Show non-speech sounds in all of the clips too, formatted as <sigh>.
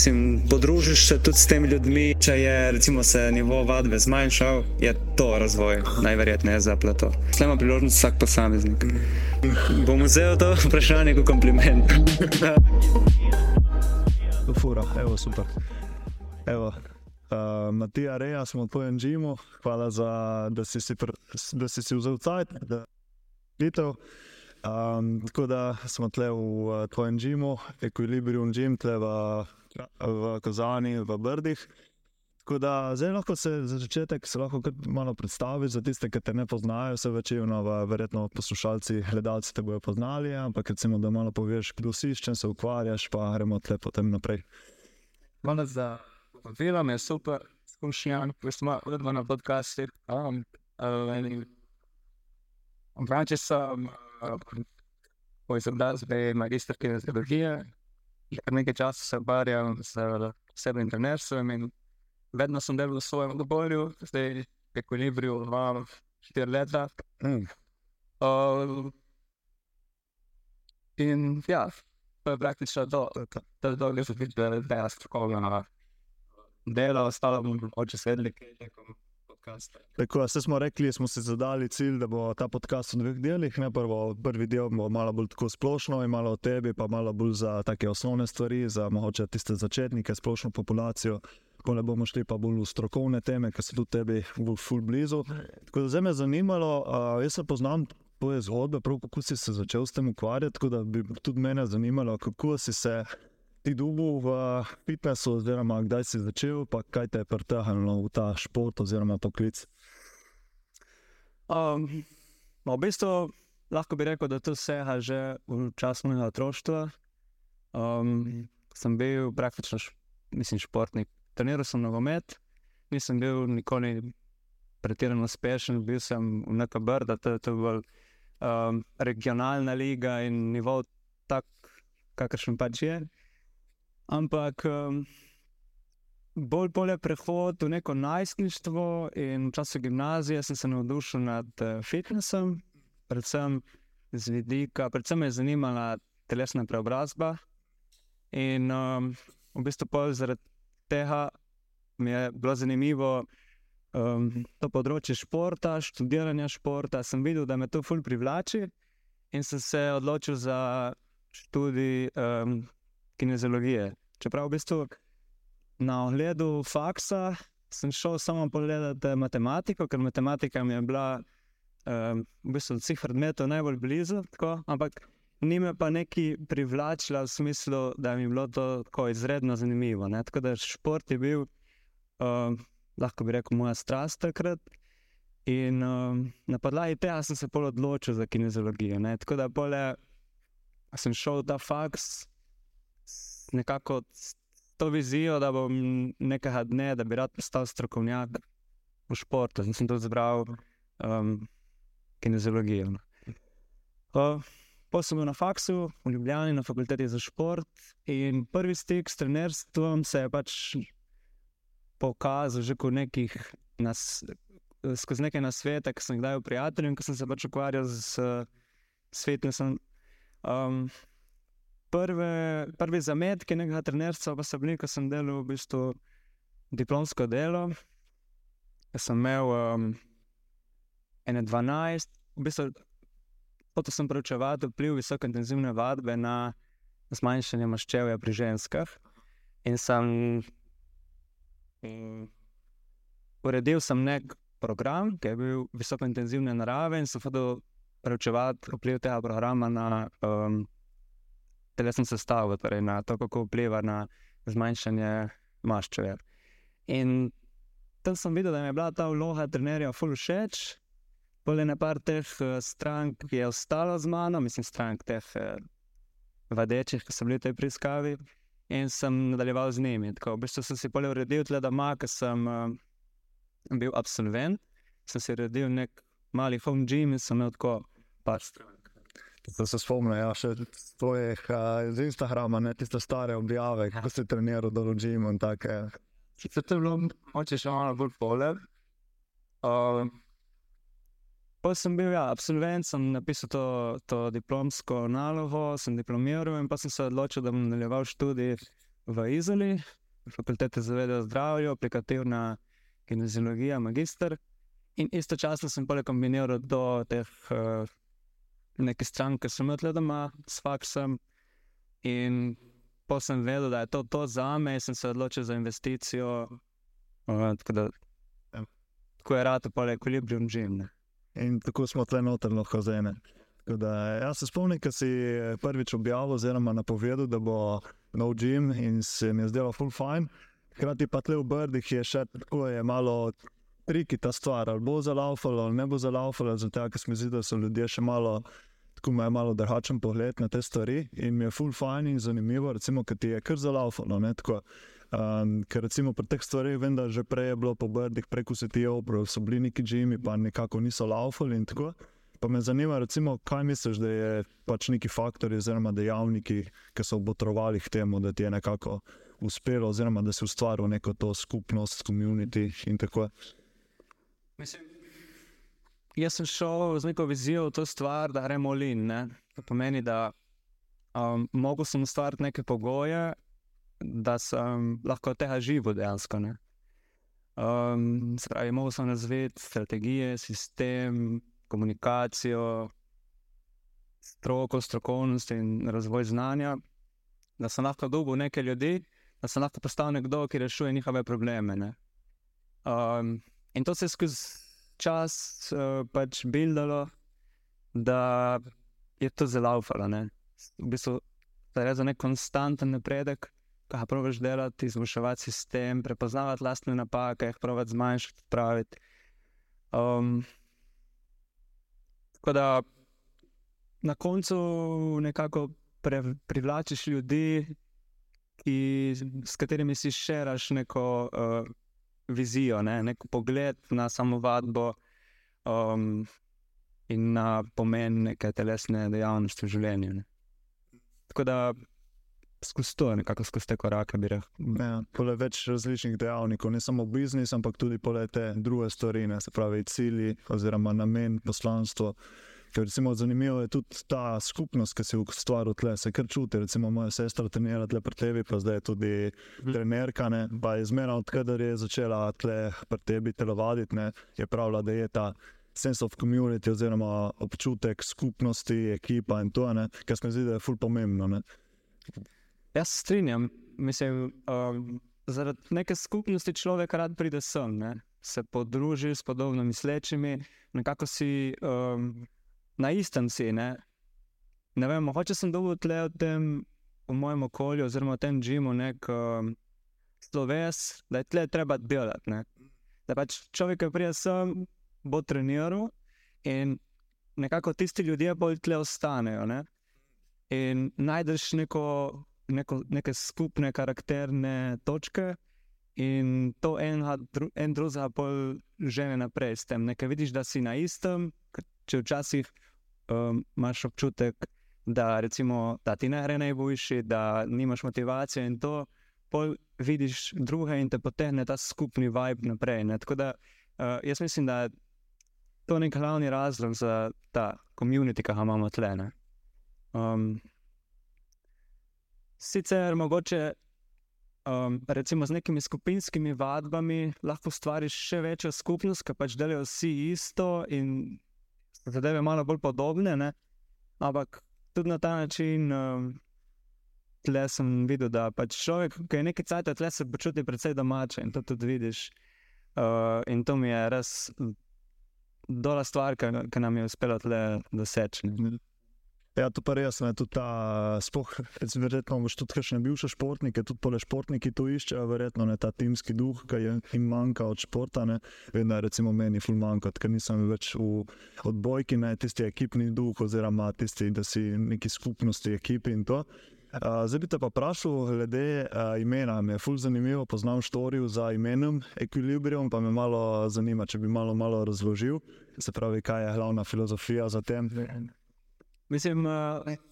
Mislim, podružiš se tudi s temi ljudmi, če je recimo, se nivo vadbe zmanjšal, je to razvoj, najverjetneje za plato. Slej ima priložnost vsak posameznik. Bom vzel to <laughs> vprašanje kot kompliment. <laughs> Fura, evo, super. Evo, uh, Matija Reja smo v tvojem džimu, hvala, za, da, si si pr, da si si vzel cajt, da videl. Um, tako da smo tle v uh, tvojem džimu, Equilibrium Gym, tle v, v Kozani, v Brdih. Da zdaj lahko se za začetek se lahko malo predstaviš za tiste, ki te ne poznajo, se večino, verjetno poslušalci, gledalci te bodo poznali, ampak recimo, da malo poveš, kdo si, s čim se ukvarjaš, pa gremo tle potem naprej. Hvala za povabilo, je super, skušnjam, ko smo odva na podcastu. Um, uh, Vranče sem, ko sem dal zdaj magister kinesiologije, kar nekaj časa se ukvarjam s trenerstvom in vedno sem delal v svojem okolju, zdaj je kolibril dva, štiri leta. Mm. Uh, in ja, to je praktično to, to je se tiče, da je strokovno delo, ostalo bom oče svedli, kaj je tekom. Tako, vse smo rekli, smo si zadali cilj, da bo ta podcast v dveh delih. Ne, prvo, prvi del bo malo bolj splošno in malo o tebi, pa malo bolj za take osnovne stvari, za mogoče tiste začetnike, splošno populacijo. Ko ne bomo šli pa bolj v strokovne teme, ki so tudi tebi v full blizu. Tako da zdaj me zanimalo, uh, jaz se poznam tvoje zgodbe, prav kako si se začel s tem ukvarjati, tako da bi tudi mene zanimalo, kako si se ti dubu v fitnessu, oziroma kdaj si začel, pa kaj te je pritehnilo v ta šport oziroma poklic. Um, no, v bistvu lahko bi rekel, da to seha že v času mojega otroštva. Um, sem bil praktično š, mislim, športnik. Treniral sem nogomet, nisem bil nikoli pretirano uspešen, bil sem v neka brda, to je bolj um, regionalna liga in nivo tak, kakršen pač je. Ampak um, bolj bolje prehod v neko najstništvo in v času gimnazije sem se navdušil nad uh, fitnessom, predvsem z vidika, predvsem me je zanimala telesna preobrazba. In um, v bistvu zaradi tega mi je bilo zanimivo um, to področje športa, študiranja športa. Sem videl, da me to fulj privlači in sem se odločil za študij um, kineziologije. Čeprav v bistvu na ogledu faksa sem šel samo pogledati matematiko, ker matematika mi je bila um, v bistvu od vseh predmetov najbolj blizu, tako, ampak ni me pa neki privlačila v smislu, da mi je bilo to tako izredno zanimivo. Ne? Tako da šport je bil, um, lahko bi rekel, moja strast takrat. In um, na podlagi tega sem se pol odločil za kineziologijo. Ne? Tako da pole, sem šel v ta faks nekako s to vizijo, da bom nekega dne, da bi rad postal strokovnjak v športu. In sem to izbral um, kineziologijo. Uh, Potem sem bil na faksu v Ljubljani, na fakulteti za šport. In prvi stik s trenerstvom se je pač pokazal že nekih nas, skozi nekaj nasvetov, ki sem jih dal prijateljem, ki sem se pač ukvarjal z svetom. Um, prve, prvi zametki nekega trenerstva pa so bili, ko sem delal v bistvu diplomsko delo. Jaz sem imel um, 12, v bistvu to sem preučeval vpliv visoko intenzivne vadbe na zmanjšanje maščevja pri ženskah. In sem um, uredil sem nek program, ki je bil visoko intenzivne narave, in sem hotel preučevati vpliv tega programa na um, telesno sestavo, torej na to, kako vpliva na zmanjšanje maščevja. In tam sem videl, da mi je bila ta vloga trenerja full všeč. Pole na par teh uh, strank je ostalo z mano, mislim, strank teh uh, vadečih, ki so bili v tej preiskavi, in sem nadaljeval z njimi. Tako, v bistvu sem si pole uredil tle doma, ker sem uh, bil absolvent, sem si uredil nek mali home gym in sem imel tako par strank. Da se spomnim, ja, še tvojih uh, z Instagrama, ne tiste stare objave, kako si treniral, da ložim in tako. Se to je bilo, moče še malo bolj pole. Uh, pa sem bil, ja, absolvent, sem napisal to, to diplomsko nalogo, sem diplomiral in pa sem se odločil, da bom nadaljeval študij v Izoli, fakultete za vede o zdravju, aplikativna kineziologija, magister. In istočasno sem pa kombiniral do teh uh, nekaj strank, ki sem imel doma s faksom. In pa sem vedel, da je to, to za me, in sem se odločil za investicijo. Uh, tako, da, Ja. tako je rado, pa je ekvilibrium. Ne. In tako smo tle noter lahko zene. Tako Da, jaz se spomnim, ko si prvič objavil, oziroma napovedal, da bo nov gim in se mi je zdelo full fine. Hkrati pa tle v Brdih je še tako, je malo triki ta stvar, ali bo zalaufalo, ali ne bo zalaufalo, zato ker se mi zdi, da so ljudje še malo. Tako imajo malo drugačen pogled na te stvari, in mi je full fine in zanimivo, recimo, ker ti je kar tako. Um, ker recimo pri teh stvareh vem, da že prej je bilo po Brdih preko setijev, so bili neki džimi, pa nekako niso laufali in tako. Pa me zanima, recimo, kaj misliš, da je pač neki faktor, oziroma dejavniki, ki so obotrovali k temu, da ti je nekako uspelo, oziroma da si ustvaril neko to skupnost, komunity in tako. Mislim, jaz sem šel z neko vizijo v to stvar, da gremo lin. Ne? To pomeni, da um, mogel sem ustvariti neke pogoje, da sem lahko tega živel dejansko. ne. Um, se pravi, mogel sem razviti strategije, sistem, komunikacijo, stroko, strokovnost in razvoj znanja, da sem lahko dobil nekaj ljudi, da sem lahko postal nekdo, ki rešuje njihove probleme. ne. Um, in to se je skozi čas uh, pač bildalo, da je to zelo ufalo. V bistvu je za nek konstanten napredek, ki ga probiš delati, izboljševati sistem, prepoznavati lastne napake, jih probiš zmanjšati, odpraviti. Um, tako da na koncu nekako pre, privlačiš ljudi, ki, s katerimi si širaš neko uh, vizijo, ne? nek pogled na samo vadbo um, in na pomen neke telesne dejavnosti v življenju. Ne? Tako da skozi to, nekako skozi te korake, bi rekel. Ja, pole več različnih dejavnikov, ne samo biznis, ampak tudi pole te druge stvari, ne, se pravi cilji oziroma namen, poslanstvo. Ker recimo, zanimivo je tudi ta skupnost, ki si v stvaru tle, se kar čuti. Recimo, moja sestra trenira tle pri tebi, pa zdaj je tudi Mhm. trenerka. Ne, pa je zmeraj, odkar je začela tle pri tebi telovaditi, ne, je pravila, da je ta sense of community oziroma občutek skupnosti, ekipa in to, ne, kar se mi zdi, da je ful pomembno. Ne. Jaz se strinjam, mislim, um, zaradi neke skupnosti človek rad pride sem, ne? se podruži s podobno mislečimi, nekako si um, na istem si. Ne, ne vem, mogoče sem dobil tle v tem, v mojem okolju, oziroma v tem džimu, nek um, sloves, da je tle treba delati. Ne? Da pač človek, ki pride sem, bo treniral in nekako tisti ljudje bolj tle ostanejo. Ne? In najdeš neko neko, neke skupne karakterne točke, in to enega, dru, en drugega bolj žene naprej s tem. Nekaj vidiš, da si na istem, če včasih um, imaš občutek, da, recimo, da ti ne gre najboljši, da nimaš motivacije in to. Pol vidiš druge in te potegne ta skupni vibe naprej. Ne? Tako da uh, jaz mislim, da je to nek glavni razlog za ta komunity, ki ga imamo tlene. Um, Sicer mogoče um, recimo z nekimi skupinskimi vadbami lahko stvariš še večjo skupnost, ker pač delajo vsi isto in zadeve malo bolj podobne. Ne? Ampak tudi na ta način um, tle sem videl, da pač človek, ki je nekaj cajt, tle se počuti precej domače in to tudi vidiš. Uh, in to mi je res dola stvar, ki nam je uspelo tle doseči. Ne. Ja, to pa res je. Recimo, verjetno boš tudi kakšne bivše športnike, tudi pole športniki to iščejo, verjetno ne ta timski duh, ki je jim manjka od športa. Ne. Da je recimo meni ful manjka, ker nisem več v odbojki, ne tisti ekipni duh, oziroma tisti, da si neki skupnosti, ekipi in to. Uh, zdaj bi te pa vprašal, glede uh, imena. Mi je ful zanimivo, poznam štorijo za imenom Equilibrium, pa me malo zanima, če bi malo, malo razložil, se pravi, kaj je glavna filozofija za tem. Mislim, uh,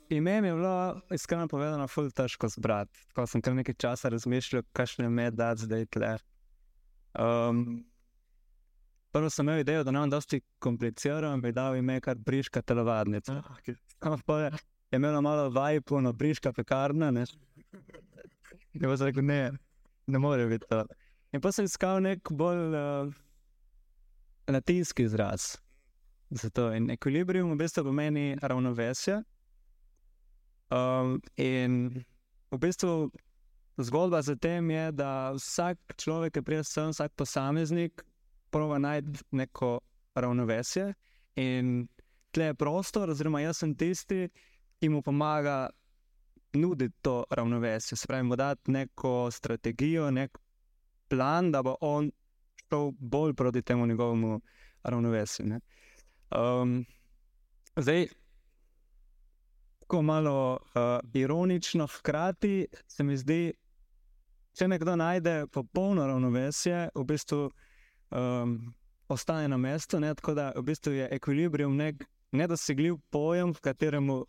ime mi je bilo, iskreno povedano, ful težko zbrati. Ko sem kar nekaj časa razmišljal, kakšne ime dati zdaj tle. Um, prvo sem imel idejo, da nam dosti kompliciram, bi dal ime kar briška telovadnica. Pa je, je imelo malo vajpuno briška pekarna. Ne? In pa sem rekel, ne, ne more biti to. In pa sem iskal nek bolj uh, latinski izraz za to. In ekvilibrium v bistvu pomeni ravnovesje. Um, in v bistvu zgodba za tem je, da vsak človek, ki pride sem, vsak posameznik, prova najti neko ravnovesje. In tle je prostor, oziroma jaz sem tisti, ki mu pomaga nuditi to ravnovesje. Se pravi, dati neko strategijo, nek plan, da bo on šel bolj proti temu njegovemu ravnovesju. Um, zdaj, tako malo uh, ironično, hkrati se mi zdi, če nekdo najde popolno ravnovesje, v bistvu um, ostane na mestu. Ne? Tako da v bistvu je ekvilibrium nek nedosegljiv pojem, v katerem v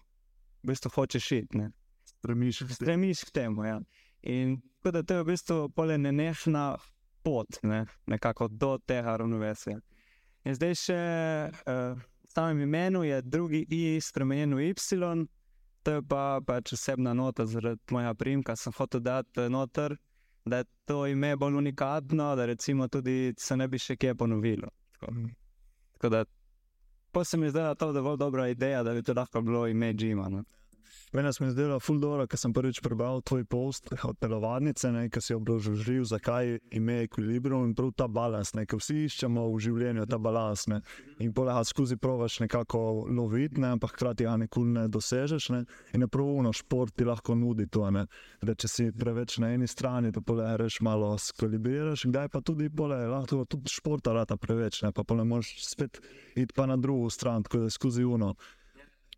bistvu hočeš iti. Stremiš k Stremiš k temu. Ja. In tako da to je v bistvu polene nehna pot, ne? nekako do tega ravnovesja. In zdaj še uh, v samem imenu je drugi I spremenjen v Y, to je pa pač osebna nota zaradi mojega primka, sem hotel dati noter, da je to ime bolj unikatno, da recimo tudi se ne bi še kje ponovilo. Tako, tako da, pa se mi zdi, da je to dovolj dobra ideja, da bi to lahko bilo ime Džima. No. Meni se je zdelo ful dobro, ker sem prvič prebral tvoj post od telovadnice, ki si obložil, zakaj ime ekvilibrium in prav ta balans, ki vsi iščemo v življenju, ta balans. Ne. In polega skozi provaš nekako loviti, ne, ampak hkrati ga nikoli ne dosežeš. Ne. In pravno šport ti lahko nudi to. Ne. Da če si preveč na eni strani, to polegaš malo skalibriraš, kdaj pa tudi polega, lahko tudi športa rata preveč, ne, pa polega moš spet iti pa na drugo stran, tako da skozi uno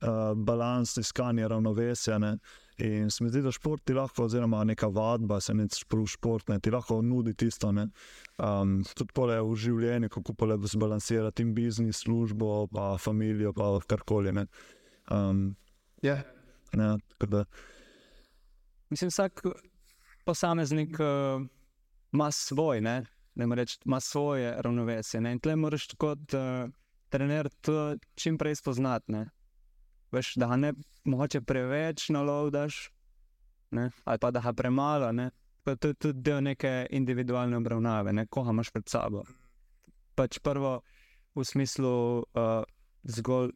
uh, balans, iskanje ravnovesja. Ne? In se mi zdi, da šport ti lahko, oziroma neka vadba, se ne šport, ne? ti lahko nudi tisto. Um, tudi pole v življenju, kako pole zbalansirati in biznis, službo, pa družino, pa karkoli. Um, yeah. ne, da... Mislim, vsak posameznik uh, ima svoj, ne, ne reč, ima svoje ravnovesje. Ne? In tle moraš kot uh, trener to čim prej spoznati. Ne? Veš, da ne moče preveč nalovdaš, ne? ali pa da ga premalo. Ne? Pa to je tudi del neke individualne obravnave, ne? koga imaš pred sabo. Pač prvo v smislu uh, zgolj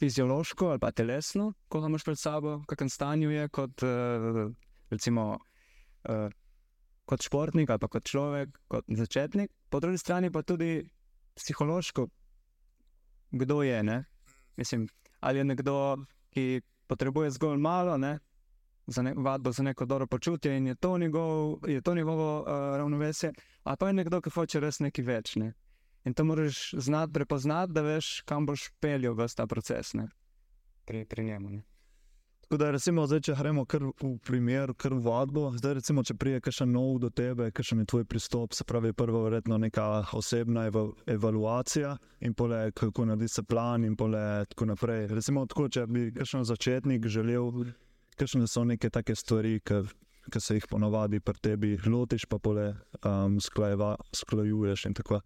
fiziološko ali pa telesno, koga imaš pred sabo, v kakšnem stanju je kot, uh, recimo, uh, kot športnik ali kot človek, kot začetnik, po drugi strani pa tudi psihološko, kdo je. Ne? Mislim, ali je nekdo, ki potrebuje zgolj malo, ne, za ne, vadbo, za neko dobro počutje in je to, njegov, je to njegovo uh, ravnovesje, ali pa je nekdo, ki hoče res nekaj več. Ne. In to moraš znati prepoznati, da veš, kam boš peljal v ta proces ne, pri, pri njemu. Ne. Tako da, recimo, zdaj, če gremo v primer, kar vadbo, zdaj, recimo, če prije kaj nov do tebe, kakšen je tvoj pristop, se pravi, prvo, verjetno neka osebna ev evaluacija in pole, kako naredi se plan in pole, tako naprej. Recimo, tako, če bi kakšen začetnik želel, kakšne so neke take stvari, ki se jih ponovadi pri tebi lotiš, pa pole um, sklajuješ in tako.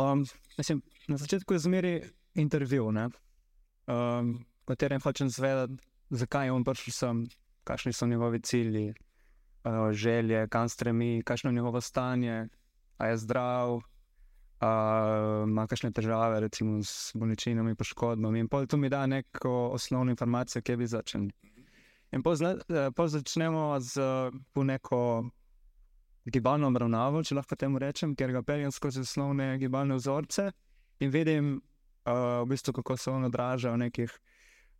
Um, mislim, na začetku je zmeri intervju katerem hočem zvedeti, zakaj je on prišel sem, kakšni so njegovi cilji, uh, želje, kam stremi, kakšno je njegovo stanje, ali je zdrav, uh, ima kakšne težave, recimo s bolečinami, poškodbami. In to mi da neko osnovno informacijo, kje bi začeli. In pa začnemo z neko gibalno obravnavo, če lahko temu rečem, ker ga peljem skozi osnovne gibalne vzorce in vidim, uh, v bistvu, kako se on odraža v nekih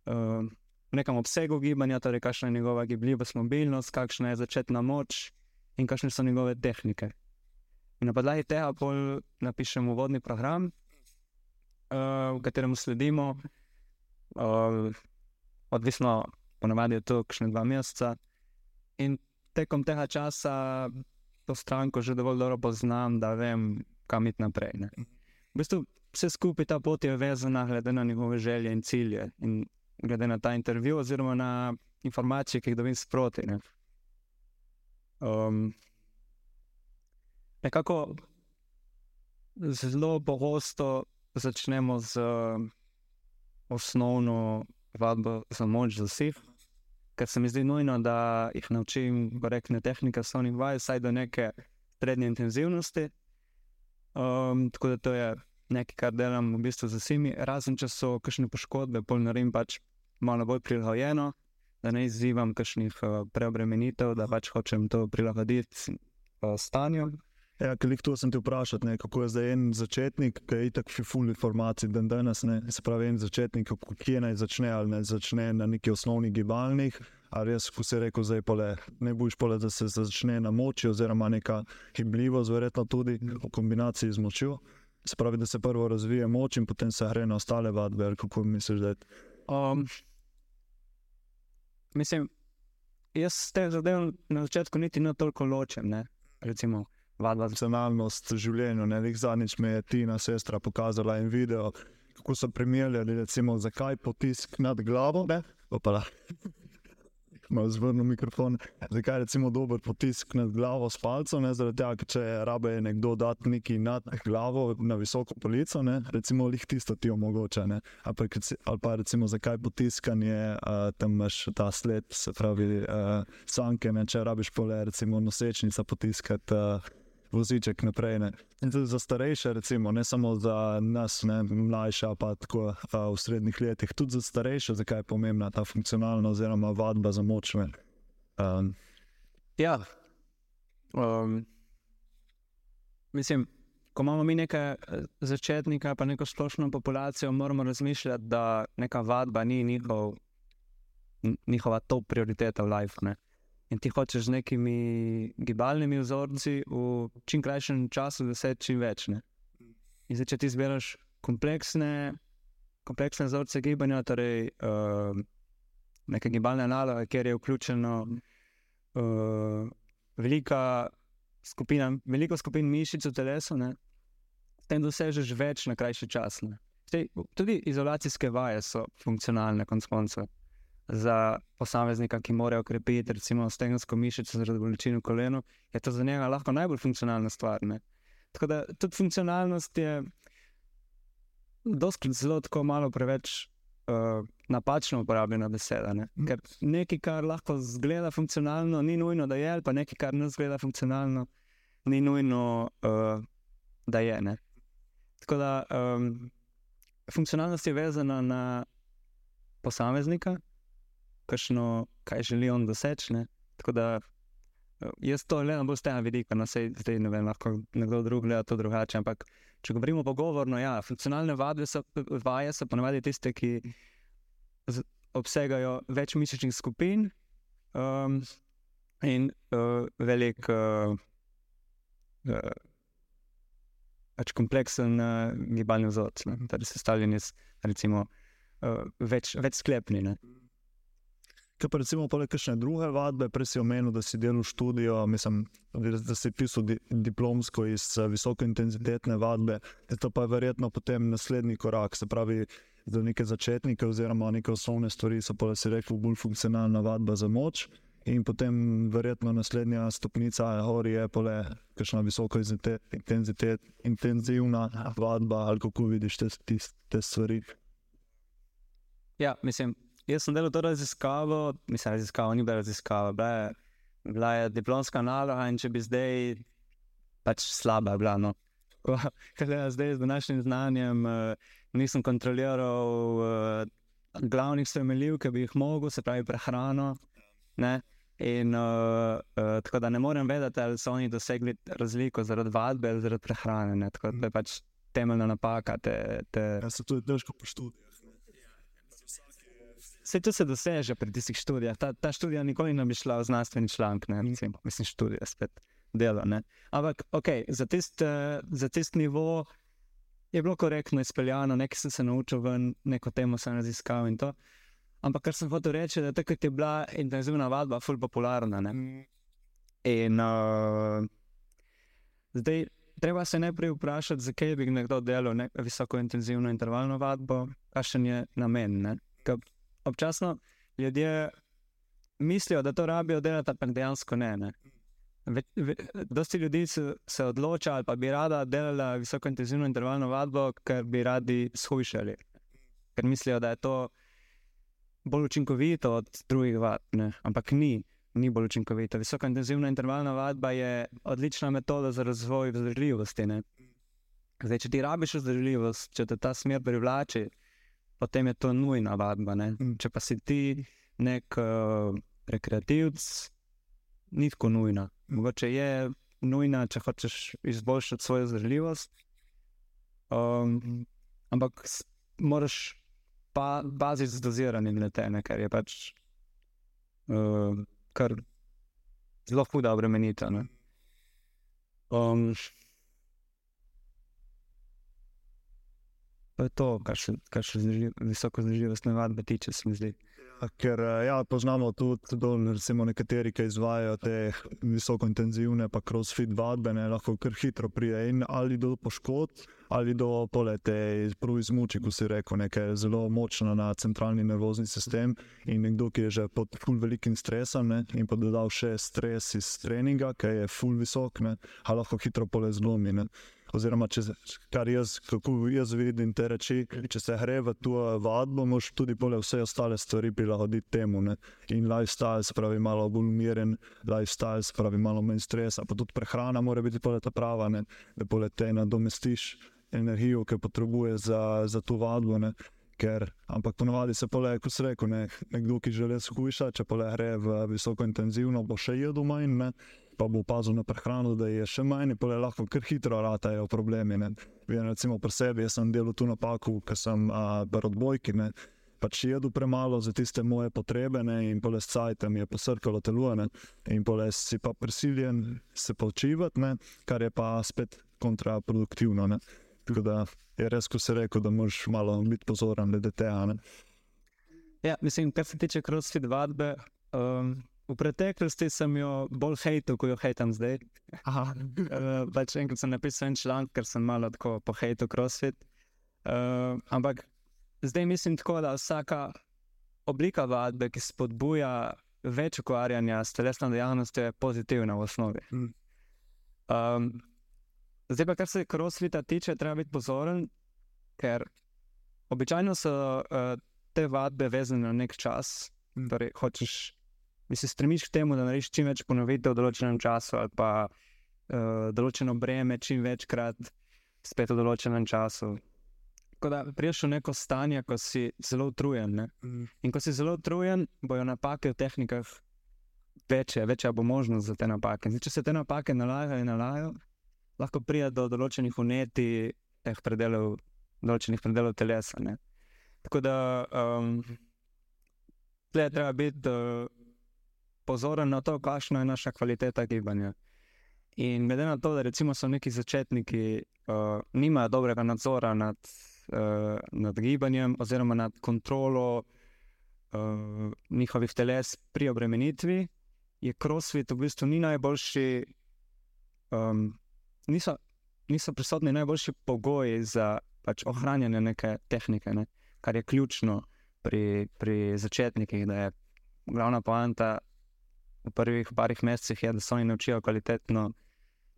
uh, nekem obsegu gibanja, torej kakšna je njegova gibljivost, mobilnost, kakšna je začetna moč in kakšne so njegove tehnike. In na podlagi tega bolj napišemo vodni program, uh, v katerem sledimo, uh, odvisno, ponovadi je to kakšne dva meseca. In tekom tega časa to stranko že dovolj dobro poznam, da vem, kam iti naprej. Ne. V bistvu vse skupaj ta pot je vezana glede na njegove želje in cilje. In glede na ta intervju, oziroma na informacije, ki jih dobim sproti. Ne. Um, nekako zelo pogosto začnemo z osnovno vadbo za moč za vseh. ker se mi zdi nujno, da jih naučim korektne tehnike, slovnih vaj, vsaj do neke srednje intenzivnosti. Um, tako da to je nekaj, kar delam v bistvu z vsemi, razen če so kakšne poškodbe, pol naredim pač malo bolj prilagojeno, da ne izzivam kakšnih uh, preobremenitev, da pač hočem to prilagoditi uh, stanju. Ja, Klik to sem ti vprašal, kako je zdaj en začetnik, ki je tako ful informacij dan danes. Ne, se pravi, en začetnik, kje naj začne ali ne začne na neki osnovni gibalnih. Ali res, ko si rekel, zdaj pole, ne boš pole, da se začne na moči, oziroma neka hibljivost, verjetno tudi v kombinaciji z močjo. Se pravi, da se prvo razvije moč in potem se gre na ostale vadbe. Kako misliš, da je? Um, mislim, jaz te zadeve na začetku niti ne toliko ločem. Ne? Recimo, vadba v življenju. Ne? Lik Zadnjič mi je Tina, sestra, pokazala en video, kako so primerjali, recimo, zakaj potisk nad glavo. Ne? Opala. Malo zvrnil mikrofon. Zakaj je dober potisk nad glavo s palcem? Ne? Zaradi tega, ker če rabe nekdo dati nekaj nad glavo na visoko polico, ne? recimo lih tisto ti omogoča. Ne? Ali pa, ali pa recimo zakaj potiskanje, uh, tam imaš ta sled, se pravi uh, sanke, ne? če rabiš pole, recimo nosečnica potiskati. Uh, Voziček naprej. Ne. In tudi za starejše, recimo, ne samo za nas, ne, mlajša, pa tako a, v srednjih letih, tudi za starejše, zakaj je pomembna ta funkcionalna oziroma vadba za moč. ne. Um, Ja. Um, mislim, ko imamo mi nekaj eh, začetnika, pa neko splošno populacijo, moramo razmišljati, da neka vadba ni njihov, njihova top prioriteta v življenju. In ti hočeš z nekimi gibalnimi vzorci v čim krajšem času doseči čim več. Ne? In zdaj, če ti zbiraš kompleksne, kompleksne vzorce gibanja, torej uh, neke gibalne naloge, kjer je vključeno uh, velika skupina, veliko skupin mišic v telesu, ne, s tem dosežeš več na krajši čas. Zdaj, tudi izolacijske vaje so funkcionalne, konc koncev. Za posameznika, ki mora okrepiti, recimo, stegensko mišico zaradi bolečin v kolenu, je to za njega lahko najbolj funkcionalna stvar. Ne? Tako da tudi funkcionalnost je doskrat zelo tako malo preveč uh, napačno uporabljena beseda. Ne? Ker nekaj, kar lahko zgleda funkcionalno, ni nujno, da je, ali pa nekaj, kar ne zgleda funkcionalno, ni nujno, uh, da je. Ne? Tako da um, funkcionalnost je vezana na posameznika, kakšno, kaj želi on doseči. ne. Tako da jaz to gledam bolj z tega vidika, no sej zdaj ne vem, lahko nekdo drug gleda to drugače. Ampak če govorimo pogovorno, ja, funkcionalne vadbe so, vaje so ponavadi tiste, ki obsegajo več mišičnih skupin um, in uh, velik. Uh, uh, Pač kompleksen uh, gibalni vzorec, torej sestavljen iz recimo, uh, več, več sklepni. Ne. Kaj pa recimo poleg kakšne druge vadbe, prej si omenil, da si delal študijo, mislim, da si pisal di diplomsko iz eh, visokointenzitetne vadbe, je to pa je verjetno potem naslednji korak, se pravi, za neke začetnike oziroma neke osnovne stvari so pa si rekel bolj funkcionalna vadba za moč. In potem, verjetno, naslednja stopnica gori je pole, kakšna visoko intenzitet, intenzitet, intenzivna vadba, ali kako vidiš te, te, te stvari. Ja, mislim, jaz sem delal to raziskavo, mislim, raziskava ni bila raziskava, bila je, bila je diplomska naloga in če bi zdaj pač slaba bila. No. Da zdaj z današnjim znanjem uh, nisem kontroliral uh, glavnih spremenljiv, ki bi jih mogel, se pravi prehrano. Ne? In uh, uh, tako da ne morem vedeti, ali so oni dosegli razliko zaradi vadbe ali zaradi prehrane. Ne? Tako da je pač temeljna napaka. Te, te, Ja, se to je težko po študijah. Vse to se doseže pri tistih študijah. Ta, ta študija nikoli ne bi šla v znanstveni članek, ne mislim, mislim študija spet dela. Ne. Ampak okay, za tisti uh, tist nivo je bilo korektno izpeljano, nekaj sem se naučil, ven, neko temo sem raziskal in to. Ampak kar sem hotel reči, da takrat je bila intenzivna vadba ful popularna. Ne. In uh, zdaj. Treba se najprej vprašati, zakaj bi nekdo delal ne, visoko intenzivno intervalno vadbo, kakšen je namen. Ne? Ker občasno ljudje mislijo, da to rabijo delati, ampak dejansko ne. ne. Ve, ve, dosti ljudi se, se odloča, ali pa bi rada delala visoko intenzivno intervalno vadbo, ker bi radi shujšali. Ker mislijo, da je to bolj učinkovito od drugih vad, ne? ampak ni, ni bolj učinkovito. Visoka intenzivna intervalna vadba je odlična metoda za razvoj vzdržljivosti. Ne? Zdaj, če ti rabiš vzdržljivost, če te ta smer privlači, potem je to nujna vadba. Ne? Če pa si ti nek uh, rekreativc, ni tako nujna. Mogoče je nujna, če hočeš izboljšati svojo vzdržljivost. Um, ampak s- moraš pa paziti z doziranjem letene, ker je pač uh, kar zelo huda obremenitev. ne. Um, to je to, kar se, kar se zdrži, visoko zdržljivostne vadbe tiče, se mi zdi. Ker eh, ja, poznamo tudi dol, recimo, nekateri, ki izvajajo te visokointenzivne, pa crossfit vadbe, ne, lahko kar hitro pride in ali do poškodb, ali do polete izmuči, ko si rekel, nekaj zelo močno na centralni nervozni sistem. In nekdo, ki je že pod ful velikim stresom ne, in pa dodal še stres iz treninga, ki je ful visok, ne, lahko hitro pole zlomi. Ne. Oziroma, če, kar jaz, kako jaz vidim te reči, če se gre v to vadbo, moš tudi pole vse ostale stvari prilagoditi temu. Ne? In lifestyle, se pravi, malo bolj umirjen, lifestyle, se pravi, malo manj stresa, pa tudi prehrana mora biti pole ta prava, ne? da pole te nadomestiš energijo, ki jo potrebuješ za, za to vadbo. Ne? Ker, ampak ponovadi se pole, kot se reče, ne, nekdo, ki želi skuša, če pole gre v visoko intenzivno, bo še jedel manj, ne, pa bo pazil na prehrano, da je še manj, in pole lahko kar hitro ratajo problemi. Ne. Vem, recimo pri sebi, jaz sem delal tu napako, ker sem pri odbojki. Ne. Pač jedel premalo za tiste moje potrebe, ne, in pole s cajtom je posrkalo telo, ne, in pole si pa prisiljen se počivati, ne, kar je pa spet kontraproduktivno. Ne. Tako da je res, ko se reče, da moraš malo biti pozoren glede tega. Ja, mislim, kar se tiče crossfit vadbe. Um, v preteklosti sem jo bolj hejtel, kot jo hejtam zdaj. Uh, <laughs> pač enkrat sem napisal en članek, ker sem malo tako pohejtel crossfit. Uh, ampak zdaj mislim tako, da vsaka oblika vadbe, ki spodbuja več ukvarjanja s telesno dejavnostjo, je pozitivna v osnovi. Mm. Um, zdaj pa, kar se crossfita tiče, treba biti pozoren, ker običajno so uh, te vadbe vezane na nek čas. Mm. Torej, hočeš, mi se stremiš k temu, da narediš čim več ponovitev v določenem času, ali pa uh, določeno breme čim večkrat, spet v določenem času. Tako da priješ v neko stanje, ko si zelo utrujen. Ne? In ko si zelo utrujen, bojo napake v tehnikah večje, večja bo možnost za te napake. Zdaj, če se te napake nalagajo in nalagajo, lahko pride do določenih uneti teh predelov, določenih predelov telesa. Ne? Tako da um, tle je treba biti uh, pozoren na to, kakšna je naša kvaliteta gibanja. In glede na to, da recimo so neki začetniki, uh, nimajo dobrega nadzora nad, uh, nad gibanjem oziroma nad kontrolo uh, njihovih teles pri obremenitvi, je crossfit v bistvu ni najboljši, um, niso, niso prisotni najboljši pogoji za pač ohranjanje neke tehnike, ne? kar je ključno pri, pri začetnikih, da je glavna poanta v prvih parih mesecih, je, da se oni naučijo kvalitetno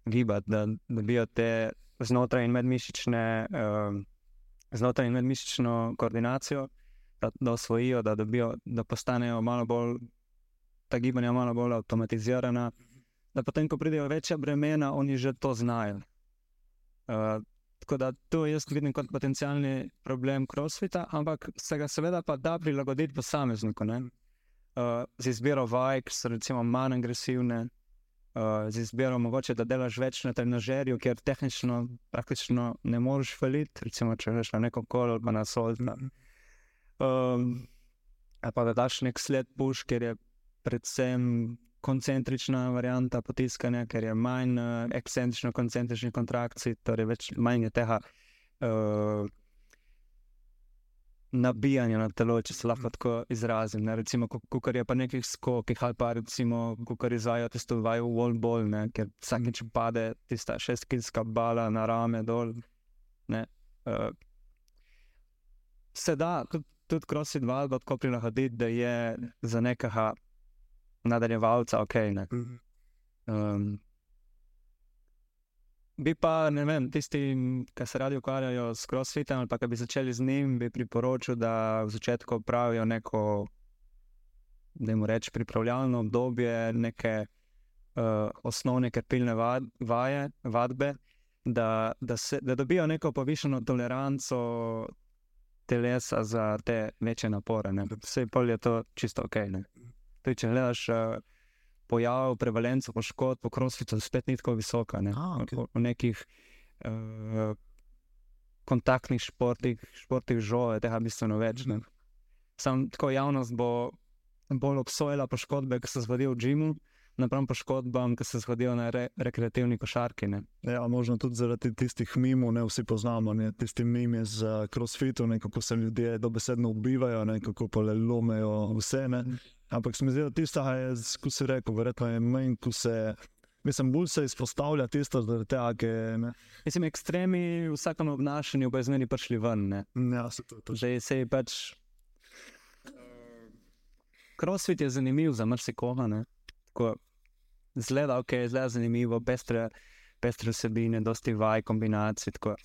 gibati, da dobijo te znotraj in medmišične, um, znotraj in medmišično koordinacijo, da, da osvojijo, da, dobijo, da postanejo malo bolj, ta gibanja malo bolj avtomatizirana, da potem, ko pridejo večja bremena, oni že to znajo. Uh, tako da to jaz vidim kot potencialni problem crossfita, ampak se ga seveda pa da prilagoditi posamezniku. ne. Uh, z izbiro vaj, ki so recimo manj agresivne, uh, z izbiro mogoče, da delaš več na trenažerju, kjer tehnično praktično ne moreš faliti, recimo če greš na neko kolo ali na solta. Um, ali pa da daš nek sled puš, ker je predvsem koncentrična varianta potiskanja, ker je manj uh, ekscentrično-koncentričnih kontrakcij, torej več, manj je tega uh, nabijanja na telo, če se lahko tako izrazim. Ne? Recimo, ko je pa nekih skokih, ali pa recimo, ko izvajo tisto vajo wall ball, ne? ker vsakeč pade tista šestkilska bala na rame dol. Ne? Uh, se da, tudi, tudi crossfit vadba tako prilagoditi, da je za nekega nadaljevalca ok. Ne? Um, bi pa, ne vem, tistim, ki se radi ukvarjajo s crossfitom ali pa ki bi začeli z njim, bi priporočil, da v začetku pravijo neko da jim reč, pripravljalno obdobje, neke uh, osnovne krpilne vad, vaje, vadbe, da, da, se, da dobijo neko povišeno toleranco telesa za te večje napore. Vse pa je to čisto ok. Tudi, če gledaš. Uh, Pojav prevalenca poškodb po crossfitu spet ni tako visoka. Ne? A, okay. v, v nekih uh, kontaktnih športih, športih žal je tega bistveno več. Ne? Sam tako javnost bo bolj obsojala poškodbe, ki se zgodijo v Džimu, napram poškodbam, ki se zgodijo na re, rekreativni košarki. Ne? Ja, možno tudi zaradi tistih mimov, ne vsi poznamo, ne tisti mimi z uh, crossfitu, ne, kako se ljudje dobesedno ubivajo, ne, kako pa le lomejo vse. Ne. Ampak se mi zdi, da tisto je, kot si rekel, verjetno je manj, ko se. Mislim, bolj se izpostavlja tisto, da te ake. Mislim, ekstremi v vsakem obnašanju bo izmeni prišli ven. Ne? Ja, se to, to. Zdaj se je pač. Crossfit je zanimiv za marsikoga. Zgleda, ok, zgleda zanimivo, pestre, pestre vsebine, dosti vaj, kombinacij. Tako.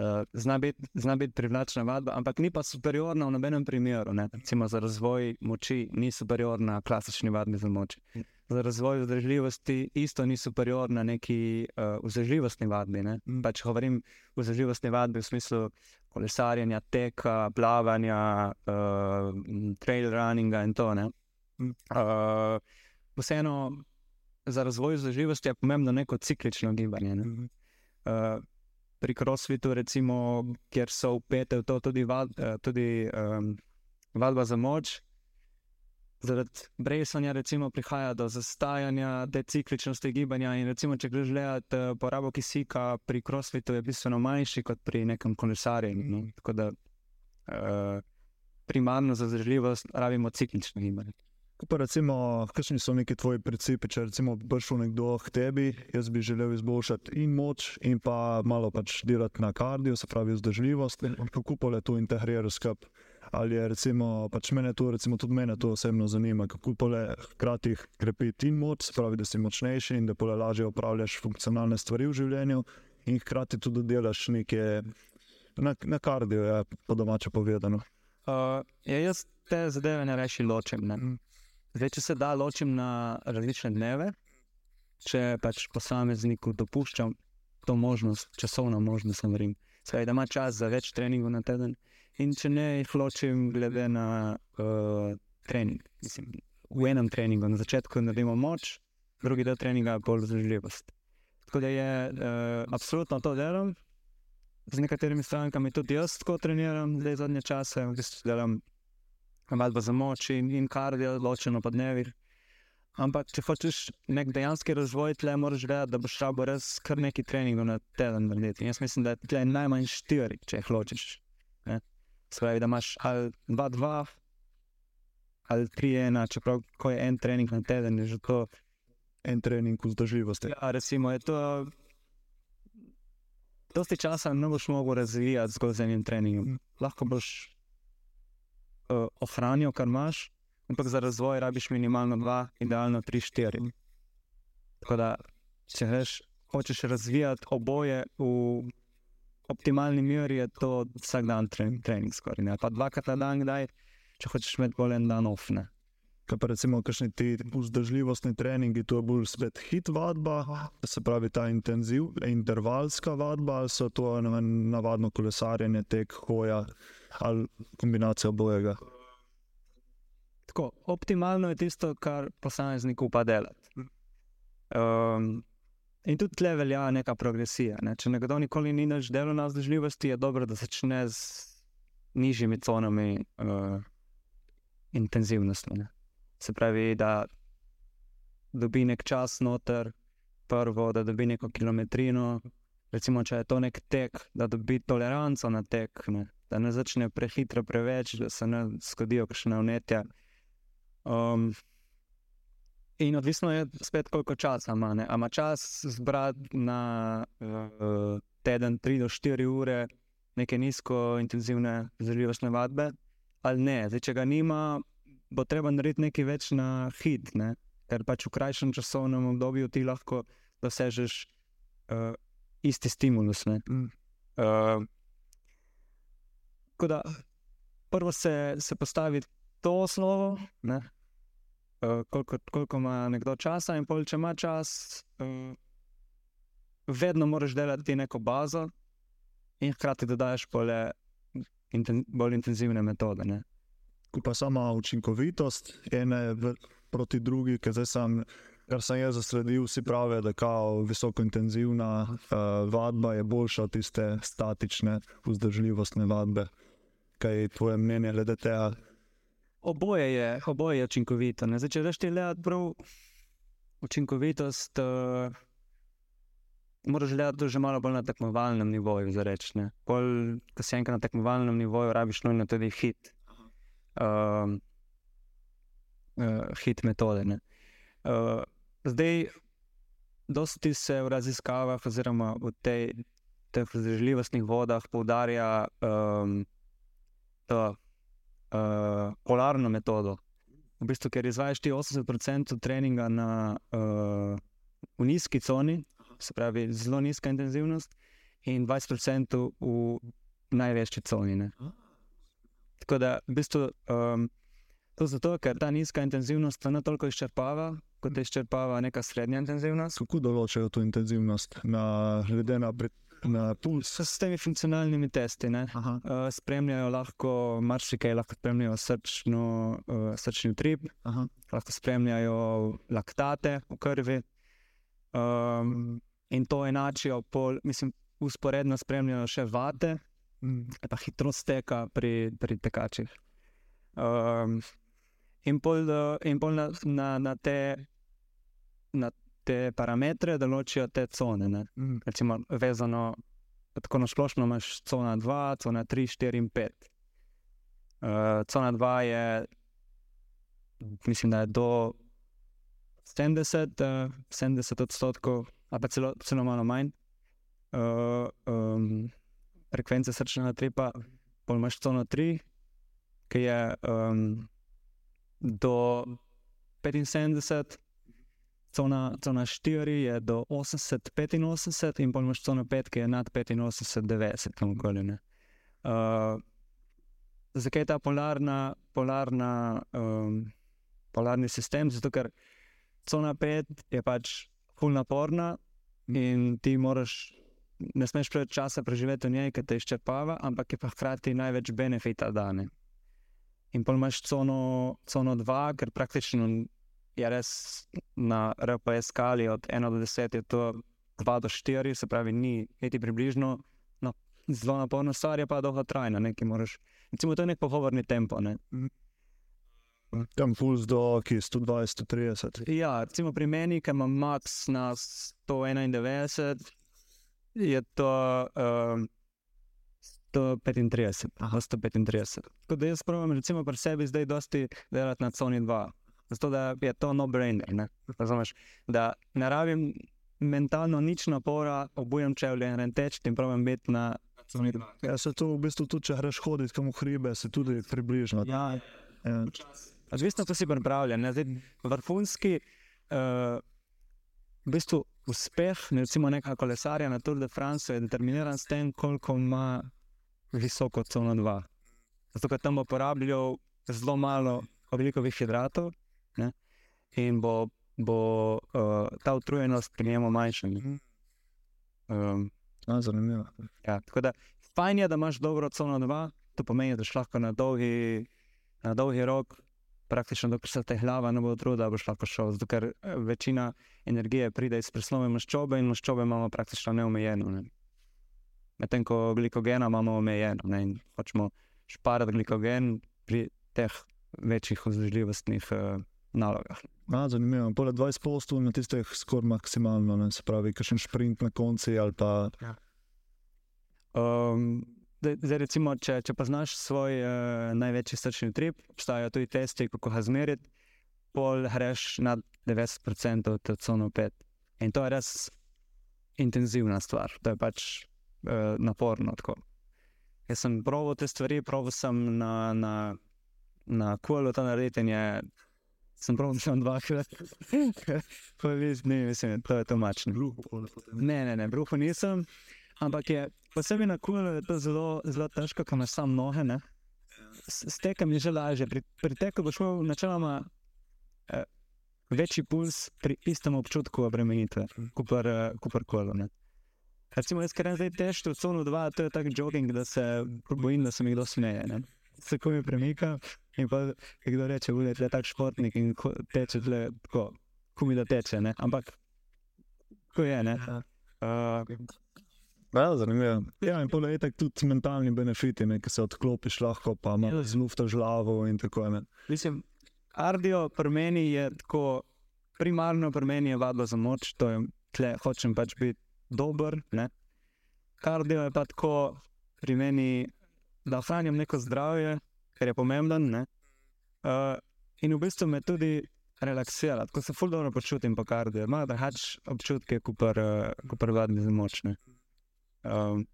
Uh, zna biti bit privlačna vadba, ampak ni pa superiorna v nobenem primeru. Ne? Recimo za razvoj moči ni superiorna klasični vadbi za moč. Za razvoj vzdržljivosti isto ni superiorna neki uh, vzdržljivostni vadbi. Pač govorim vzdržljivostni vadbi v smislu kolesarjenja, teka, plavanja, uh, trail runninga in to. Uh, vseeno za razvoj vzdržljivosti je pomembno neko ciklično gibanje. Ne? Uh, pri crossfitu, recimo, kjer so upete v to tudi, vad, tudi um, vadba za moč. Zaradi bresanja, recimo, prihaja do zastajanja te cikličnosti gibanja. In recimo, če greš gledati porabo kisika pri crossfitu, je bistveno manjši kot pri nekem kolesarjenju. No? Tako da uh, primarno za zdržljivost rabimo ciklično gibanje. Pa recimo, kakšni so neki tvoji principi, če recimo prišel nekdo k tebi, jaz bi želel izboljšati in moč, in pa malo pač delati na kardio, se pravi vzdržljivost, kako pa le to integriraš skupaj. Ali je recimo, pač mene to, recimo tudi mene to osebno zanima, kako pa le hkrati krepiti in moč, se pravi, da si močnejši in da pa le lažje upravljaš funkcionalne stvari v življenju, in hkrati tudi delaš nekaj na, na kardio, ja, po domače povedano. Uh, ja, jaz te zadeve ne reši ločem. Ne? Zdaj, če se da ločim na različne dneve, če pač posamezniku dopuščam to možnost, časovno možnost, vem, da ima čas za več treningov na teden, in če ne jih ločim, glede na uh, trening. Mislim, v enem treningu na začetku naredimo moč, drugi del treninga je bolj zdržljivost. Tako da je uh, absolutno to delam. Z nekaterimi strankami tudi jaz tako treniram, zdaj zadnje čase, v bistvu delam malo za moč in, in kardio, ločeno po dnevih. Ampak, če hočeš nek dejanski razvoj, tle moraš gledati, da boš šel res kar nekaj treningov na teden narediti. Jaz mislim, da je tle najmanj štiri, če jih hočeš. Spravi, da imaš ali dva, dva, ali tri, ena, čeprav ko je en trening na teden, je že to. En trening vzdržljivosti. Ja, recimo, je to. Dosti časa ne boš mogel razvijati zgolj z enim treningom. Lahko boš uh, ohranil, kar imaš, ampak za razvoj rabiš minimalno dva, idealno tri, štiri. Tako da, če veš, hočeš razvijati oboje v optimalni meri, je to vsak dan trening, trening skoraj. Ne? Pa dvakrat na dan, kdaj, če hočeš imeti bolj en dan ofne. Kaj pa recimo, kakšni ti vzdržljivostni treningi, to je bolj svet hit vadba, se pravi ta intenziv, intervalska vadba, ali so to navadno kolesarjenje, tek, hoja ali kombinacija obojega. Tako, optimalno je tisto, kar posameznik upa delati. Um, in tudi tle velja neka progresija. Ne? Če nekdo nikoli ni več delal na vzdržljivosti, je dobro, da začne z nižjimi conami uh, intenzivnosti. Ne? Se pravi, da dobi nek čas noter, prvo, da dobi neko kilometrino. Recimo, če je to nek tek, da dobi toleranco na tek, ne? Da ne začne prehitro, preveč, da se ne zgodijo kakšne vnetja. Um, in odvisno je spet, koliko časa ima. Ama čas zbrati na uh, teden, 3 do 4 ure, neke nizko intenzivne zrljivostne vadbe, ali ne. Zdaj, če ga nima, bo treba narediti nekaj več na hit, ne? ker pač v krajšem časovnem obdobju ti lahko dosežeš uh, isti stimulus. Mm. Uh, da, prvo se, se postavi to osnovo, ne? uh, koliko, koliko ima nekdo časa, in pol, če ima čas, uh, vedno moraš delati neko bazo, in hkrati dodajaš pole inten, bolj intenzivne metode. Ne? Pa sama učinkovitost ene proti drugi, ker zdaj sem. Kar sem jaz zasledil, vsi pravijo, da je visokointenzivna uh, vadba je boljša od tiste statične, vzdržljivostne vadbe. Kaj je tvoje mnenje glede tega? Oboje je, oboje je učinkovito. Zdaj, če rečeš, da je prav učinkovitost, uh, moraš gledati že malo bolj na tekmovalnem nivoju. Ko si enkrat na tekmovalnem nivoju, rabiš nujno tudi hit. Uh, uh, hit metode. Dosti se v raziskavah, oziroma v tej, teh vzdržljivostnih vodah, poudarja um, uh, polarno metodo. V bistvu, ker izvajaš ti 80% treninga na, uh, v nizki coni, se pravi, zelo nizka intenzivnost, in 20% v največji coni. Ne. Tako da, v bistvu, um, to zato, ker ta nizka intenzivnost ne toliko izčrpava, kot izčrpava neka srednja intenzivnost. Kako določajo to intenzivnost, na, glede na pred na puls. S temi funkcionalnimi testi uh, spremljajo lahko marsikaj, lahko spremljajo srčno, uh, srčni utrip, Aha. lahko spremljajo laktate v krvi. Um, in to enačijo, pol, mislim, usporedno spremljajo še vate, mm. pa hitrost teka pri, pri tekačih. Um, in pol, in pol na, na, na te. Na te parametre, določijo te cone. Mm. Recimo, vezano tako na splošno, imaš cona 2, cona 3, 4 in 5. Uh, cona 2 je, mislim, da je do 70, uh, 70 odstotkov, ali pa celo, celo malo manj. Uh, um, frekvence srčnega tripa, pol imaš cona 3, ki je um, do 75. Cona, cona 4 je do 80-85, in pa imaš cona 5, ki je nad 85-90, tam okoli. Uh, zakaj je ta polarna, polarna, um, polarni sistem? Zato, ker cona 5 je pač full naporna in ti moraš, ne smeš preveč časa preživeti v njej, ker te izčrpava, ampak je pa hkrati največ benefita dane. In pa imaš cono, cono 2, ker praktično je res na RPS skali od 1 do 10, je to 2 do 4, se pravi, ni niti približno no, zelo naporno, stvar je pa dolgo trajna. Recimo, to je nek pogovorni tempo. Ne? Tam puls do 120-130. Ja, recimo pri meni, ki imam max na 191, je to um, 135. Aha, 135. Tako da jaz pravim, recimo pri sebi zdaj dosti delati na coni 2 zato da je to no-brainer. Razumeš, da ne rabim mentalno nič napora, obujem čevlje in teč, in pravim biti na. Ja, se to v bistvu tudi, če greš hoditi kam v hribe, se tudi približno. Ja, ja. Odvisno, kako si pripravljen. Vrhunski uh, v bistvu uspeh, ne, recimo neka kolesarja na Tour de France, je determiniran s tem, koliko ima visoko CO2. Zato, ker tam uporabljajo zelo malo oglikovih hidratov, ne? in bo, bo uh, ta utrujenost pri njemu manjša. Um, zanimivo. Ja, tako da fajn je, da imaš dobro cono 2, to pomeni, da lahko na dolgi, na dolgi rok. Praktično, dokler se te glava ne bo trudila, boš lahko šel. Zato, ker eh, večina energije pride iz preslove maščobe in maščobe imamo praktično neomejeno. Ne. Medtem ko glikogena imamo omejeno ne. in hočemo šparati glikogen pri teh večjih vzdržljivostnih uh, nalogah. A, zanimivo. Poleg 20 postov na tistih skoraj maksimalno, ne, se pravi, kakšen sprint na konci ali pa. Ja. Um, zdaj, recimo, če, če pa znaš svoj uh, največji srčni trip, obstajajo tudi testi, kako ga zmeriti, pol greš na 90% od cono 5. In to je res intenzivna stvar, to je pač uh, naporno. Tako. Jaz sem proval te stvari, proval sem na, na, na kolu to narediti in je sem prav šel dvakrat. ne, mislim, to je to mačno. Ne, ne, ne, bruho nisem. Ampak je posebej na kulu zelo, zelo težko, ker imaš samo noge. S, s tekom je že lažje. Pri, pri teku boš imel načeloma uh, večji puls pri istem občutku obremenitve, kot uh, kolo. Recimo, jaz grem zdaj težko v cono 2, to je tak jogging, da se bojim, da se mi kdo smeje. Ne? Se ko mi premika in pa kdo reče, da je tak športnik in teče tle, tako, ko mi da teče. Ne? Ampak, ko je, ne. Uh, Ja, zanimivo. Ja, in pole je tako tudi mentalni benefiti, ki se odklopiš lahko, pa imaš zlufto žlavo in tako naprej. Mislim, kardio pri meni je tako, primarno pri meni je vadba za moč, to je, tle, hočem pač biti dober. Ne? Kardio je pa tako pri meni, da ohranjam neko zdravje, ker je pomemben. Uh, in v bistvu me tudi relaksira, tako se fuldo počutim po kardio. Imajo drugačne občutke, kot pa vadbi za moč. Ne? Um,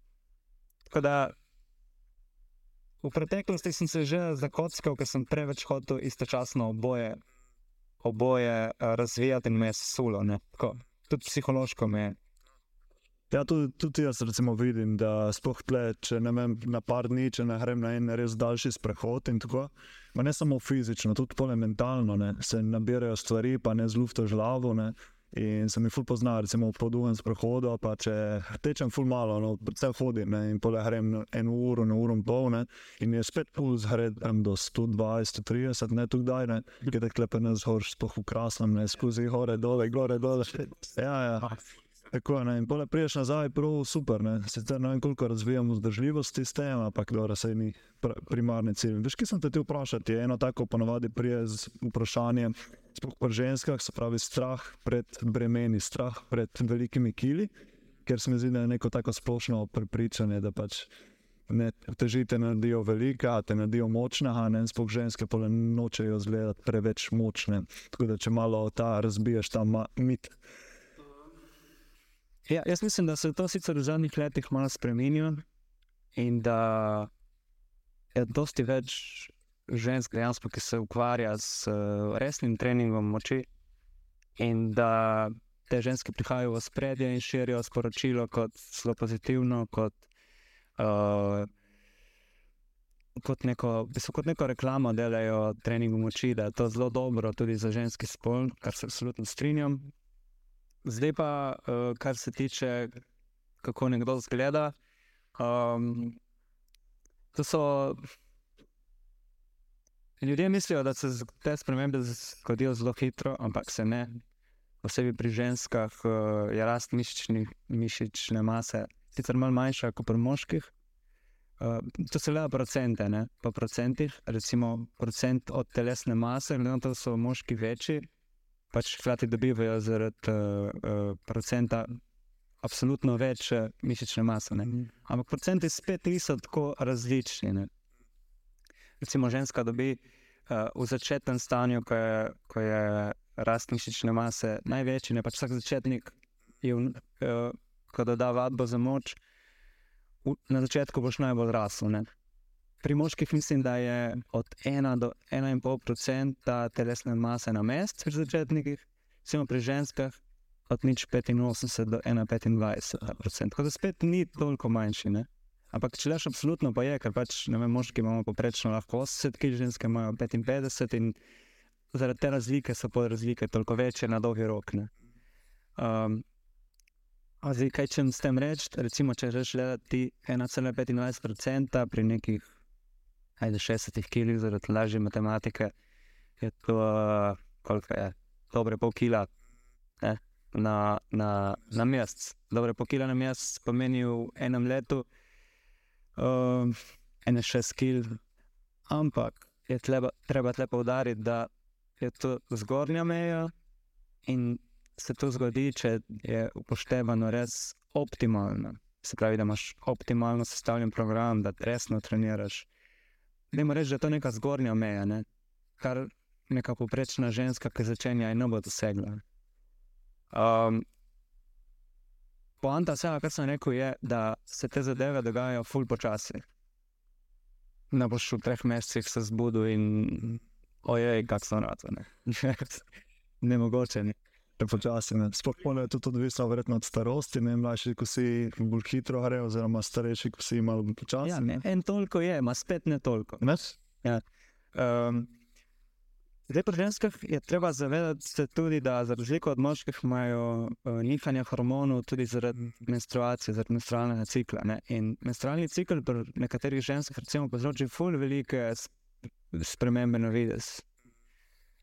tako da v preteklosti sem se že zakockal, ker sem preveč hotel istočasno oboje, oboje uh, razvijati in me je sulo. Tudi psihološko me je. Ja, tudi, tudi jaz recimo, vidim, da spoh tle, če ne vem, na par dni, če ne grem na en res daljši sprehod. Tako, ne samo fizično, tudi pole mentalno, ne, se nabirajo stvari, pa ne zlufto žlavo. Ne. In se mi ful pozna, recimo po dolgem sprehodu, pa če tečem ful malo, no, predvsem hodim ne, in pole grem eno uro, eno uro in pol, ne, in je spet puls grem do 120, 130, ne tu kdaj, ne, ki te klepe ne zhor, spoh v krasnem, ne, skozi gore, dole, gore, dole. Ja, ja. Tako je, in pole priješ nazaj, prav super, ne, sicer ne vem, koliko razvijamo vzdržljivost s tem, ampak dobro, se ni pr primarni cilj. Veš, ki sem te ti vprašati, je eno tako ponovadi prije z vprašanjem, sploh pri ženskah, se pravi strah pred bremeni, strah pred velikimi kili, ker se mi zdi, da je neko tako splošno prepričanje, da pač ne težite naredijo velika, te naredijo močna, a ne sploh ženske pa nočejo izgledati preveč močne. Tako da če malo ta razbiješ ta mit. Ja, jaz mislim, da se to sicer v zadnjih letih malo spremenilo in da je dosti več žensk, dejansko, ki se ukvarja s uh, resnim treningom moči, in da te ženske prihajajo v spredje in širijo sporočilo kot zelo pozitivno, kot, uh, kot, neko, kot neko reklamo, delajo trening moči, da je to zelo dobro tudi za ženski spol, kar se absolutno strinjam. Zdaj pa, uh, kar se tiče, kako nekdo zgleda. Um, to so Ljudje mislijo, da se te spremembe zgodijo zelo hitro, ampak se ne. Posebej pri ženskah uh, je rast mišični, mišične mase, sicer malo manjša kot pri moških. Uh, to se gleda procente, ne? po procentih. Recimo, procent od telesne mase, glede na to, da so moški večji, pač hkrati dobivajo zaradi uh, uh, procenta absolutno več mišične mase. Ne? Mhm. Ampak procenti spet niso tako različni. Ne? recimo ženska dobi uh, v začetnem stanju, ko je, ko je rast mišične mase največji, ne pač vsak začetnik, je, uh, ko doda vadbo za moč, v, na začetku boš najbolj rasel. Ne? Pri moških mislim, da je od 1 do 1,5% telesne mase na mest, pri začetnikih, samo pri ženskah. Od nič 85 do 1,25%. Tako da spet ni toliko manjši. Ne? Ampak če leš, absolutno pa je, ker pač ne vem, moški imamo poprečno lahko 80, ki ženske imajo 55 in zaradi te razlike so pa razlike toliko večje na dolgi rok. Um, zdaj, kaj če s tem reči, recimo, če želiš gledati 1,25% pri nekih ajde, 60 kg, zaradi lažje matematike, je to, koliko je, dobre pol kila. Ne? Na, na, na mesec. Dobre, po kila na mesec pomeni v enem letu uh, ene še skil. Ampak je treba, treba tle poudariti, da je to zgornja meja in se to zgodi, če je upoštevano res optimalno. Se pravi, da imaš optimalno sestavljen program, da resno treniraš. Ne moreš reči, da je to neka zgornja meja, ne? kar neka poprečna ženska, ki začenja in ne bo dosegla. Um, Poanta vsega, kar sem rekel, je, da se te zadeve dogajajo ful počasi. Ne boš v treh mesecih se zbudil in ojej, kak so rado. Ne, <laughs> ne mogoče ni. Počasi, Spokojno je tudi odvisno od starosti. Ne, mlajši, ko si bolj hitro gre, oziroma starejši, ko si malo bolj počasi. Ja, en toliko je, ima spet ne toliko. Ne? Ja. Um, Zdaj, pri ženskah je treba zavedati se tudi, da za razliko od moških imajo uh, nihanja hormonov tudi zaradi menstruacije, zaradi menstrualnega cikla. Ne? In menstrualni cikl pri nekaterih ženskah, recimo, povzroči ful velike spremembe na vides.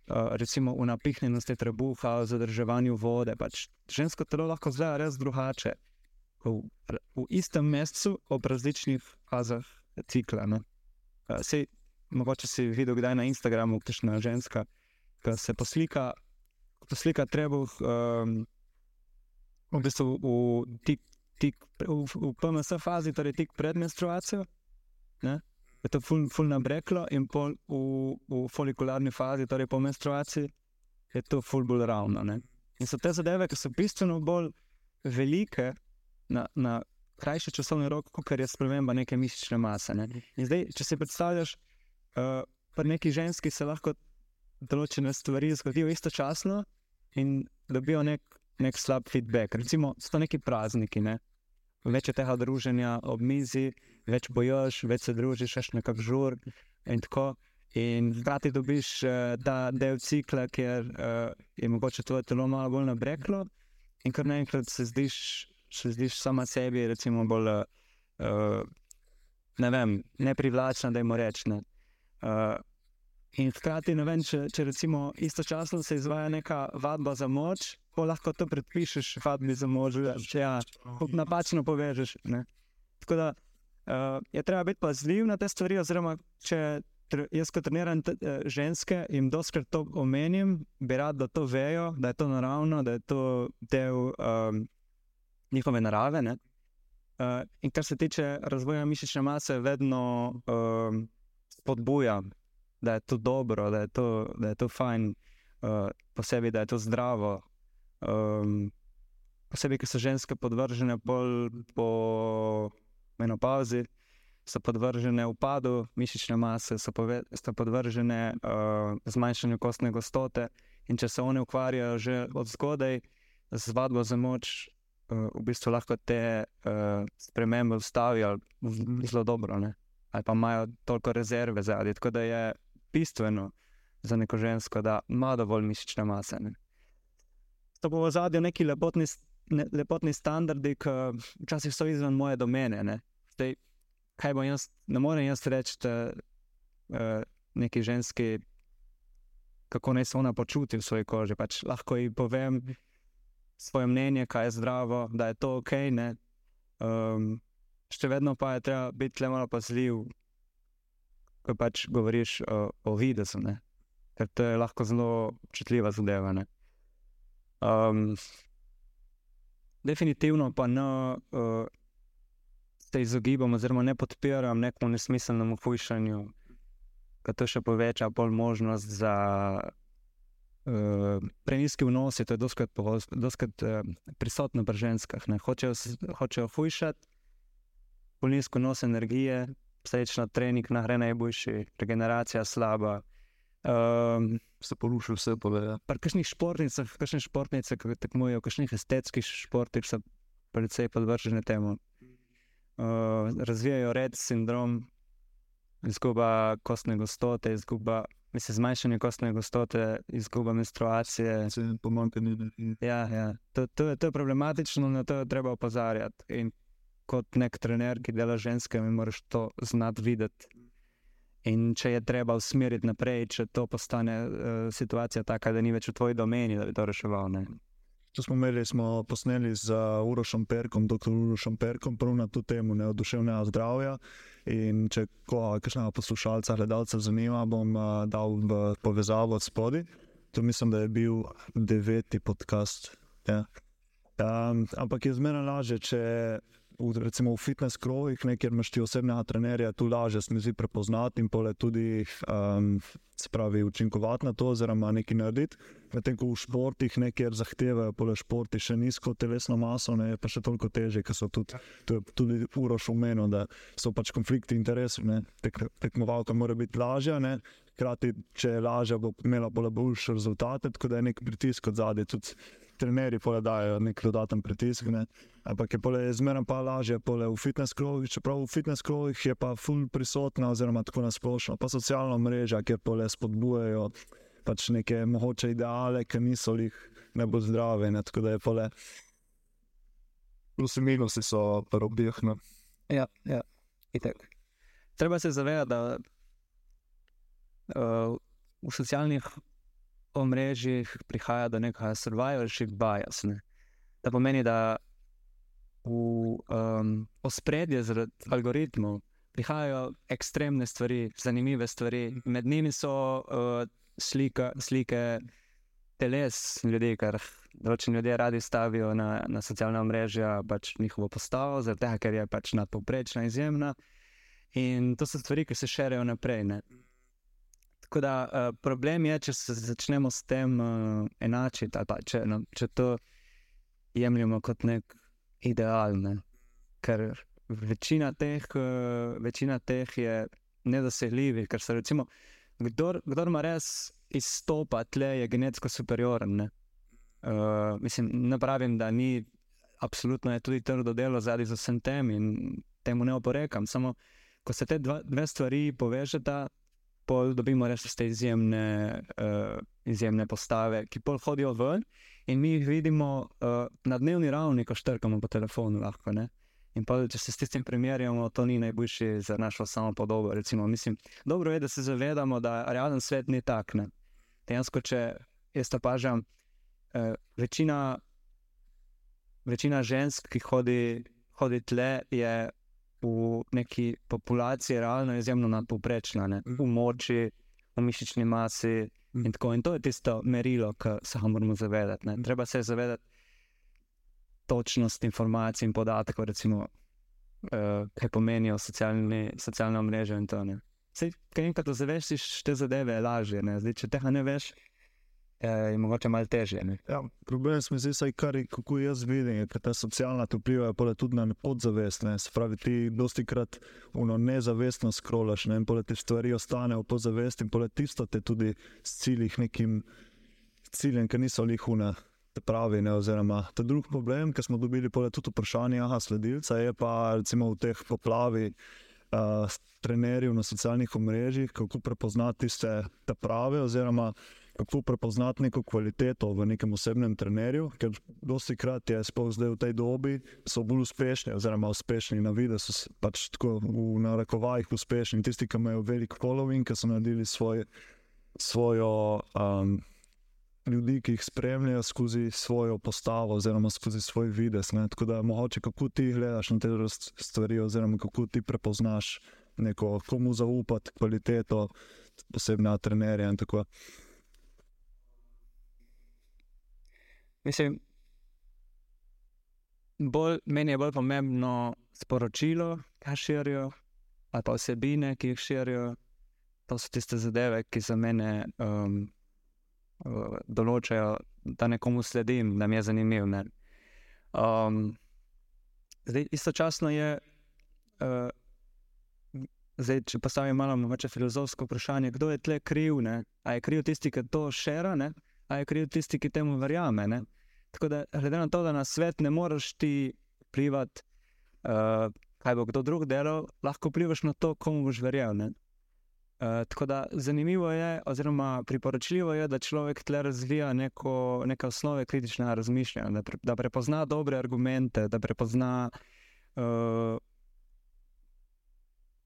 Uh, recimo v napihnjenosti trebuha, v zadrževanju vode. Pač žensko telo lahko zgleda res drugače. V, v istem mesecu, ob različnih fazah cikla. Uh, sej, mogoče si videl kdaj na Instagramu, kakšna ženska, ki se poslika, poslika trebuh um, v, bistvu v, tik, tik, v, v PMS fazi, torej tik pred menstruacijo. Je to ful, ful nabreklo, in pol v, v folikularni fazi, torej po menstruaciji, je to ful bolj ravno. Ne? In so te zadeve, ki so bistveno bolj velike na, na krajši časovni rok, kot je sprememba neke mišične mase. Ne? In zdaj, če si predstavljaš, uh, pri neki ženski se lahko določene stvari zgodijo istočasno in dobijo nek, nek slab feedback. Recimo, so to neki prazniki, ne? več je tega druženja ob mizi, več bojoš, več se družiš, še nekako žur in tako. In hkrati dobiš uh, ta del cikla, ker uh, je mogoče tvoje telo malo bolj nabreklo, in kar naenkrat se zdiš, se zdiš sama sebi, recimo, bolj uh, ne vem, neprivlačna, da jim rečem. Uh, in hkrati, ne vem, če, če recimo istočasno se izvaja neka vadba za moč, lahko to predpišeš, vadbi za moč, če ja, napačno povežeš. Ne? Tako da uh, je treba biti pazljiv na te stvari. Oziroma, če jaz kot treniram te, uh, ženske in doskrat to omenim, bi rad, da to vejo, da je to naravno, da je to del um, njihove narave. Uh, in kar se tiče razvoja mišične mase, vedno. Um, spodbujam, da je to dobro, da je to, da je to fajn, uh, posebej, da je to zdravo. Um, posebej, ker so ženske podvržene po menopauzi, so podvržene upadu mišične mase, so, pove, so podvržene uh, zmanjšanju kostne gostote. In če se one ukvarjajo že od zgodaj z vadbo za moč, uh, v bistvu lahko te uh, spremembe ustavijo zelo dobro. Ne? ali pa imajo toliko rezerve zadnji. Tako da je bistveno za neko žensko, da ima dovolj mišične mase. Ne. To bo v zadnjem neki lepotni, ne, lepotni standardi, ki včasih so izven moje domene. Zdaj, kaj bo jaz, ne morem jaz reči, da uh, neki ženski, kako naj se ona počuti v svoji koži. Pač lahko ji povem svoje mnenje, kaj je zdravo, da je to ok. Um, še vedno pa je treba biti le malo pazljiv, ko pač govoriš o, o videzu, ne? ker to je lahko zelo občutljiva zadeva. Um, definitivno pa ne uh, se izogibam, oziroma ne podpiram nekemu nesmiselnemu hujšanju, ker to še poveča pol možnost za. Uh, preniski vnosi, to je doskrat uh, prisotno pri ženskah. Hočejo, hočejo hujšati, polnilsko nos energije, srečna trening, nahrana najboljši, regeneracija slaba. Um, se poruši vse pole. Ja. Pri kakšnih športnicah, kakšne športnice, ki tekmujejo, kakšnih estetskih športih, so precej podvržene temu. Uh, razvijajo red sindrom, izguba kostne gostote, izguba. Mislim, zmanjšanje kostne gostote, izguba menstruacije. Pomanjkanje energije. Ja, ja. To, to, to je problematično, na to je treba opozarjati. In kot nek trener, ki dela ženske, moraš to znati videti. In če je treba usmeriti naprej, če to postane uh, situacija taka, da ni več v tvoji domeni, da bi to reševal. Ne? To smo imeli, smo posneli z Urošom Perkom, dr. Urošom Perkom, prav na to temo neoduševnega zdravja. In če kakšnega poslušalca, gledalca zanima, bom uh, dal v povezavo od spodaj. To mislim, da je bil deveti podcast. Ja. Um, ampak je zmeraj lažje, če v, recimo v fitness krogih, kjer imaš ti osebnega trenerja, tu lažje se mi zdi prepoznati in pole tudi um, spravi učinkovati na to, oziroma nekaj narediti. Medtem ko v športih nekjer zahtevajo, pole športi še nizko telesno maso, ne, pa še toliko teže, ker so tudi, tudi uroš umenili, da so pač konflikti interesov, Tek, tekmovalka mora biti lažja. Ne. Hkrati, če je lažja, bo imela bolj boljše rezultate, tako da je nek pritisk od zadaj trenerji dajo nek dodaten pritisk. Ne. Ampak je pole zmeraj pa lažje pole v fitness krogih, čeprav v fitness krogih je pa full prisotna, oziroma tako na splošno, pa socialna mreža, kjer pole spodbujajo pač neke mogoče ideale, ki niso jih najbolj zdrave. Ne? Tako da je pole. Plus in minusi so. No. Ja, ja. itak. Treba se zavedati, da uh, v socialnih omrežjih prihaja do nekega survivorship bias. Ne? To pomeni, da v um, ospredje zaradi algoritmov prihajajo ekstremne stvari, zanimive stvari. Med njimi so uh, slika, slike teles ljudi, kar določeni ljudje radi stavijo na, na socialna omrežja, pač njihovo postavo, zato ker je pač nadpovprečna, izjemna. In to so stvari, ki se širijo naprej. Ne? Tako da uh, problem je, če se začnemo s tem uh, enačiti, ali pa če, no, če to jemljemo kot nek idealne. Ker večina teh, uh, večina teh je nedosegljiva, ker se recimo, kdor, kdor ima res izstopa, tle je genetsko superioren. Uh, mislim, ne pravim, da ni, absolutno je tudi trdo delo zadnji za vsem tem in temu ne oporekam. Samo, ko se te dva, dve stvari povežeta, pol dobimo res te izjemne, uh, izjemne postave, ki pol hodijo ven in mi jih vidimo uh, na dnevni ravni, ko štrkamo po telefonu. Lahko, in pa, če se s tem primerjamo, to ni najboljši za našo samo podobo. Recimo, mislim, dobro je, da se zavedamo, da realen svet ni tak. Ne? Dejansko, če jaz opažam, uh, večina, večina žensk, ki hodi, hodi tle, je v neki populaciji realno izjemno nadpoprečna, ne? v moči, v mišični masi. In, tako, in to je tisto merilo, ki se ga moramo zavedati. Ne? Treba se zavedati točnost informacij in podatkov, recimo, uh, kaj pomenijo socialne mreže. Sej, kaj enkrat zavestiš, te zadeve je lažje. Zdaj, če tega ne veš, je mogoče malo težje. Ja, problem je, zdi, kar, kako jaz vidim, je, ta socialna vpliva tudi na podzavest. Ne. Spravi, ti dosti krat nezavestno skrolaš ne, in te stvari ostanejo v podzavesti in tisto te tudi s cilji nekim ciljem, ki niso lihuna. Pravi, ne, oziroma, ta drugi problem, ki smo dobili tudi vprašanje, aha, sledilca, je pa recimo v teh poplavih uh, trenerjev na socialnih omrežjih, kako prepoznati tiste prave, oziroma kako prepoznati neko kvaliteto v nekem osebnem trenerju, ker dosti krat je sploh zdaj v tej dobi, so bolj uspešni, oziroma uspešni na vidi, so pač tako v narekovajih uspešni. Tisti, ki imajo velik following, ki so naredili svoj, svojo. Um, Ljudi, ki jih spremljajo skozi svojo postavo, oziroma skozi svoj videz. Ne? Tako da, mogoče, kako ti gledaš na te stvari, oziroma kako ti prepoznaš neko, komu zaupati kvaliteto, posebno trenerja. Mislim, bolj, meni je bolj pomembno sporočilo, kaj širijo, ali pa vsebine, ki jih širijo. To so tiste zadeve, ki za mene um, določajo, da nekomu sledim, da mi je zanimiv. Um, zdaj, istočasno je, uh, zdaj, če postavim malo filozofsko vprašanje, kdo je tle kriv? Ali je kriv tisti, ki to šira, ali je kriv tisti, ki temu verjame? Ne? Tako da, glede na to, da na svet ne moreš ti vplivati, uh, kaj bo kdo drug delal, lahko vplivaš na to, komu boš verjel. Uh, tako da zanimivo je, oziroma priporočljivo je, da človek tle razvija neko, neke osnove kritičnega razmišljanja, da, pre, da prepozna dobre argumente, da prepozna uh,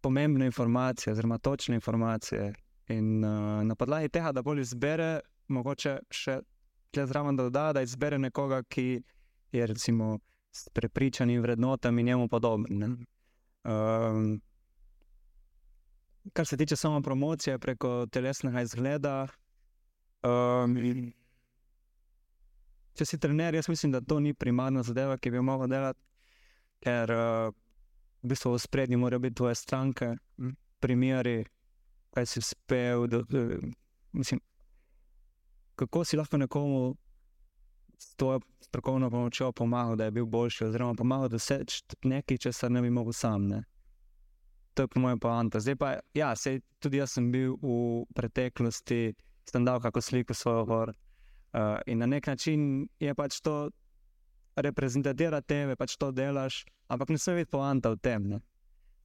pomembne informacije, oziroma točne informacije. In uh, na podlagi tega, da bolj izbere, mogoče še tle zraven doda, da izbere nekoga, ki je recimo s prepričanimi vrednotami njemu podoben. Um, kar se tiče samo promocije preko telesnega izgleda. Um, če si trener, jaz mislim, da to ni primarna zadeva, ki bi jo lahko delal, ker uh, v bistvu v sprednji morajo biti tvoje stranke, primeri, kaj si uspel. Da, da, mislim, kako si lahko nekomu s to strokovno pomočjo pomagal, da je bil boljši, oziroma pomagal doseči nekaj, česar ne bi mogel sam. Ne? To je po mojem poantu. Zdaj pa, ja, sej, tudi jaz sem bil v preteklosti, sem dal kako sliko svojo gor. Uh, in na nek način je pač to reprezentativno tebe, pač to delaš, ampak ne smeš biti poanta v tem.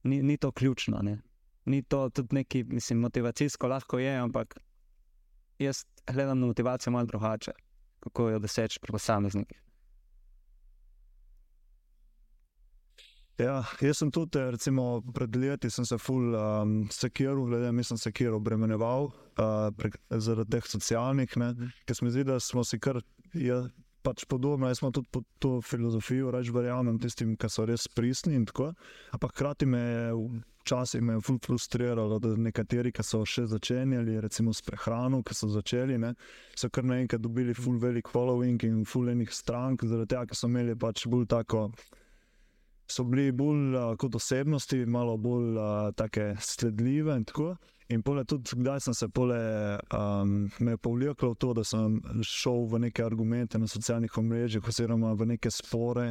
Ni, ni to ključno. Ne? Ni to tudi neki, mislim, motivacijsko lahko je, ampak jaz gledam na motivacijo malo drugače, kako jo doseči pri posameznikih. Ja, jaz sem tudi, recimo, pred leti sem se ful um, sekiral, glede na to, sem se obremenjeval uh, zaradi teh socialnih, ker se mi zdi, da smo si kar. Ja, Pač podobno, jaz smo tudi po to filozofijo, reč verjamem tistim, ki so res pristni. Ampak hkrati me je včasih me je frustriralo, da nekateri, ki so še začenjali, recimo s prehrano, ki so začeli, ne, so kar naenkrat dobili full velik following in full enih strank, zaradi tega, ker so imeli pač bolj tako so bili bolj uh, kot osebnosti, malo bolj uh, sledljive. In, in pole, tudi, kdaj sem se pole, um, me povleklo v to, da sem šel v neke argumente na socialnih omrežjih, oziroma v neke spore.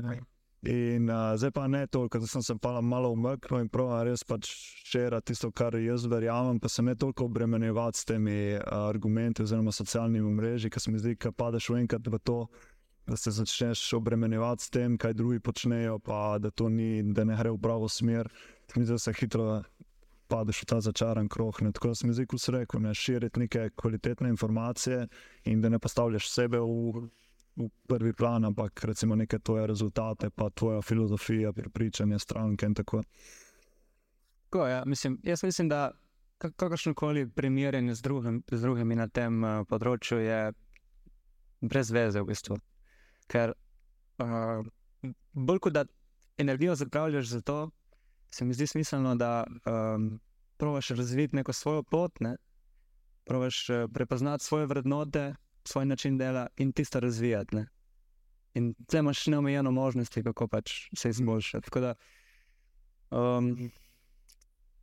In uh, zdaj pa ne toliko, da sem se pa malo umaknil in prav res pač šera tisto, kar jaz verjamem, pa se ne toliko obremenjevati s temi uh, argumenti oziroma socialnimi omrežji, ker se mi zdi, da padeš v enkrat v to da se začneš obremenjevati s tem, kaj drugi počnejo, pa da to ni, da ne gre v pravo smer. Mislim, da se hitro padeš v ta začaran krog. Tako da sem jih vse rekel, ne širiti neke kvalitetne informacije in da ne postavljaš sebe v, v prvi plan, ampak recimo neke tvoje rezultate, pa tvoja filozofija, prepričanje stranke in tako. Ko, ja, mislim, jaz mislim, da kakršno koli primerjanje z, drugim, z drugimi na tem uh, področju je brez veze v bistvu. Ker uh, bolj kot da energijo zapravljaš za to, se mi zdi smiselno, da um, provaš razviti neko svojo pot, ne? provaš uh, prepoznati svoje vrednote, svoj način dela in tisto razvijati. Ne? In tle imaš neomejeno možnosti, kako pač se izboljšati. Tako da um,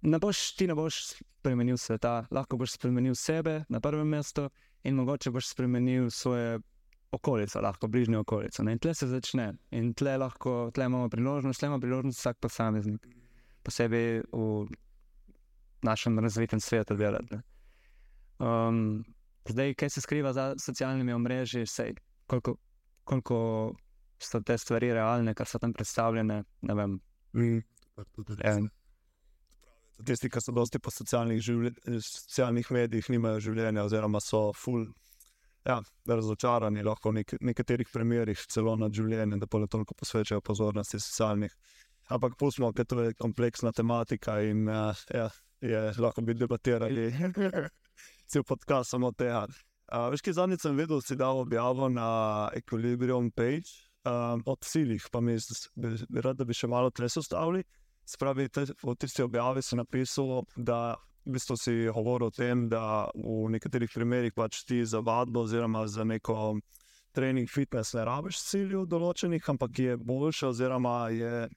ne boš ti ne boš spremenil sveta, lahko boš spremenil sebe na prvem mestu in mogoče boš spremenil svoje okolico, lahko bližnjo okolico. Ne? In tle se začne. In tle, lahko, tle imamo priložnost, tle ima priložnost vsak posameznik, posebej v našem razvitem svetu delati. Um, zdaj, kaj se skriva za socialnimi omrežji, sej, koliko, koliko so te stvari realne, kar so tam predstavljene. Mm. Tisti, ki so dosti po socialnih, socialnih medijih, nimajo življenja, oziroma so full ja, razočarani, lahko v nek nekaterih primerih celo nad življenjem, da pa le toliko posvečajo pozornosti socialnih. Ampak pustimo, ker to je kompleksna tematika in uh, ja, je, lahko bi debatirali <laughs> cel podcast samo tega. Uh, veš, ki zadnjič sem videl, si dal objavo na Equilibrium page um, o ciljih, pa mi bi rad, da bi še malo tle sostavili. Spravi, te, v tisti objavi si napisal, da v bistvu si govoril o tem, da v nekaterih primerih pač ti za vadbo oziroma za neko trening fitness ne rabiš ciljev določenih, ampak je boljše oziroma je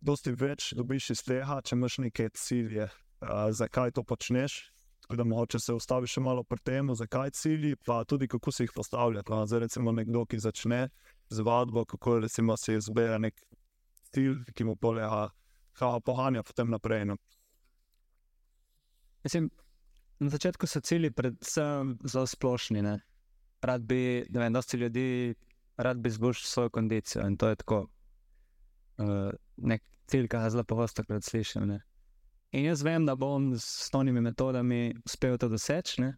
dosti več dobiš iz tega, če imaš neke cilje, uh, zakaj to počneš. Da moče se ustaviš malo pri tem, zakaj cilji, pa tudi kako se jih postavljati. No, zdaj, recimo, nekdo, ki začne z vadbo, kako recimo, se izbere nek cilj, ki mu polega, kako pohanja potem naprej. No. Mislim, na začetku so cilji predvsem zelo splošni. Ne? Rad bi, da vem, dosti ljudi, rad bi izboljšal svojo kondicijo in to je tako. Uh, nek cilj, ki ga zelo pogosto slišim. Ne? In jaz vem, da bom s osnovnimi metodami uspel to doseči. Ne?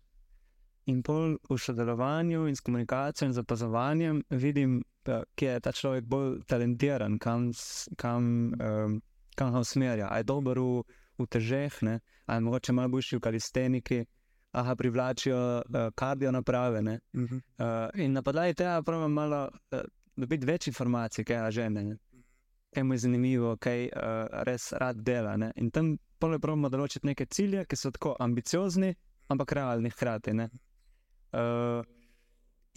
In pol v sodelovanju in s komunikacijo in zapazovanjem vidim, kje je ta človek bolj talentiran, kam, kam, um, kam ga usmerja. Je dober v v težeh, ne? ali mogoče malo boljši v kalisteniki, aha, privlačijo uh, kardio naprave. Uh -huh. uh, in na podlagi tega pravim malo uh, dobiti več informacij, kaj je žene. Kaj mu je zanimivo, kaj uh, res rad dela. Ne? In tam pravimo določiti neke cilje, ki so tako ambiciozni, ampak realni hkrati. Uh,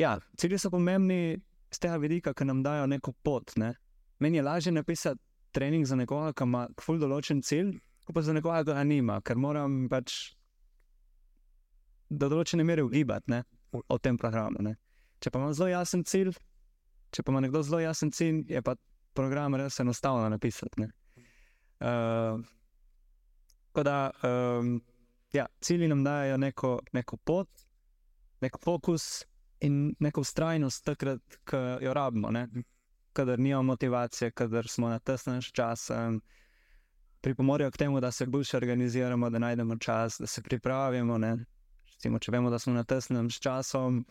ja, cilji so pomembni z tega vidika, ker nam dajo neko pot. Ne? Meni je lažje napisati trening za nekoga, ki ima ful določen cilj, ko pa za nekoga ga nima, ker moram pač do določene mere ugibati o tem programu. Ne. Če pa imam zelo jasen cilj, če pa ima nekdo zelo jasen cilj, je pa program res enostavno napisati. Uh, da, um, ja, cilji nam dajo neko, neko pot, nek fokus in neko ustrajnost, takrat, ko jo rabimo. Kader nimamo motivacije, kader smo na tesnem času. Um, pripomorejo k temu, da se bolj organiziramo, da najdemo čas, da se pripravimo. Ne? Recimo, če vemo, da smo na tesnem s časom,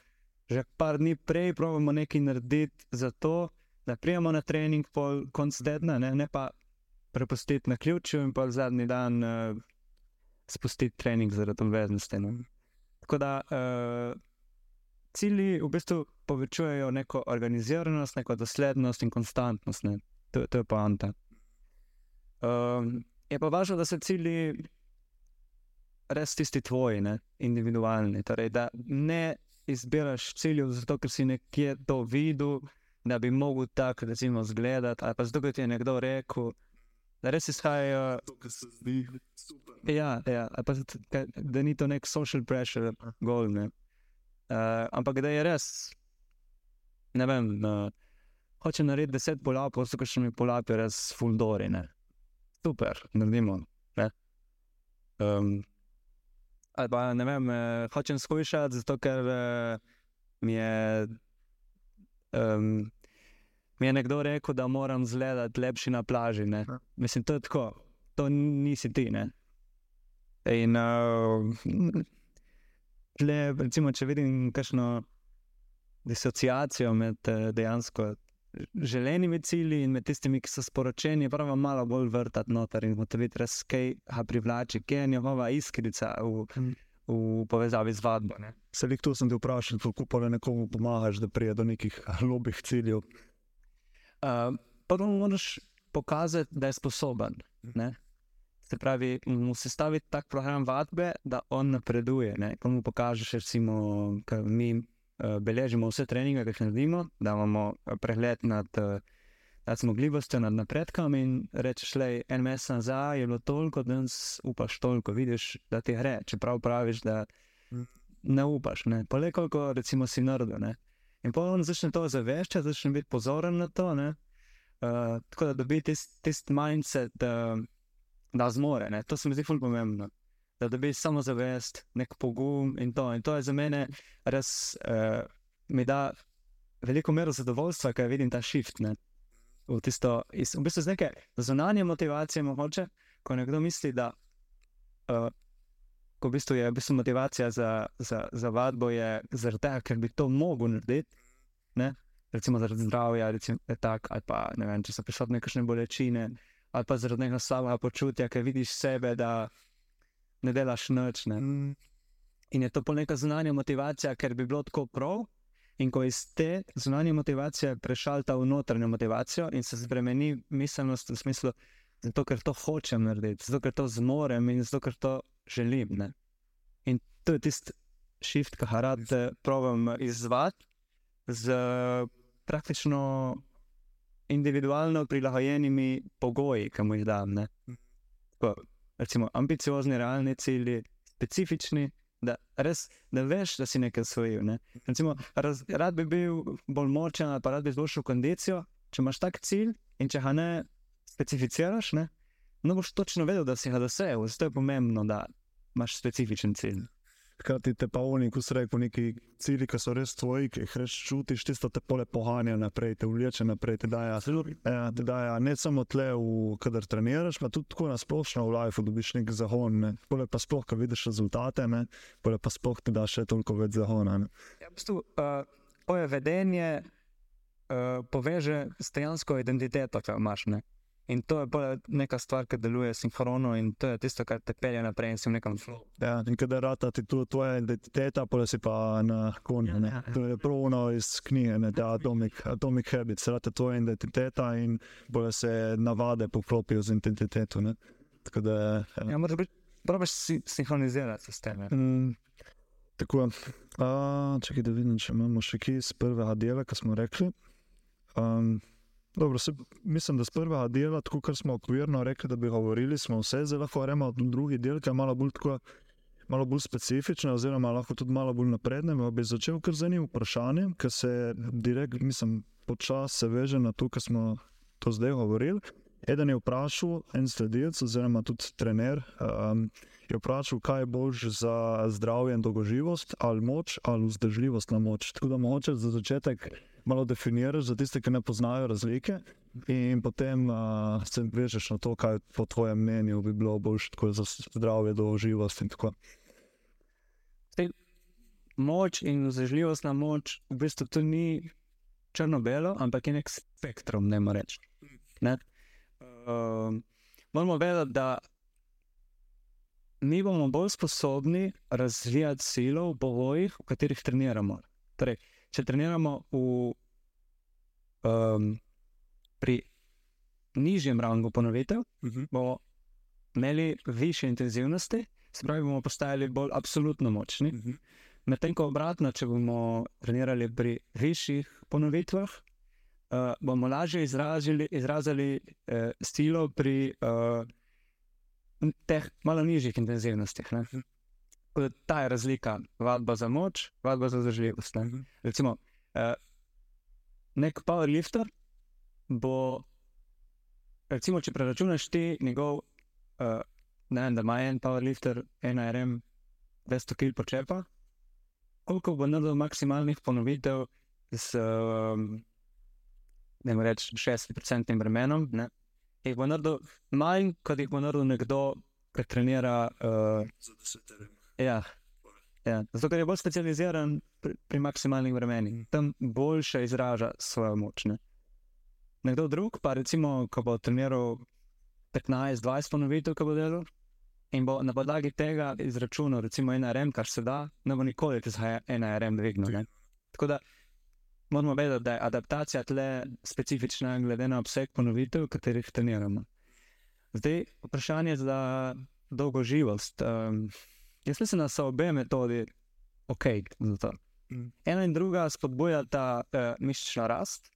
že par dni prej pravimo nekaj narediti za to, da prijemo na trening pol konc tedna, ne, ne pa prepustiti na ključu in pa zadnji dan uh, spustiti trening zaradi obveznosti. Ne. Tako da uh, cilji v bistvu povečujejo neko organiziranost, neko doslednost in konstantnost. Ne. To, to je poanta. Um, je pa važno, da so cilji res tisti tvoji, ne, individualni. Torej, da ne izbiraš ciljev zato, ker si nekje to videl, da bi mogel tako, recimo, izgledati, ali pa zato, ker ti je nekdo rekel. Da res izhajajo. To, kar se zdi super. Ja, ja ali pa da ni to nek social pressure, gol. Ne. Uh, ampak da je res, ne vem, uh, hoče narediti deset polapov, so kakšni polapi res fuldori. Ne. Super, naredimo. Ne. Um, ali pa ne vem, uh, hočem skušati, zato ker uh, mi je. Um, Mi je nekdo rekel, da moram izgledati lepši na plaži. Ne? Ja. Mislim, to je tako, to nisi ti. Ne? In, uh, tle, recimo, če vidim kakšno disociacijo med uh, dejansko želenimi cilji in med tistimi, ki so sporočeni, pravi malo bolj vrtati noter in ugotoviti, res kaj ga privlači, kje je njegova iskrica v, Mm. V povezavi z vadbo. Ne? Selik, to sem te vprašal, kako pa nekomu pomagaš, da prije do nekih lobih ciljev. Uh, prvo moraš pokazati, da je sposoben. Ne? Se pravi, mu sestaviti tak program vadbe, da on napreduje. Ne? Ko mu pokažeš, recimo, da mi uh, beležimo vse treninge, ki jih naredimo, da imamo eh, pregled nad, uh, zmogljivostjo, nad napredkom. In rečeš, da je en mesec nazaj je bilo toliko, danes upaš toliko, vidiš, da ti gre. Čeprav praviš, da Mm. ne upaš, ne. pa le koliko recimo si naredil. ne. In pa on začne to zaveščati, začne biti pozoren na to. ne. Uh, tako da dobi tisti tist mindset, da, da zmore. Ne? To se mi zdi fulj pomembno. Da dobi samo zavest, nek pogum in to. In to je za mene res, uh, mi da veliko mero zadovoljstva, ker vidim ta shift. Ne? V, tisto, iz, v bistvu z neke zunanje motivacije, mogoče, ko nekdo misli, da uh, ko v bistvu je v bistvu motivacija za, za, za vadbo je zaradi tega, ker bi to mogel narediti. Ne? Recimo zaradi zdravja, recimo, tak, ali pa ne vem, če so prisotne kakšne bolečine, ali pa zaradi nekega slabega počutja, ker vidiš sebe, da ne delaš noč. Ne? Mm. In je to pa neka zunanja motivacija, ker bi bilo tako prav. In ko iz te zunanje motivacije prešalta v notranjo motivacijo in se spremeni miselnost v smislu, zato ker to hočem narediti, zato ker to zmorem in zato ker to želim. Ne? In to je tisti shift, ki ga rad eh, provam izvati z praktično individualno prilagojenimi pogoji, ki mu jih dam. ne. Tako, recimo, ambiciozni, realni cilji, specifični, da res da veš, da si nekaj osvojil. Ne. Recimo, raz, rad bi bil bolj močen, ali pa rad bi izboljšal kondicijo. Če imaš tak cilj in če ga ne specificiraš, ne, no boš točno vedel, da si ga dosegel. Zato je pomembno, da imaš specifičen cilj. Hkrati te pa oni, ko so rekli, neki cilji, ki so res tvoji, ki jih res čutiš, tisto te pole pohanja naprej, te vleče naprej, te daja, ja, te daja ne samo tle, v, kadar treniraš, pa tudi tako na splošno v lifeu dobiš nek zahon. Ne. Pole pa sploh, ko vidiš rezultate, ne. pole pa sploh ti da še toliko več zahona. Ne. Ja, v bistvu, uh, tvoje vedenje uh, poveže s dejansko identiteto, ki jo imaš. Ne? In to je pol neka stvar, ki deluje sinhrono in to je tisto, kar te pelje naprej in si v nekem flow. Ja, in kadar rata ti tu tvoja identiteta, pole si pa na konju. Ja, ja, ja. To je pravno iz knjige, ne, ta Atomic, Atomic Habits, rata tvoja identiteta in pole se navade poklopijo z identiteto. Ne. Tako da, ja. Ja, moraš biti, probaš si sinhronizirati se s tem. ja. Mm, tako, a, čakaj, da vidim, če imamo še kje iz prvega dela, ki smo rekli. Um, dobro, se, mislim, da z prvega dela, tako kot smo okvirno rekli, da bi govorili, smo vse zelo lahko gremo drugi del, ki je malo bolj, tako, malo bolj specifičen, oziroma lahko tudi malo bolj napreden. Bi začel kar z enim vprašanjem, ki se direkt, mislim, počasi se veže na to, kar smo to zdaj govorili. Eden je vprašal, en sledilec, oziroma tudi trener, um, je vprašal, kaj je boljše za zdravje in dolgoživost, ali moč ali vzdržljivost na moč. Tako da mogoče za začetek malo definiraš za tiste, ki ne poznajo razlike, in potem uh, se vežeš na to, kaj po tvojem mnenju bi bilo boljše tako za zdravje, dolgoživost in tako. Zdaj, moč in vzdržljivostna moč, v bistvu to ni črno-belo, ampak je nek spektrum, ne moremo reči. Ne? Uh, moramo vedeti, da mi bomo bolj sposobni razvijati silo v pogojih, v katerih treniramo. Torej, če treniramo v, um, pri nižjem rangu ponovitev, uh -huh. bomo imeli više intenzivnosti, se pravi, bomo postajali bolj absolutno močni. Uh -huh. Medtem ko obratno, če bomo trenirali pri višjih ponovitvah, uh, bomo lažje izrazili, izrazili uh, stilo pri uh, teh malo nižjih intenzivnostih. Ne? Ta je razlika, vadba za moč, vadba za zdržljivost. Ne? Recimo, uh, nek powerlifter bo, recimo, če preračunaš ti njegov, uh, ne vem, da ima en powerlifter, ena RM, 200 kg počepa, koliko bo naredil maksimalnih ponovitev z. Um, ne morem reči, 60-odstotnim bremenom. Ne? Jih bo naredil manj, kot jih bo naredil nekdo, ki trenira. Uh, ja. Ja. Zato, ker je bolj specializiran pri, pri maksimalnih bremenih, tam boljše izraža svojo moč. Ne? Nekdo drug, pa recimo, ko bo treniral 15-20 ponovitev, ko bo delal. In bo na podlagi tega izračunal, recimo, ena RM, kar se da, ne bo nikoli za ena RM dvignil. Tako da moramo vedeti, da je adaptacija tle specifična, glede na obseg ponovitev, katerih treniramo. Zdaj, vprašanje za dolgo živost. Um, jaz mislim, da so obe metodi ok. Mm. Ena in druga spodbujata uh, mišična rast.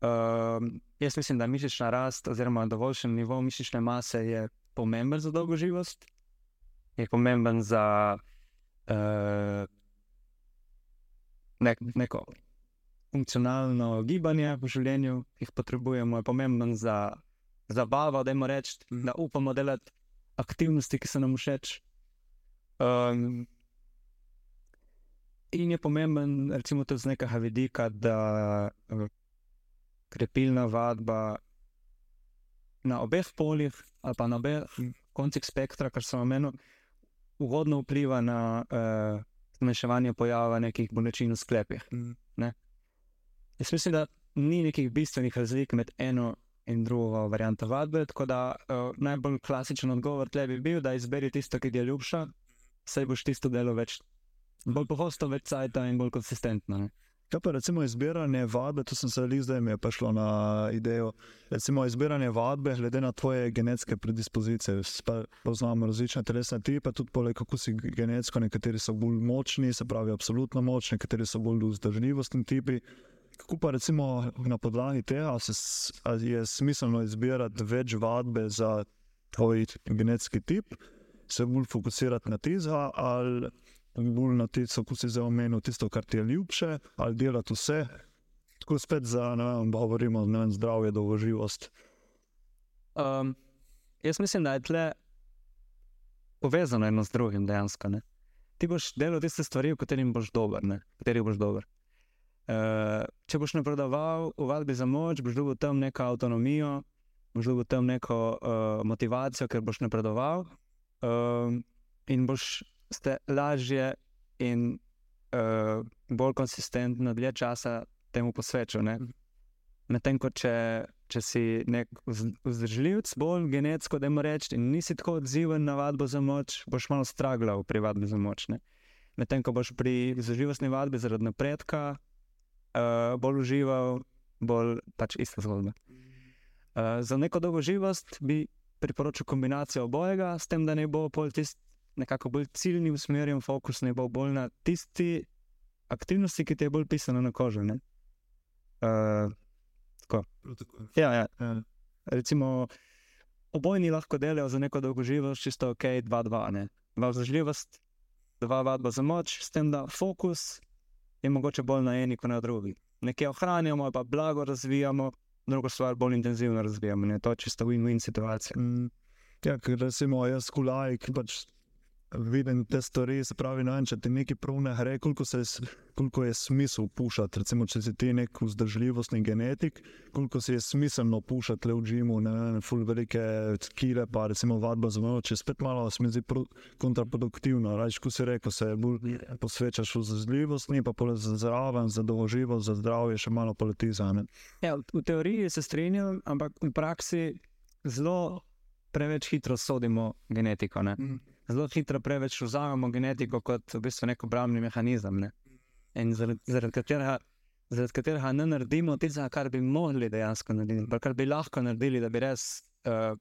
Um, jaz mislim, da mišična rast, oziroma dovoljšen nivo mišične mase, je pomemben za dolgo živost, je pomemben za uh, nek, neko funkcionalno gibanje v življenju, ki jih potrebujemo, je pomemben za zabavo, da imamo reči, da upamo delati aktivnosti, ki so nam všeč. Um, in je pomemben, recimo, tudi z nekega vidika, da uh, krepilna vadba na obeh poljih ali pa na obeh koncih spektra, kar sem omenil, ugodno vpliva na. Uh, zmanjševanje pojava nekih bolečin v sklepih. Mm. Ne? Jaz mislim, da ni nekih bistvenih razlik med eno in drugo varianto vadbe. Tako da uh, najbolj klasičen odgovor tle bi bil, da izberi tisto, ki ti je ljubša, saj boš tisto delo več, bolj pogosto, več cajta in bolj konsistentno. Ne? Kaj pa recimo izbiranje vadbe, to sem se ali zdaj mi je prišlo na idejo. Recimo izbiranje vadbe, glede na tvoje genetske predispozicije. Poznamo različne telesne tipe, tudi poleg kako si genetsko, nekateri so bolj močni, se pravi, absolutno močni, nekateri so bolj vzdržljivostni tipi. Kako pa recimo na podlagi tega se, je smiselno izbirati več vadbe za tvoj genetski tip, se bolj fokusirati na tiza ali bolj na tisto, kot si zdaj omenil, tisto, kar ti je ljubše, ali delati vse. Tako spet za, ne vem, govorimo o zdravju, dolgoživost. Um, jaz mislim, da je tle povezano eno z drugim dejansko. Ne? Ti boš delal tiste stvari, v katerih boš dober. Boš dober. Uh, če boš napredoval v vadbi za moč, boš dobil tam neko avtonomijo, boš dobil tam neko uh, motivacijo, ker boš napredoval. Uh, in boš ste lažje in uh, bolj konsistentno dlje časa temu posvečali. Medtem ko če, če si nek vzdržljivec, bolj genetsko, da imaš reči, in nisi tako odziven na vadbo za moč, boš malo straglal pri vadbi za moč. Medtem ko boš pri vzdržljivostni vadbi zaradi napredka uh, bolj užival, bolj pač ista zgodba. Uh, za neko dolgoživost bi priporočil kombinacijo obojega, s tem, da ne bo pol tisti nekako bolj ciljni, usmerjen fokus, ne bo bolj na tisti aktivnosti, ki ti je bolj pisano na kožo. Uh, tako. Ja, ja. Ja. Recimo, obojni lahko delajo za neko dolgoživost, čisto ok, 2-2. Dva vzdržljivost, dva vadba za moč, s tem, da fokus je mogoče bolj na eni, kot na drugi. Nekaj ohranjamo, pa blago razvijamo, drugo stvar bolj intenzivno razvijamo. Ne? To je čisto win-win situacija. Mm. Ja, ker recimo jaz, kulaj, ki pač vidim te stvari, se pravi, no, če ti nekaj prav ne gre, koliko, se, koliko je smisel pušati. Recimo, če si ti nek vzdržljivostni genetik, koliko si je smiselno pušati le v džimu, ne vem, ful velike kile, pa recimo vadba za noč, če spet malo se mi zdi kontraproduktivno. Rajš, ko si rekel, se bolj posvečaš vzdržljivosti, pa pole za zraven, za dolgoživost, za zdravje še malo politizane. Ja, v teoriji se strinjam, ampak v praksi zelo preveč hitro sodimo genetiko. Ne? Zelo hitro preveč vzamemo genetiko kot v bistvu nek obrambni mehanizem. Ne? In zaradi, zaradi, katerega, zaradi katerega ne naredimo tistega, kar bi mogli dejansko narediti, kar bi lahko naredili, da bi res uh,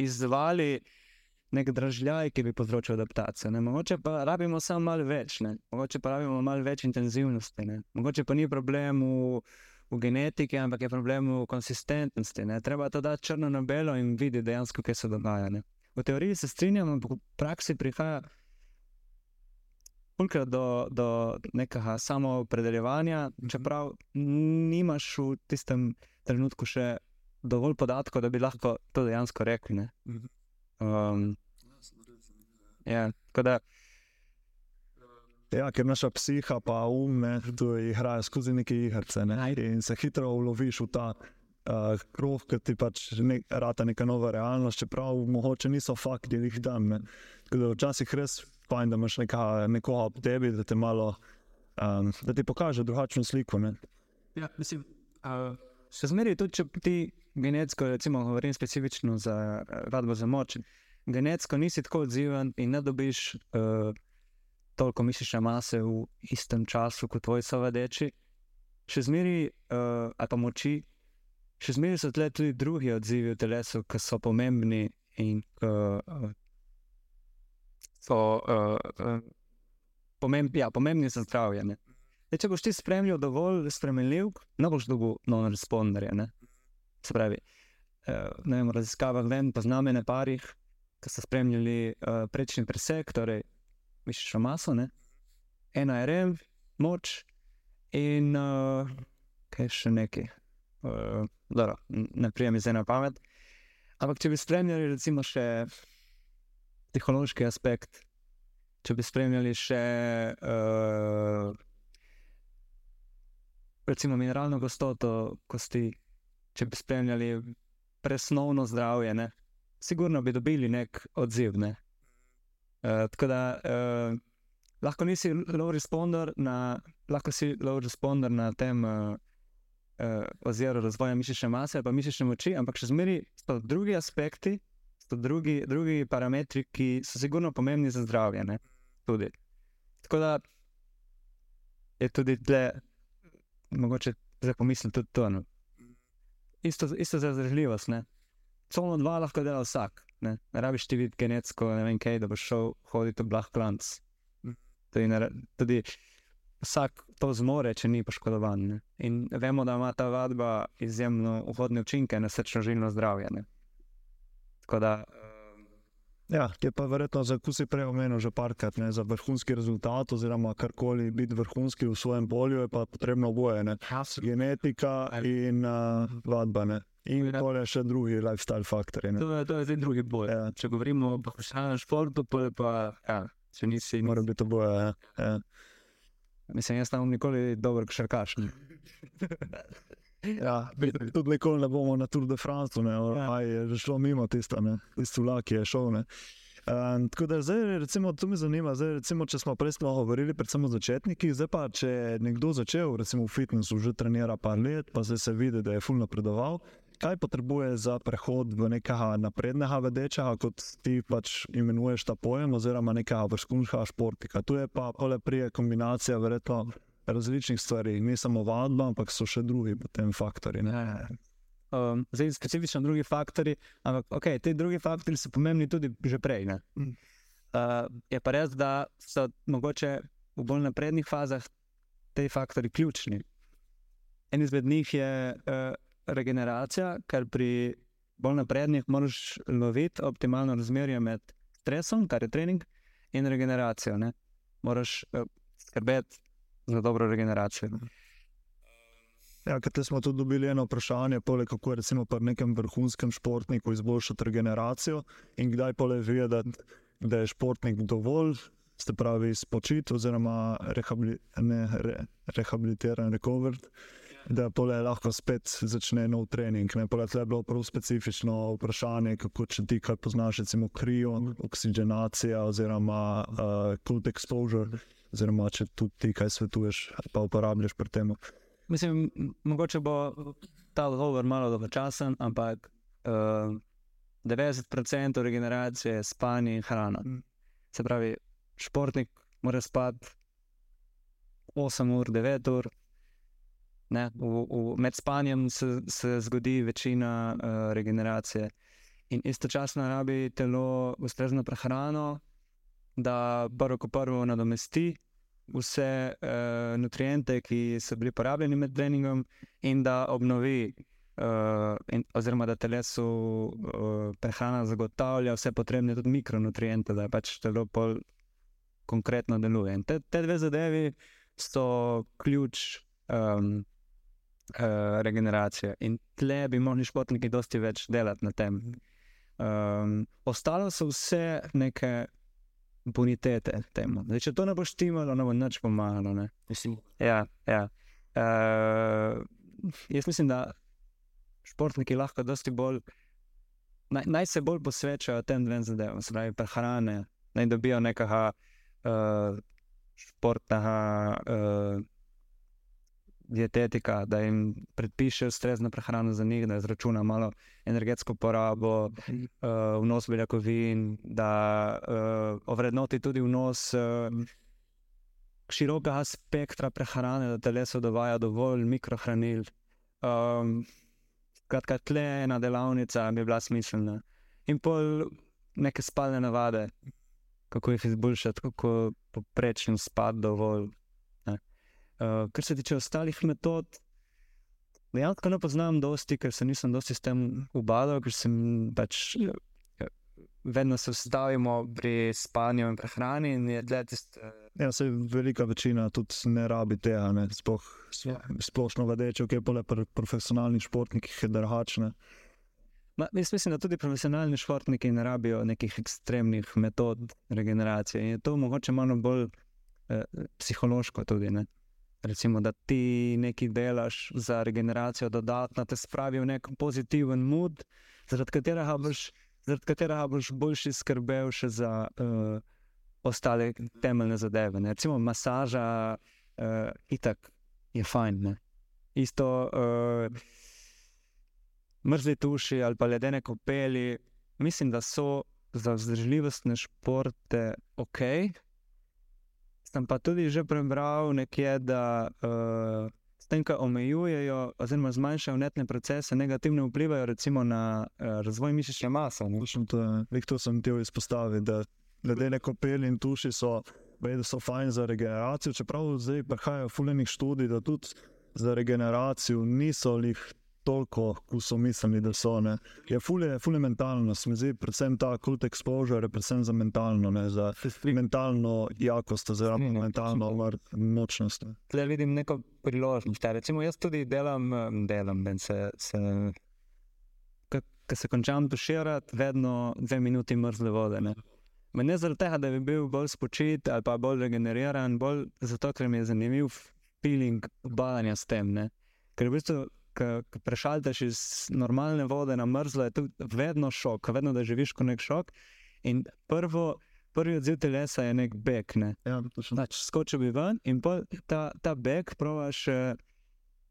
izzvali nek dražljaj, ki bi povzročil adaptacijo. Ne? Mogoče pa rabimo samo malo več, ne? mogoče pa rabimo malo več intenzivnosti, ne? mogoče pa ni problem v v genetiki, ampak je problem v konsistentnosti. Ne? Treba to dati črno na belo in videti dejansko, kaj se dogaja. Ne? V teoriji se strinjam, ampak v praksi prihaja do, do nekega samoopredeljevanja, čeprav nimaš v tistem trenutku še dovolj podatkov, da bi lahko to dejansko rekli. Um, ja, tako da. Ja, ker naša psiha, pa um, ne, tu igrajo skozi neke igrice. Ne, in se hitro uloviš v ta uh, krov, ki ti pač ne, rata neka nova realnost, čeprav mogoče niso fakti, da jih dam. Ne. Tako da včasih res fajn, da imaš neka, nekoga ob tebi, da, te malo, um, da ti pokaže drugačno sliko. Ne. Ja, mislim. Uh... Še zmeraj, tudi če ti genetsko, recimo, govorim specifično za vadbo za moč, genetsko nisi tako odziven in ne dobiš uh, toliko mišične mase v istem času kot tvoji sovedeči, še zmeraj, uh, ali pa moči, še zmeraj so tudi drugi odzivi v telesu, ki so pomembni in uh, so uh, uh, pomemb, ja, pomembni za zdravje. Ne, če boš ti spremljal dovolj spremenljiv, ne boš dolgo non-responderje. Se pravi, uh, ne vem, raziskavah vem, poznam ene parih, ki so spremljali uh, prečni presek, torej mišično maso, ne? ena je rem, moč in uh, kaj še nekaj. Uh, dobro, ne prijem iz ena pamet. Ampak če bi spremljali, recimo, še psihološki aspekt, če bi spremljali še uh, recimo mineralno gostoto kosti, če bi spremljali presnovno zdravje, ne? sigurno bi dobili nek odziv. Ne? Uh, tako da uh, lahko nisi low responder na, lahko si low responder na tem uh, uh, oziru razvoja mišične mase ali pa mišične moči, ampak še zmeraj so drugi aspekti, so drugi, drugi parametri, ki so sigurno pomembni za zdravje. Ne? Tudi. Tako da je tudi tle, mogoče zdaj pomislim tudi to. No? Isto, isto za zdržljivost. Celo dva lahko dela vsak. Ne, ne rabiš ti videti genetsko, ne vem kaj, da boš šel hoditi v blah klanc. Tudi, ne, tudi vsak to zmore, če ni poškodovan. Ne. In vemo, da ima ta vadba izjemno uhodne učinke na srčno-žilno zdravje. Ne. Tako da. Ja, je pa verjetno, za kusi prej omenil že parkrat, ne, za vrhunski rezultat, oziroma karkoli biti vrhunski v svojem polju, je pa potrebno oboje. Ne. Genetika in uh, vadba. Ne. In to je še drugi lifestyle faktor. To, to je zdaj drugi boj. Ja. Če govorimo o profesionalnem športu, pa je pa, ja, če nisi. Mora biti to boje. Ja. Ja. Mislim, jaz sem nikoli dober šarkaš. <laughs> ja, <laughs> tudi nikoli ne bomo na Tour de France, ne, ja. aj, je šlo mimo tista, tisti vlak je šel. Ne. Um, tako da zdaj, recimo, to me zanima, zdaj, recimo, če smo prej govorili, predvsem o začetnikih, zdaj pa, če je nekdo začel, recimo v fitnessu, že trenira par let, pa zdaj se vidi, da je fulno napredoval kaj potrebuje za prehod v nekega naprednega vedeča, kot ti pač imenuješ ta pojem, oziroma nekega vrhunskega športika. Tu je pa le prije kombinacija verjetno različnih stvari, ne samo vadba, ampak so še drugi potem faktori. Um, zdaj, specifično drugi faktori, ampak okay, ti drugi faktori so pomembni tudi že prej. Uh, je pa res, da so mogoče v bolj naprednih fazah ti faktori ključni. En izmed njih je uh, regeneracija, ker pri bolj naprednih moraš loviti optimalno razmerje med stresom, kar je trening, in regeneracijo. Ne? Moraš uh, skrbeti za dobro regeneracijo. Ja, Ker smo tudi dobili eno vprašanje, pole, kako je pri nekem vrhunskem športniku izboljšati regeneracijo in kdaj pole vedeti, da je športnik dovolj, se pravi, spočit oziroma rehabili, ne, re, rehabilitiran, recovered, da pole lahko spet začne nov trening. Ne, pole je bilo prav specifično vprašanje, kako če ti kaj poznaš, recimo krijo, oksigenacija oziroma uh, cold exposure, oziroma če tudi ti kaj svetuješ pa uporabljaš pri tem. Mislim, mogoče bo ta odgovor malo dolgočasen, ampak uh, 90% regeneracije je spanje in hrana. Se pravi, športnik mora spati 8 ur, 9 ur. Ne, v, v, med spanjem se, se zgodi večina uh, regeneracije, in istočasno rabi telo ustrezno prehrano, da prvo kot prvo nadomesti vse uh, nutriente, ki so bili porabljeni med treningom, in da obnovi, uh, in, oziroma da telesu uh, prehrana zagotavlja vse potrebne, tudi mikronutriente, da pač telo pol konkretno deluje. In te, te dve zadevi so ključ. Um, Uh, regeneracije. In tle bi morali športniki dosti več delati na tem. Um, ostalo so vse neke bonitete temu. Zdaj, če to ne bo štimalo, ne bo nič pomagalo. Ne? Mislim, Ja, ja. Uh, jaz mislim, da športniki lahko dosti bolj, naj, naj se bolj posvečajo tem dvem zadevam, se pravi prehrane, naj dobijo nekega uh, športnega. Uh, dietetika, da jim predpiše ustrezno prehrano za njih, da izračuna malo energetsko porabo, uh, vnos beljakovin, da uh, ovrednoti tudi vnos uh, širokega spektra prehrane, da telesu dovaja dovolj mikrohranil. Um, skratka, tle ena delavnica bi bila smiselna. In pol neke spalne navade, kako jih izboljšati, kako poprečen spad dovolj. Uh, kar se tiče ostalih metod, dejansko ne poznam dosti, ker se nisem dosti s tem ubadal, ker sem pač. eh, Vedno se ustavimo pri spanju in prehrani, in je tle tisti. Ja, se velika večina tudi ne rabi tega, ne, sploh Ja. splošno vedeče, ki je pole pri profesionalnih športnikih drugačne. Ma, jaz mislim, da tudi profesionalni športniki ne rabijo nekih ekstremnih metod regeneracije. In je to mogoče malo bolj eh, psihološko tudi. Ne? Recimo, da ti nekaj delaš za regeneracijo, dodatno te spravi v nek pozitiven mood, zaradi katerega boš, zaradi katerega boš boljši skrbel še za uh, ostale temeljne zadeve. Ne? Recimo, masaža, uh, itak je fajn. Ne? Isto. Uh, mrzli tuši ali pa ledene kopeli, mislim, da so za vzdržljivostne športe ok. Sem pa tudi že prebral nekje, da uh, s tem, ko omejujejo oziroma zmanjšajo netne procese, negativno vplivajo recimo na uh, razvoj mišične mase. to sem htel izpostaviti, da ledene kopeli in tuši so, vedo, so fajn za regeneracijo, čeprav zdaj prihajajo fulejnih študij, da tudi za regeneracijo niso lih toliko, kot so mislili, da so. Ne. Je fulje, fulje mentalno, se mi zdi, predvsem ta kult exposure, predvsem za mentalno, ne, za mentalno jakost, oziroma ne, mentalno močnost. Ne. Tle vidim neko priložnost. Ja, Recimo, jaz tudi delam, delam da se, se, ko se končam tuširati, vedno dve minuti mrzle vode. Ne. Ma ne zaradi tega, da bi bil bolj spočit ali pa bolj regeneriran, bolj zato, ker mi je zanimiv feeling obadanja s tem. Ne. Ker v bistvu, ko prešaltaš iz normalne vode na mrzlo, je to vedno šok, vedno da živiš kot nek šok. In prvo, prvi odziv telesa je nek bek. Ne. Ja. Znači, skočil bi ven in ta, ta beg provaš eh,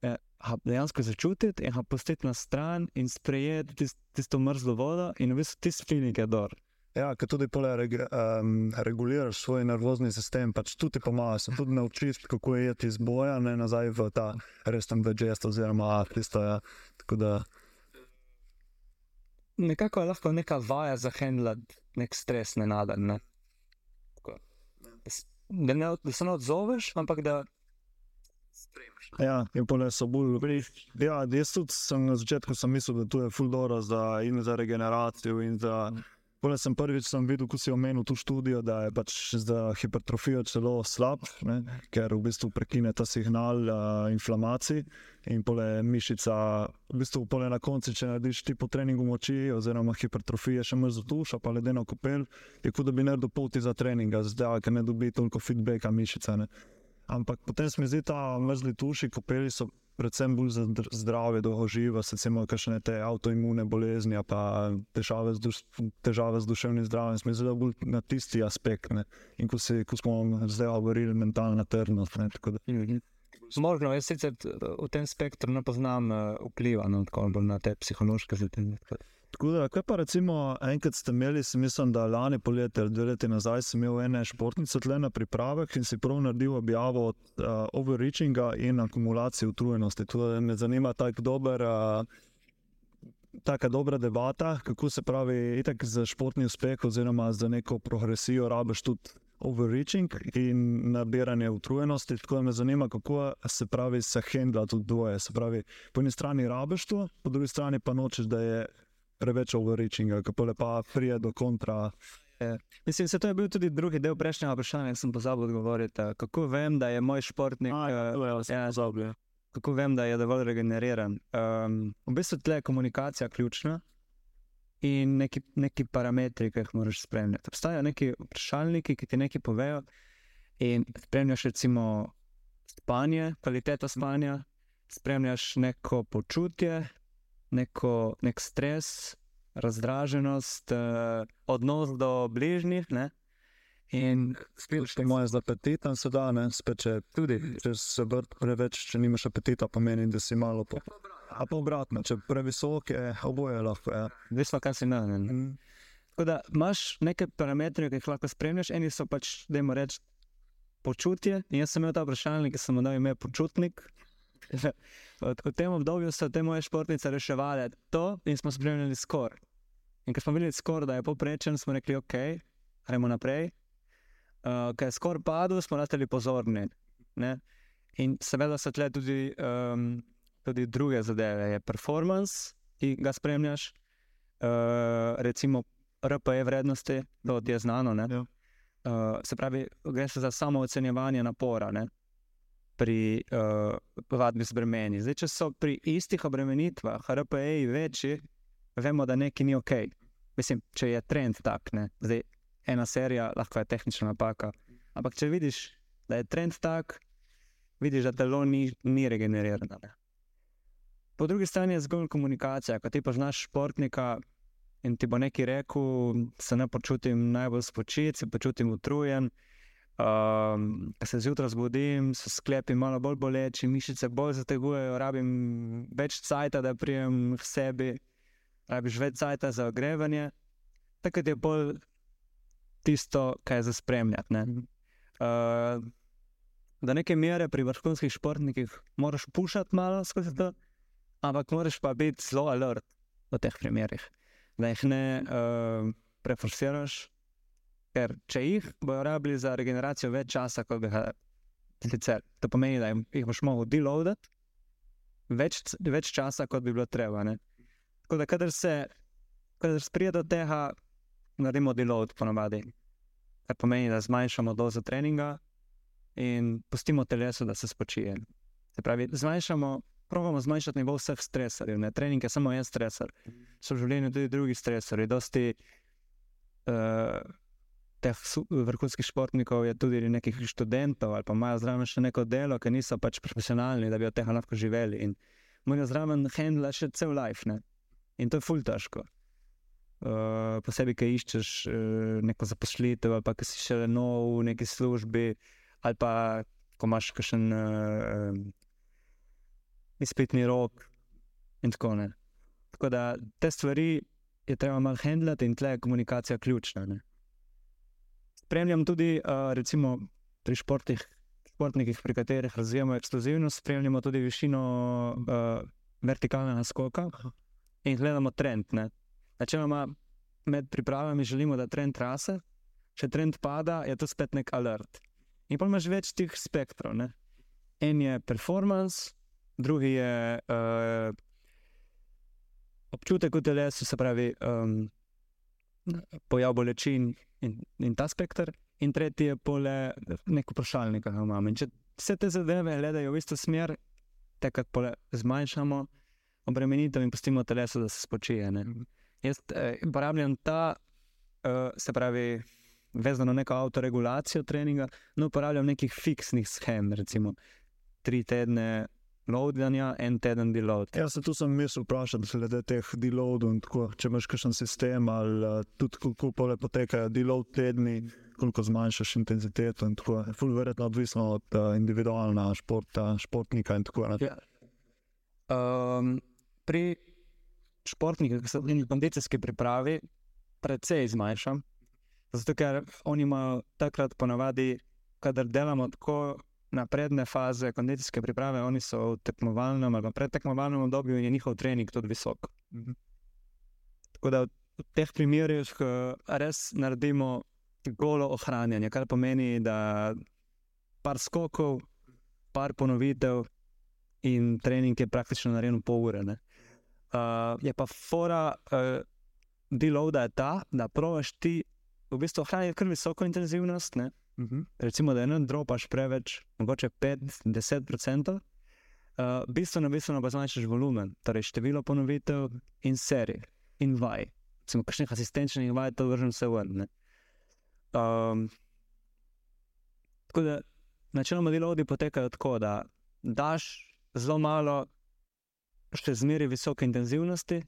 eh, ga dejansko začutiti in ga pustiti na stran in sprejeti tist, tisto mrzlo vodo in v bistvu tisti feeling je dor. Ja, ker tudi pole reg, um, reguliraš svoj nervozni sistem, pač tudi pomaga, se tudi naučiš, kako je jeti iz boja, ne nazaj v ta resen digest oziroma tisto. Ja. Tako da, Nekako je lahko neka vaja za handlat nek stres nenaden. Ne? Tako. Da ne, da se ne odzoveš, ampak da sprejmeš. ja, in pole so bolj. Ja, jaz tudi sem na začetku sem mislil, da to je fuldora za, in za regeneracijo in za Pole sem prvič sem videl, ko si omenil tu študijo, da je pač za hipertrofijo celo slab, ne, ker v bistvu prekine ta signal uh, inflamacij in pole mišica, v bistvu pole na koncu, če narediš ti po treningu moči oziroma hipertrofije še mrzo tuša, pa ledeno kopel, je kot da bi naredil poti za treninga, zdaj, ker ne dobi toliko feedbacka mišica. Ne. Ampak potem se mi zdi ta mrzli tuši, kopeli so predvsem bolj za dr- zdravje, dolgoživa, recimo kakšne te avtoimune bolezni, pa težave z, duš, težave z duševnim zdravjem, smo zelo bolj na tisti aspekt. Ne. In ko, si, ko smo zdaj govorili, mentalna trdnost. Ne, da, Možno, jaz sicer t- v tem spektru ne poznam uh, vpliva no, na te psihološke zadeve. Tako da, kaj pa recimo enkrat ste imeli, mislim, da lani poletje ali dve leti nazaj, sem imel ene športnice tle na pripravah in si prav naredil objavo od uh, overreachinga in akumulacije utrujenosti. Tudi me zanima tako dober. Uh, Taka dobra debata, kako se pravi, itak za športni uspeh, oziroma za neko progresijo, rabiš tudi overreaching in nabiranje utrujenosti. Tako da me zanima, kako se pravi, se handla tudi dvoje. Se pravi, po eni strani rabiš to, po drugi strani pa nočeš, da je preveč overreachinga, kako lepa prije do kontra. Mislim, se to je bil tudi drugi del prejšnjega vprašanja, ki sem pozabil odgovoriti. eh, Kako vem, da je moj športnik, eh, ja, Zoblje. kako vem, da je dovolj regeneriran? Um, v bistvu tle je komunikacija ključna in neki, neki parametri, ki jih moraš spremljati. Obstajajo neki vprašalniki, ki ti nekaj povejo, in spremljaš recimo spanje, kvaliteto spanja, spremljaš neko počutje, neko, nek stres, razdraženost, uh, odnos do bližnjih. Ne? In Spet po mojem, z apetitom se da, ne, spet če, tudi če se vrt preveč, če nimaš apetita, pomeni, da si malo po. A pa obratno, če previsok je, oboje lahko je. Odvisno, kaj si nagnjen. Mm. Tako da imaš neke parametre, ki jih lahko spremljaš, eni so pač, da jim reči, počutje. In jaz sem imel ta vprašalnik, ki sem mu dal ime počutnik. V, tem obdobju so te moje športnice reševali to in smo spremljali skor. In ko smo videli skor, da je poprečen, smo rekli, ok, gremo naprej. Uh, ker je skor padel, smo ostali pozorni. Ne? In seveda so tle tudi, um, tudi druge zadeve, je performance, ki ga spremljaš, uh, recimo RPE vrednosti, to ti je znano. ne. Ja. Uh, se pravi, gre se za samo ocenjevanje napora ne? Pri uh, vadbi z bremeni. Zdaj, če so pri istih obremenitvah RPE-ji večji, vemo, da nekaj ni ok. Mislim, če je trend tak, ne? zdaj ena serija lahko je tehnična napaka. Ampak če vidiš, da je trend tak, vidiš, da telo ni, ni regenerirano. Ne? Po drugi strani je zgolj komunikacija. Ko ti poznaš športnika in ti bo nekaj rekel, se ne počutim najbolj spočit, se počutim utrujen. Um, se zjutraj zbudim, so sklepi malo bolj boleči, mišice bolj zategujejo, rabim več cajta, da prijem k sebi, rabiš več cajta za ogrevanje. Takrat je bolj tisto, kar je za spremljati. ne. Uh, do neke mere pri vrhunskih športnikih moraš pušati malo skozi to, ampak moraš pa biti zelo alert v teh primerih, da jih ne uh, preforsiraš, ker če jih bojo rabili za regeneracijo več časa, kot ga sicer. To pomeni, da jih boš mogel deloadati več, več časa, kot bi bilo treba. Ne? Tako da, kadar se, kadar sprije do tega, naredimo deload ponovadi, kar pomeni, da zmanjšamo dozo treninga in pustimo telesu, da se spočije. Se pravi, zmanjšamo. Pravimo zmanjšati nivo vseh stresorjev. Ne? Trening je samo en stresor, so v življenju tudi drugi stresorji. Dosti uh, teh vrhunskih športnikov je tudi nekih študentov ali pa imajo zraven še neko delo, ki niso pač profesionalni, da bi od tega lahko živeli. In morajo zraven handla še cel life. Ne? In to je ful težko. Uh, posebej, ki iščeš uh, neko zaposlitev, ali pa ki si še nov v neki službi, ali pa ko imaš kakšen uh, izpitni rok in tako naprej. Tako da te stvari je treba malo handlati in tle je komunikacija ključna. Ne. Spremljam tudi, uh, recimo, pri športih, športnikih, pri katerih razvijamo eksplozivnost, spremljamo tudi višino uh, vertikalnega skoka in gledamo trend. Ne. Načeloma med pripravami želimo, da trend rase, če trend pada, je to spet nek alert. In pa imaš več teh spektrov. Ne. En je performance, drugi je uh, občutek v telesu, se pravi, um, pojav bolečin in, in ta spektr, in tretji je pole nek vprašalnik, ki ga imamo. Če vse te zadeve gledajo v isto smer, takrat pole zmanjšamo obremenitev in pustimo telesu, da se spočije. Ne. Jaz eh, uporabljam ta, eh, se pravi, vezano na neko avtoregulacijo treninga, ne uporabljam nekih fiksnih schem, recimo tri tedne. Loadanja, en teden deload. Ja, se tu sem mislil vprašati, glede teh deloadov. Če imaš kakšen sistem, ali uh, tudi kako pole potekajo deload tedni, koliko zmanjšaš intenziteto. In tako fully verjetno odvisno od uh, individualna športa, športnika in tako naprej. Ja. Um, pri športnikih, ki so v kondicijski pripravi, precej zmanjšam. Zato, ker oni imajo takrat ponavadi, kadar delamo tako napredne faze kondicijske priprave, oni so v tekmovalnem ali predtekmovalnem obdobju in je njihov trening tudi visok. Mhm. Tako da v teh primerih uh, res naredimo golo ohranjanje, kar pomeni, da par skokov, par ponovitev in trening je praktično narejen v pol ure. Uh, je pa fora, uh, deload je ta, da provaš ti v bistvu ohranjati kar visoko intenzivnost. Ne? -huh. Mhm. Recimo, da eno dropaš preveč, mogoče 5-10%, uh, bistveno, bistveno pa zmanjšaš volumen, torej število ponovitev in serij in vaj. Recimo, kakšnih asistenčnih vaj, to vržem se vrne. Um, tako da, načeloma delovodi potekajo tako, da daš zelo malo, še zmeri visoke intenzivnosti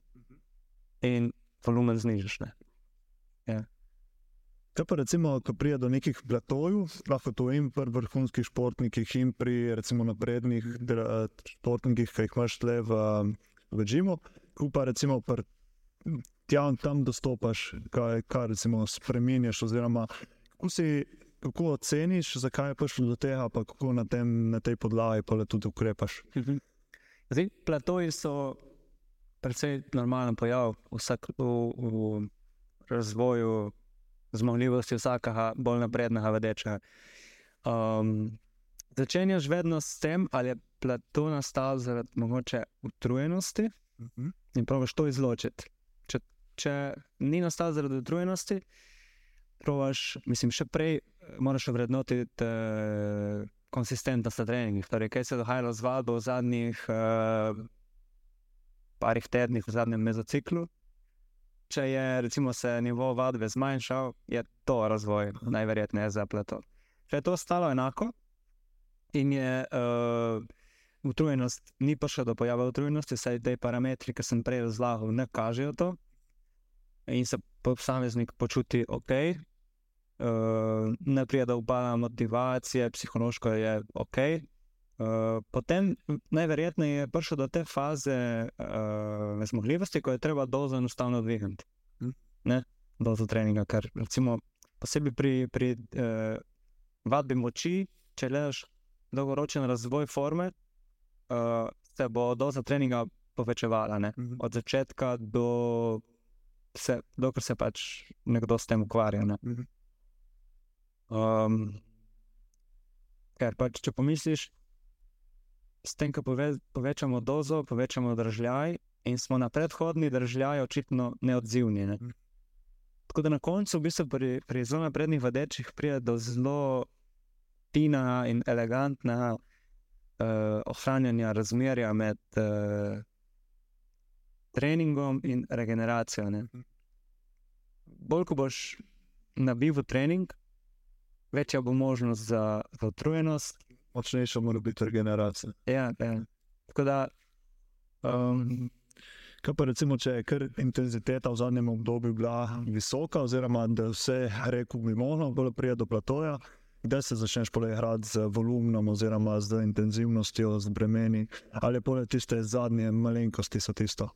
in volumen znižaš. Ja. Kaj pa recimo, ko pride do nekih platojev, lahko to in pri vrhunskih športnikih, in pri recimo naprednih športnikih, ki jih imaš tle v, Džimu, ko pa recimo tja in tam dostopaš, kaj, kaj recimo spremeniš, oziroma kako si. Kako oceniš, zakaj je prišlo do tega, pa kako na, tem, na tej podlagi pa tudi ukrepaš? Mhm. Zdaj, platoji so precej normalen pojav vsak, v, v razvoju zmogljivosti vsakega bolj naprednega vedeča. Um, začenjaš vedno s tem, ali je plato nastal zaradi mogoče utrujenosti uh mhm. -huh. in praviš to izločiti. Če, če ni nastal zaradi utrujenosti, praviš, mislim, še prej eh, moraš vrednotiti uh, konsistentnost na treningih. Torej, kaj se je dogajalo z vadbo v zadnjih uh, parih tednih, v zadnjem mezociklu če je recimo, se nivo vadbe zmanjšal, je to razvoj najverjetneje za plato. Če je to ostalo enako in je uh, utrujenost, ni prišlo do pojava utrujenosti, saj te parametri, ki sem prej razlagal, ne kažejo to, in se posameznik počuti ok. Uh, ne pride do upada motivacije, psihološko je ok. Uh, potem najverjetneje je prišel do te faze uh, nezmogljivosti, ko je treba dozo enostavno dvigniti. Hm? Dozo treninga, ker recimo posebej pri, pri uh, vadbi moči, če gledaš dolgoročen razvoj forme, uh, se bo doza treninga povečevala. Ne? Mhm. Od začetka do vse, dokler se pač nekdo s tem ukvarja. Ne? Um, ker pač, če pomisliš, s tem, ko pove, povečamo dozo, povečamo držaj, in smo na predhodni držaj očitno neodzivni. Ne? Mm. Tako da na koncu, v bistvu, pri, pri zelo naprednih vadečih, pride do zelo fina in elegantna uh, ohranjanja razmerja med uh, treningom in regeneracijo. Ne? Mm. Bolj ko boš nabil v trening, večja bo možnost za, za utrujenost, močnejša mora biti regeneracija. Ja, ja. Tako da. Um, Kaj pa recimo, če je kar intenziteta v zadnjem obdobju bila visoka, oziroma da vse reko mimo, bolj prije do platoja, kdaj se začneš polegrati z volumnom, oziroma z intenzivnostjo, z bremeni, ali pa tiste zadnje malenkosti so tisto.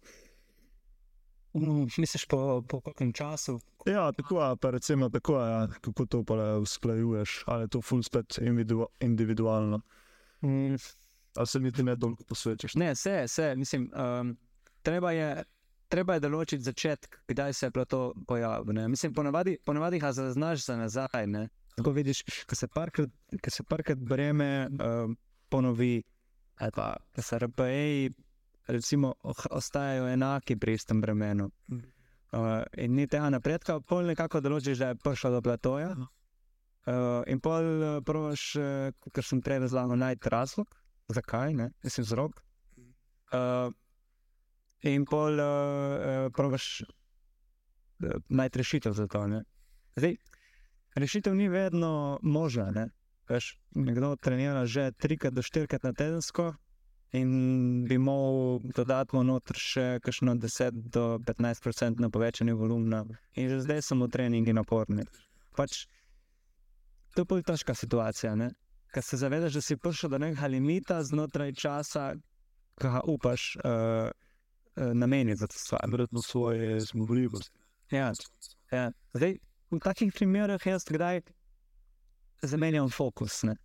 Um, misliš po, po kakšnem času? Ja, tako, pa recimo, tako, ja, kako to usklajuješ, ali je to ful spet individualno. Mm. Ali se niti ne dolgo posvečaš? Ne, vse, vse. Mislim, um, treba, je, treba je določiti začetek, kdaj se je to pojavilo. Mislim, ponavadi, ponavadi ga zaznaš za nazaj. Ne? Tako vidiš, ko se parkrat, parkrat breme um, ponovi, ali pa se RPE recimo, ostajajo enaki pri istem bremenu. Uh, in ni tega napredka, pol nekako določiš, da je prišel do platoja. Uh, in pol uh, provaš, uh, ker sem prej razlagal, najti razlog, zakaj, ne, mislim, vzrok. Uh, in pol uh, uh, provaš uh, najti rešitev za to. Ne. Zdaj, rešitev ni vedno možna. Ne. Veš, nekdo trenira že trikrat do štirikrat na tedensko, in bi lahko dodatno noter še kakšno 10 do 15% na povečanje volumna. In že zdaj smo treningi naporni. Pač, to je bolj težka situacija, ker se zavedaš, da si prišel do nekega limita znotraj časa, ki ga upaš uh, nameniti za to stvar. Verjetno svoje zmogljivosti. Ja, ja. Zdaj, v takih primerih jaz kdaj zamenjam fokus. Ne?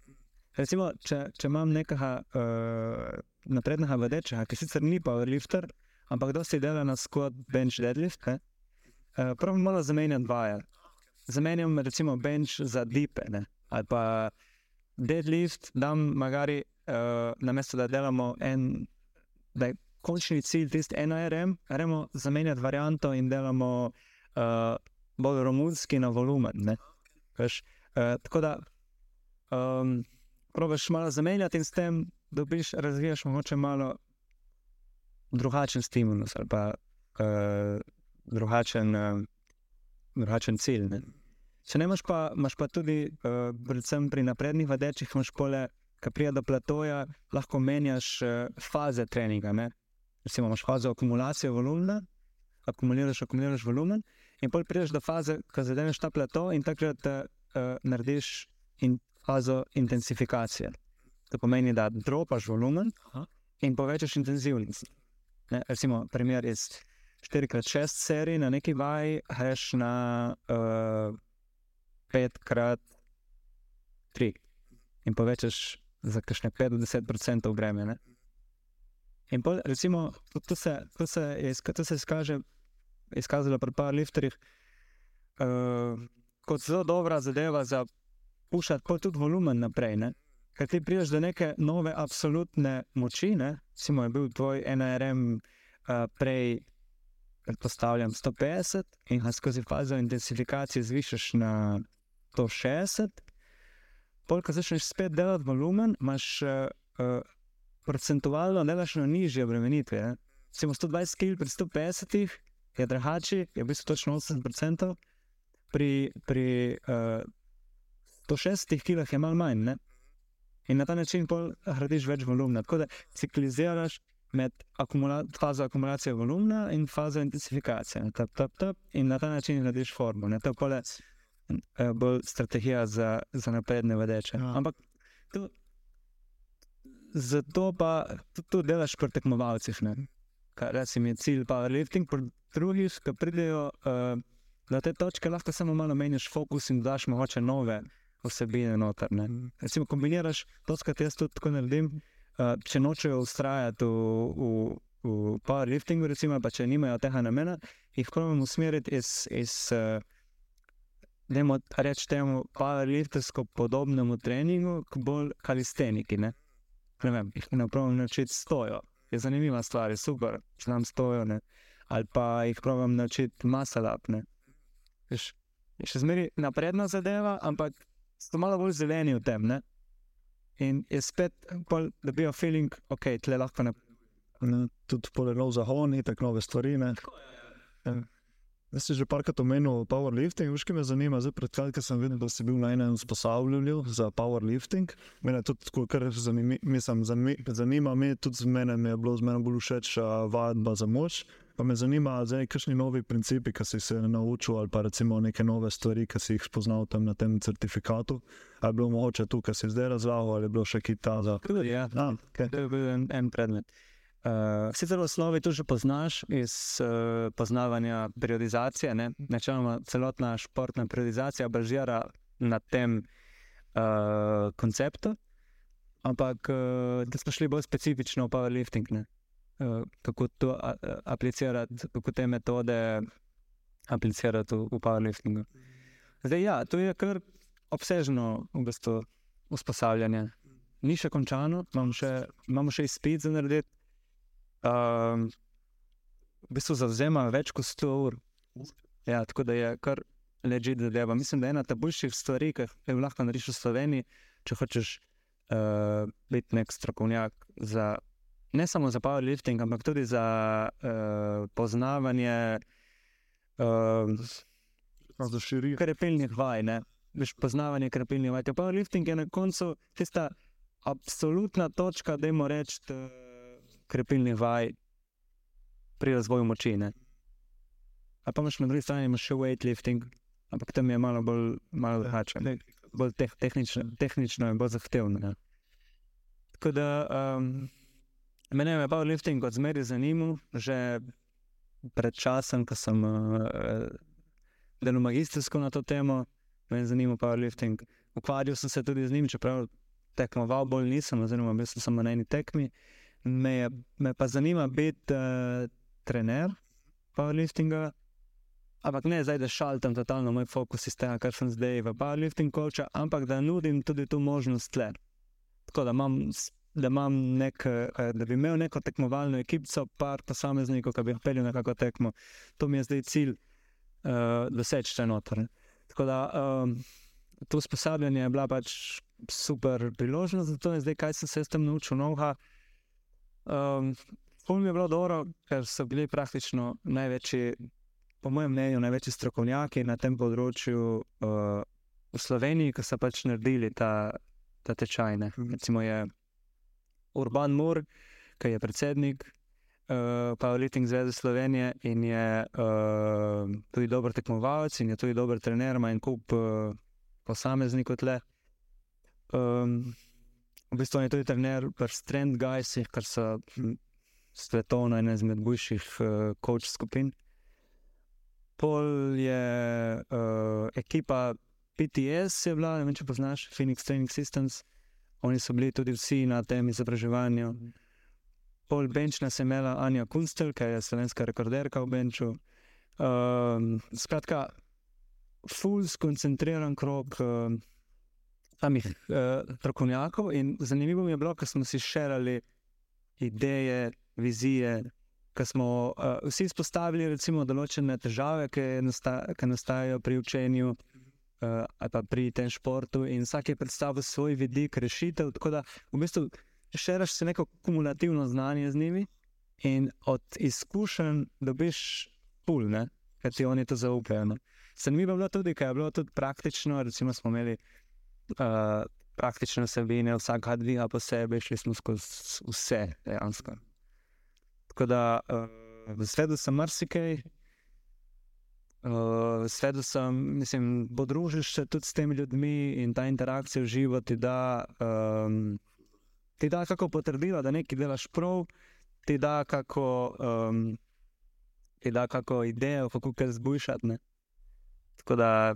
Recimo, če, če imam nekega uh, naprednega vedeča, ki sicer ni powerlifter, ampak dosti dela na squat, bench, deadlift. Uh, Prav malo zamenjam dvaja. Zamenjam recimo bench za dipe ne? ali pa deadlift, da magari uh, na mesto, da delamo en, da je končni cilj tisti NRM, gremo zamenjati varianto in delamo uh, bolj romunski na volumen. Veš, uh, tako da. Um, Probaš malo zamenjati in s tem dobiš, razvijaš morda malo drugačen stimulus ali pa uh, drugačen, uh, drugačen cilj. Ne? Če ne imaš pa, imaš pa tudi, uh, predvsem pri naprednih vadečih, imaš pole, ki prija do platoja, lahko menjaš uh, faze treninga. Ne? Recimo, imaš fazo akumulacije volumna, akumuliraš, akumuliraš volumen, in pol prideš do faze, ko zadeneš ta plato in takrat uh, narediš in fazo intenzifikacije. To pomeni, da dropaš volumen in povečaš intenzivnost. Ne, recimo, primer iz 4x6 serij na neki vaji, greš na uh, 5x3 in povečaš za kakšne 5-10% breme. In pol, recimo, to se, to se je to se izkaže, izkazalo pri par lifterjih uh, kot zelo dobra zadeva za pušati tudi volumen naprej. Ne? ker ti prideš do neke nove absolutne moči. Recimo je bil tvoj NRM uh, prej, predpostavljam, 150 in ga skozi fazo intenzifikacije zvišaš na 160. Polk, ko začneš spet delati volumen, imaš uh, uh, procentualno delaš na nižje obremenitve. Recimo 120 kg pri 150 je drugače, je v bistvu točno 80%, pri, pri uh, 160 kg je malo manj. Ne? in na ta način gradiš več volumna. Tako da cikliziraš med akumula fazo akumulacije volumna in fazo intenzifikacije. Tap, tap, tap, in na ta način gradiš formo. Ne? To je eh, bolj strategija za, za napredne vedeče. Ja. Ampak to, zato pa tudi delaš pri tekmovalcih. Reci mi je cilj powerlifting, pri drugih, ki pridejo uh, na te točke, lahko samo malo meniš fokus in daš mogoče nove vsebine noter. Ne. Recimo, kombiniraš to, kar jaz tudi tako naredim. Uh, če nočejo ustrajati v, v, v powerliftingu, recimo, pa če nimajo tega namena, jih pravim usmeriti iz, iz uh, reči temu, powerliftersko podobnemu treningu, kot bolj kalisteniki. Ne, ne vem, jih ne pravim naučiti stojo. Je zanimiva stvar, je super, če nam stojo. Ne. Ali pa jih pravim naučiti masalapne. Še zmeraj napredna zadeva, ampak so malo bolj zeleni v tem. Ne? In je spet, da bi imel feeling, ok, tle lahko ne. ne tudi polenov zahoni, tako nove stvari. Ja, ja. Jaz si že parkrat omenil powerlifting, veš, ki me zanima. Zdaj, pred kratkim sem videl, da si bil na enem usposabljanju za powerlifting. Mene tudi, kar zanimi, mislim, zanima me, tudi z menem je bilo z menem bolj všeč vadba za moč. Pa me zanima, zdaj, kakšni novi principi, ki si se naučil, ali pa recimo neke nove stvari, ki si jih spoznal tam na tem certifikatu. Ali je bilo mogoče tu, kar si zdaj razlagal, ali je bilo še kaj ta za? Ja, ah, okay. to je bil en, en predmet. Uh, sicer v osnovi to že poznaš iz uh, poznavanja periodizacije. Načeloma celotna športna periodizacija bažira na tem uh, konceptu, ampak uh, da smo šli bolj specifično v powerlifting. Ne? Kako to aplicirati, kako te metode aplicirati v, v powerliftingu. Zdaj, ja, to je kar obsežno v bistvu, usposabljanje. Ni še končano, imamo še, imamo še izpit za narediti. Um, v bistvu zavzema več kot 100 ur Ja, tako da je kar ležite zadeva. Mislim, da je ena ta boljših stvari, ki jih lahko narediš v Sloveniji, če hočeš uh, biti nek strokovnjak za. Ne samo za powerlifting, ampak tudi za uh, poznavanje uh, za širitev. krepilnih vaj. Ne? Veš, poznavanje krepilnih vaj. Powerlifting je na koncu tista absolutna točka, da jim rečeš, uh, krepilnih vaj pri razvoju moči. Ne? A pa imaš na drugi strani še weightlifting, ampak tam je malo bolj malo drugače. Bolj teh, tehnično, tehnično in bolj zahtevno. Ja. Tako da um, mene je powerlifting od zmeri zanimal, že pred časom, ko sem uh, delal magistrsko na to temo, me je zanimal powerlifting. Ukvarjal sem se tudi z njim, čeprav tekmoval bolj nisem, oziroma bil sem samo na eni tekmi. Me, je, me pa zanima biti uh, trener powerliftinga. Ampak ne zdaj, da šaltam totalno moj fokus iz tega, kar sem zdaj v powerlifting koča, ampak da nudim tudi to možnost tle. Tako da, imam, da, nek, da bi imel neko tekmovalno ekipo, par posameznikov, ki bi jih peljal na kako tekmo. To mi je zdaj cilj, uh, da se čete noter. Tako da um, to usposabljanje je bila pač super priložnost za to in zdaj, kaj sem se s tem naučil novega. Um, Pol mi je bilo dobro, ker so bili praktično največji po mojem mnenju, največji strokovnjaki na tem področju uh, v Sloveniji, ki so pač naredili ta, ta tečaj. Ne. Recimo je Urban Mur, ki je predsednik uh, Powerlifting Zveze Slovenije in je uh, tudi dober tekmovalec in je tudi dober trener, ima en kup uh, posameznikov tle. Um, v bistvu je tudi trener pri Strand Guysih, kar so svetovno ena izmed boljših uh, coach skupin pol je uh, ekipa PTS, je bila, ne vem, če poznaš, Phoenix Training Systems. Oni so bili tudi vsi na tem izobraževanju. Pol Benčna se imela Anja Kunstel, ki je slovenska rekorderka v Benču. Um, skratka, full skoncentriran krok uh, samih uh, strokovnjakov. In zanimivo mi je bilo, ker smo si širili ideje, vizije, ko smo uh, vsi izpostavili recimo, določene težave, ki, nasta, ki nastajajo pri učenju uh, ali pri tem športu, in vsak je predstavil svoj vidik rešitev. Tako da v bistvu širiš se neko kumulativno znanje z njimi in od izkušenj dobiš pul, ker ti oni to zaupajo. Zanimivo je bilo tudi, ker je bilo tudi praktično, recimo smo imeli. Uh, Praktične vsebine, vsaka dviga posebej, šli smo skozi vse, dejansko. Tako da uh, svedel sem marsikaj, uh, svedel sem, mislim, podružiš se tudi s temi ljudmi in ta interakcija v živo ti da, um, ti da kako potrdilo, da nekaj delaš prav, ti da kako, um, ti da kako idejo, kako kaj zbujšati. Tako da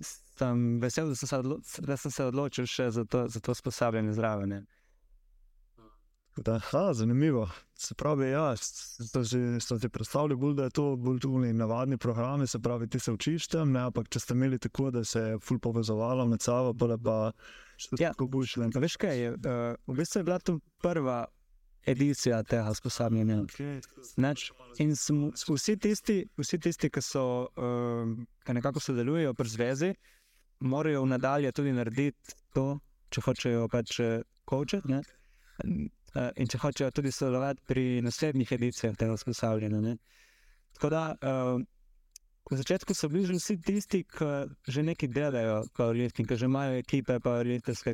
sem vesel, da sem se, odločil še za to, za to usposabljanje zraven. Da, ha, zanimivo. Se pravi, ja, ste si predstavljali, bolj, da je to bolj tudi navadni program, se pravi, ti se učiš tam, ne, ampak če ste imeli tako, da se je ful povezovalo med sabo, pa pa še ja, tako boš šlo. Veš kaj, je, uh, v bistvu je bila to prva edicija tega usposabljanja. Okay. In smo, vsi, tisti, vsi tisti, ki so, uh, ki nekako sodelujejo pri zvezi, morajo nadalje tudi narediti to, če hočejo pač kočeti. Uh, in če hočejo tudi sodelovati pri naslednjih edicijah tega usposabljanja. Tako da, uh, v začetku so bili vsi tisti, ki že nekaj delajo, ki že imajo ekipe,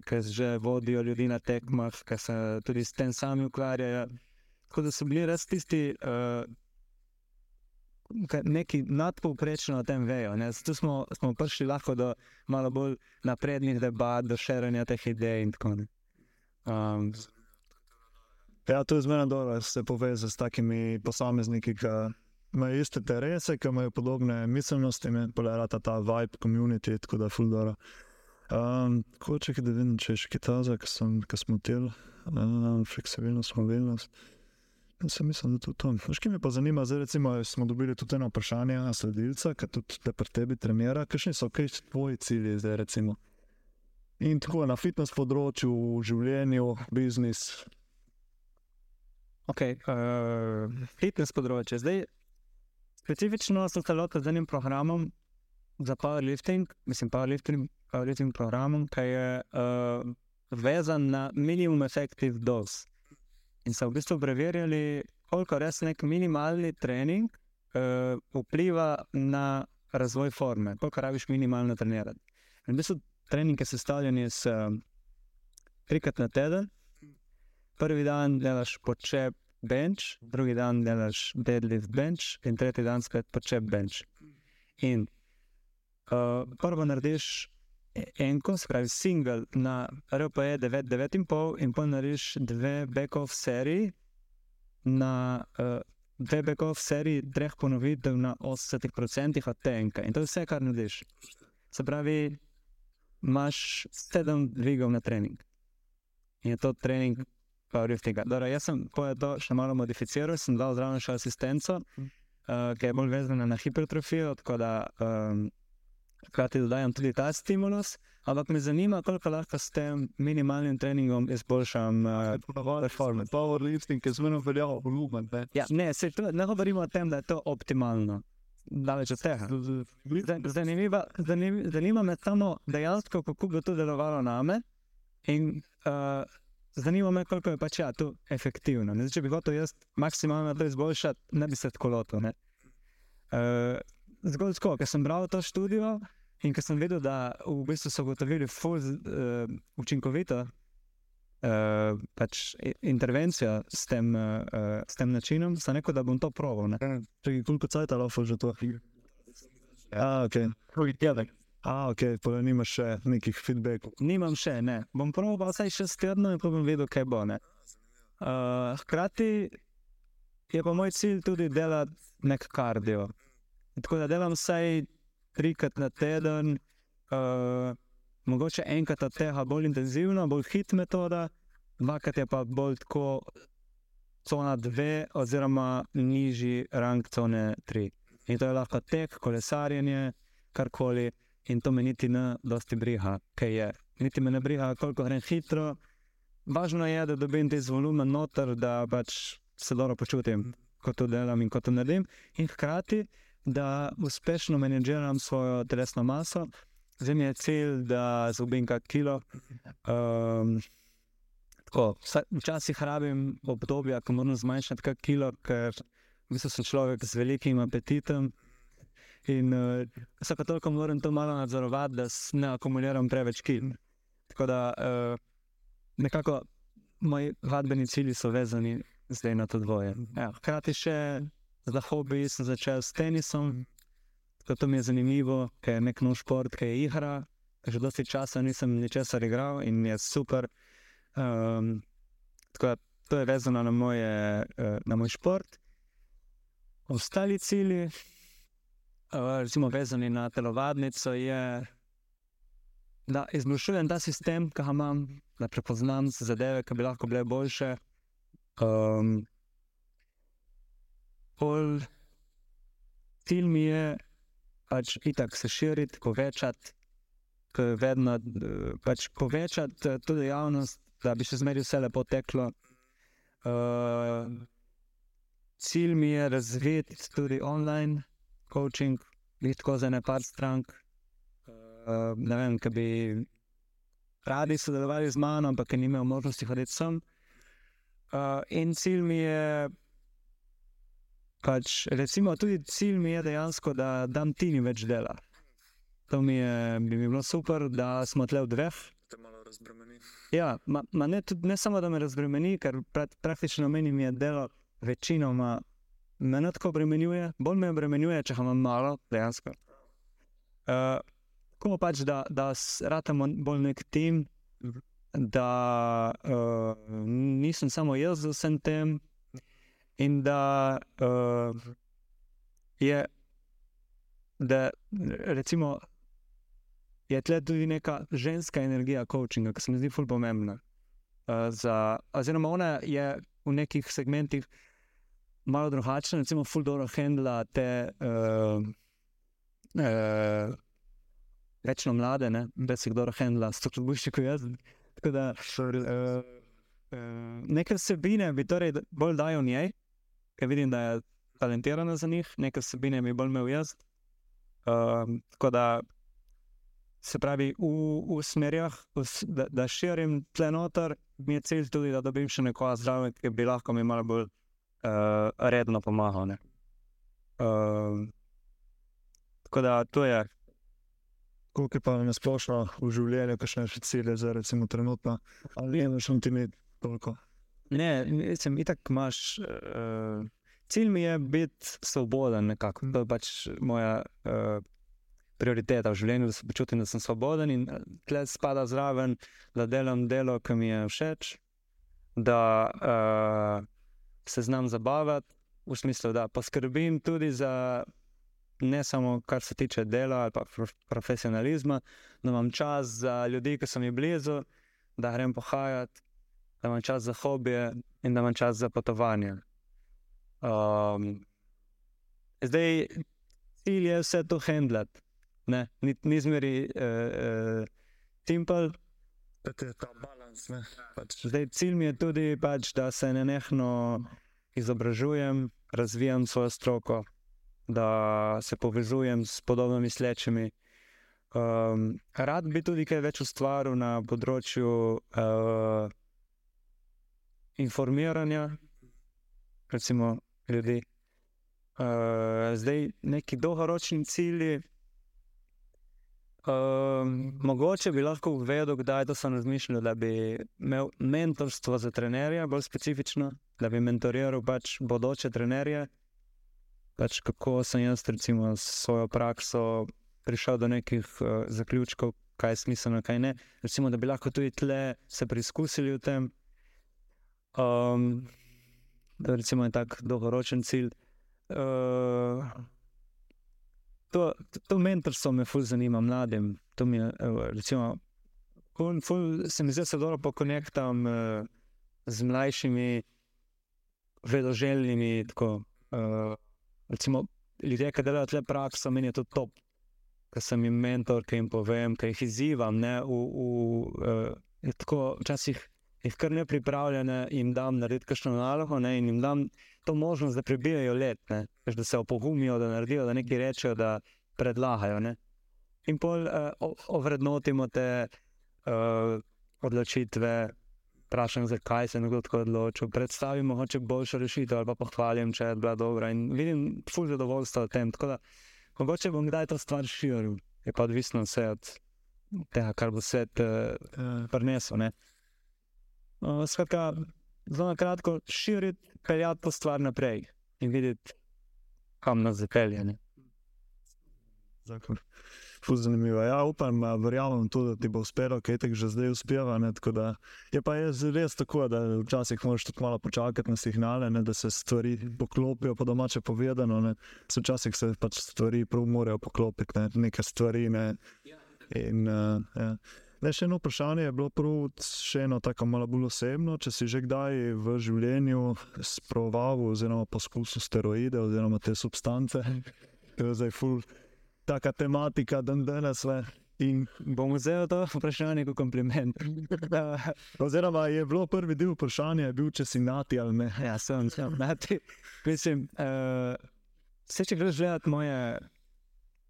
ki že vodijo ljudi na tekmah, ki se tudi s tem sami ukvarjajo. Tako da so bili res tisti, uh, ki nekaj nadpovprečno o tem vejo. Ne? Zato smo, smo prišli lahko do malo bolj naprednih debat, do širjenja teh idej in tako naprej. Um, Ja, to je zmerno dobro, da se poveže s takimi posamezniki, ki imajo iste interese, ki imajo podobne miselnosti, in polarata ta vibe, community, tako da je full dobro. Um, tako če da vidim, če je še kitaza, ki smo til, um, fleksibilnost, mobilnost. In se mislim, da je to to. Še me pa zanima, zdaj recimo, smo dobili tudi eno vprašanje na sledilca, ki tudi te pri tebi trenira. Kakšni so kaj tvoji cilji zdaj recimo? In tako na fitness področju, v življenju, biznis, Ok, uh, fitness področje. Zdaj, specifično sem se lotil z enim programom za powerlifting, mislim, powerlifting, powerlifting programom, ki je uh, vezan na minimum effective dose. In so v bistvu preverjali, koliko res nek minimalni trening uh, vpliva na razvoj forme, koliko rabiš minimalno trenirati. In v bistvu trening je sestavljen iz uh, trikrat na teden. Prvi dan delaš počep bench, drugi dan delaš deadlift bench, in tretji dan spet počep bench. In uh, prvo narediš enko, pravi single na RPE 9,9,5 in pa narediš dve back-off seriji na uh, dve back-off seriji treh ponovitev na 80% od tenka. In to je vse, kar narediš. Se pravi, imaš sedem dvigov na trening. In je to trening powerliftinga. Dora, jaz sem to še malo modificiral, sem dal zraven še asistenco, uh, ki je bolj vezana na hipertrofijo, tako da um, hkrati dodajam tudi ta stimulus. Ampak me zanima, koliko lahko s tem minimalnim treningom izboljšam uh, performance. Powerlifting je zmerno veljal volumen. Ne? Ja, ne, se, to, ne govorimo o tem, da je to optimalno. Daleč od tega. Zanimiva, zanim, zanima me samo dejansko, kako bo to delovalo name. In uh, zanima me, koliko je pač ja, to efektivno. Ne, če bi hotel jaz maksimalno to izboljšati, ne bi se tako lotil. Uh, zgolj tako, ker sem bral to študijo in ker sem videl, da v bistvu so ugotovili fuz uh, učinkovito. Uh, pač intervencija s tem, uh, s tem načinom, sem rekel, da bom to proval. Če je koliko cajt ali že to? Ja, ok. A, ok, pa nimaš še nekih feedbackov. Nimam še, ne. Bom proval vsaj šest tednov in pa bom videl, kaj bo. Uh, hkrati je pa moj cilj tudi delati nek kardio. Tako da delam vsaj trikrat na teden, uh, mogoče enkrat od tega bolj intenzivno, bolj hit metoda, dvakrat je pa bolj tako cona dve, oziroma nižji rang cone tri. In to je lahko tek, kolesarjenje, karkoli. In to me niti ne dosti briga, kaj je. Niti me ne briga, koliko grem hitro. Važno je, da dobim te volumen noter, da pač se dobro počutim, ko to delam in ko to naredim. In hkrati, da uspešno menedžiram svojo telesno maso. Zdaj mi je cilj, da zgubim kak kilo. Um, tako, včasih rabim obdobje, ko moram zmanjšati kak kilo, ker mislim, sem človek z velikim apetitom. In uh, vsako toliko moram to malo nadzorovati, da ne akumuliram preveč kil. Tako da uh, nekako moji vadbeni cilji so vezani zdaj na to dvoje. Ja, hkrati še za hobi sem začel s tenisom, tako to mi je zanimivo, ker je nek nov šport, ki je igra. Že dosti časa nisem ničesar igral in je super. Um, tako da to je vezano na, moje, uh, na moj šport. Ostali cilji, recimo vezani na telovadnico, je, da izboljšujem ta sistem, ki ga imam, da prepoznam zadeve, ki bi lahko bile boljše. Um, pol cilj mi je pač itak se širiti, povečati, vedno pač povečati to dejavnost, da bi še zmeraj vse lepo teklo. Uh, cilj mi je razviti tudi online coaching, lahko za ne par strank. Uh, ne vem, kaj bi radi sodelovali z mano, ampak ni imel možnosti hoditi sem. Uh, in cilj mi je Pač, recimo, tudi cilj mi je dejansko, da dam Tini več dela. To mi je bi mi bilo super, da smo tle v dveh. Te malo razbremeni. Ja, ma, ma ne, tudi, ne samo da me razbremeni, ker pra, praktično meni je delo večinoma me ne tako obremenjuje, bolj me obremenjuje, če imam malo, dejansko. Uh, Ko pač, da, da ratamo bolj nek tim, da uh, nisem samo jaz z vsem tem, in da uh, je, da recimo, je tle tudi neka ženska energija coachinga, ki se mi zdi fully pomembna. Uh, za, oziroma, ona je v nekih segmentih malo drugačna, recimo, fully dobro handla te. Uh, uh, Večno mlade, ne, da se kdo rahendla, sto krat boljši kot jaz. Tako da, uh, uh, nekaj vsebine bi torej bolj dajal njej, ker vidim, da je talentirana za njih, nekaj vsebine bi bolj imel jaz. Um, tako da se pravi, v, v smerjah, v, s- da, da širim tle noter, mi je cilj tudi, da dobim še nekoga zraven, ki bi lahko mi malo bolj uh, redno pomagal. ne. Um, tako da to je. Koliko je pa na splošno v življenju, kakšne še cilje, zdaj recimo trenutno, ali eno še ti ni toliko. Ne, mislim, itak imaš. Uh, cilj mi je biti svoboden, nekako. To je pač moja uh, prioriteta v življenju, da se počutim, da sem svoboden in tle spada zraven, da delam delo, ki mi je všeč, da uh, se znam zabavati, v smislu, da poskrbim tudi za. Ne samo kar se tiče dela ali profesionalizma, da imam čas za ljudi, ki so mi blizu, da grem pohajati, da imam čas za hobije in da imam čas za potovanje. Um, zdaj, cilj je vse to handlati, ni, ni zmeri uh, uh, timpel. Da je ta balans, ne? Pač, Zdaj, cilj mi je tudi, pač, da se nenehno izobražujem, razvijam svojo stroko, da se povezujem s podobno mislečimi. Um, rad bi tudi kaj več ustvaril na področju uh, informiranja, recimo ljudi. Uh, zdaj, neki dolgoročni cilji. Um, mogoče bi lahko uvedel, kdaj to sem razmišljal, da bi imel mentorstvo za trenerje, bolj specifično, da bi mentoriral pač bodoče trenerje. Pač kako sem jaz, recimo, s svojo prakso prišel do nekih uh, zaključkov, kaj je smiselno, kaj ne. Recimo, da bi lahko tudi tle se preizkusili v tem. Um, da recimo je tak dolgoročen cilj. Uh, to, to mentorstvo me ful zanima, mladim. To mi je, recimo, ful, ful se mi zdi, se dobro pokonektam uh, z mlajšimi, vedoželjnimi. Tako, uh, recimo, ljudje, ki delajo tle prakso, meni je to top. Ker sem jim mentor, ki jim povem, ki jih izzivam. Ne, v, v, uh, tako, včasih jih kar ne pripravljene, jim dam narediti kakšno nalogo ne, in jim dam to možnost, da prebijajo let, ne, da se opogumijo, da naredijo, da nekaj rečejo, da predlagajo. Ne. In pol uh, ovrednotimo te uh, odločitve, vprašam, zakaj se je nekdo tako odločil, predstavim mogoče boljšo rešitev ali pa pohvalim, če je bila dobra. In vidim ful zadovoljstva v tem. Tako da mogoče bom kdaj to stvar širil, je pa odvisno vse od tega, kar bo svet eh, prinesel. ne. Uh, skratka, zelo na kratko, širiti, peljati to stvar naprej in videti, kam nas zapelje. zakon. Zanimivo. Ja, upam, verjamem tudi, da ti bo uspelo, kaj te že zdaj uspeva. Ne, tako da je pa je res tako, da včasih moraš tudi malo počakati na signale, ne, da se stvari poklopijo, po domače povedano. Ne. Se včasih se pač stvari prav morajo poklopiti, ne, neke stvari. Ne. In, uh, ja. Ne, še eno vprašanje je bilo prav, še eno tako malo bolj osebno. Če si že kdaj v življenju sproval oziroma poskusil steroide oziroma te substance, to je zdaj ful, taka tematika, dan danes. ne. In, Bom vzel to vprašanje kot kompliment. <laughs> Oziroma je bilo prvi del vprašanja, bil, če si nati ali ne. ja, sem, sem, znati. Mislim, uh, vse, če greš gledati moje,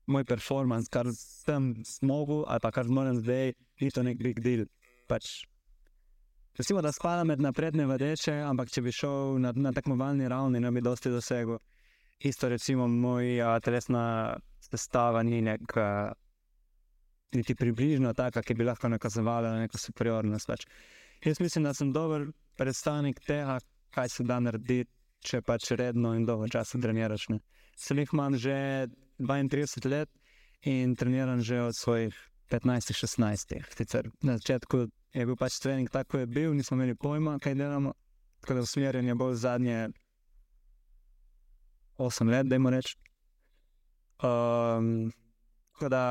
moj performance, kar sem mogel, ali pa kar moram zdaj, ni to nek big deal. Pač, recimo, da spada med napredne vedeče, ampak če bi šel na, na tekmovalni ravni, ne bi dosti dosegel. Isto, recimo, moja telesna sestava ni neka, niti približno taka, ki bi lahko nakazovala na neko superiornost. Pač. Jaz mislim, da sem dober predstavnik tega, kaj se da narediti, če pač redno in dolgo časa treniraš. Sem jih imam že 32 let in treniram že od svojih 15-16. Sicer na začetku je bil pač trening tako, kot je bil, nismo imeli pojma, kaj delamo. Tako da usmerjanje bolj zadnje 8 let, da jim rečem. Um, tako da,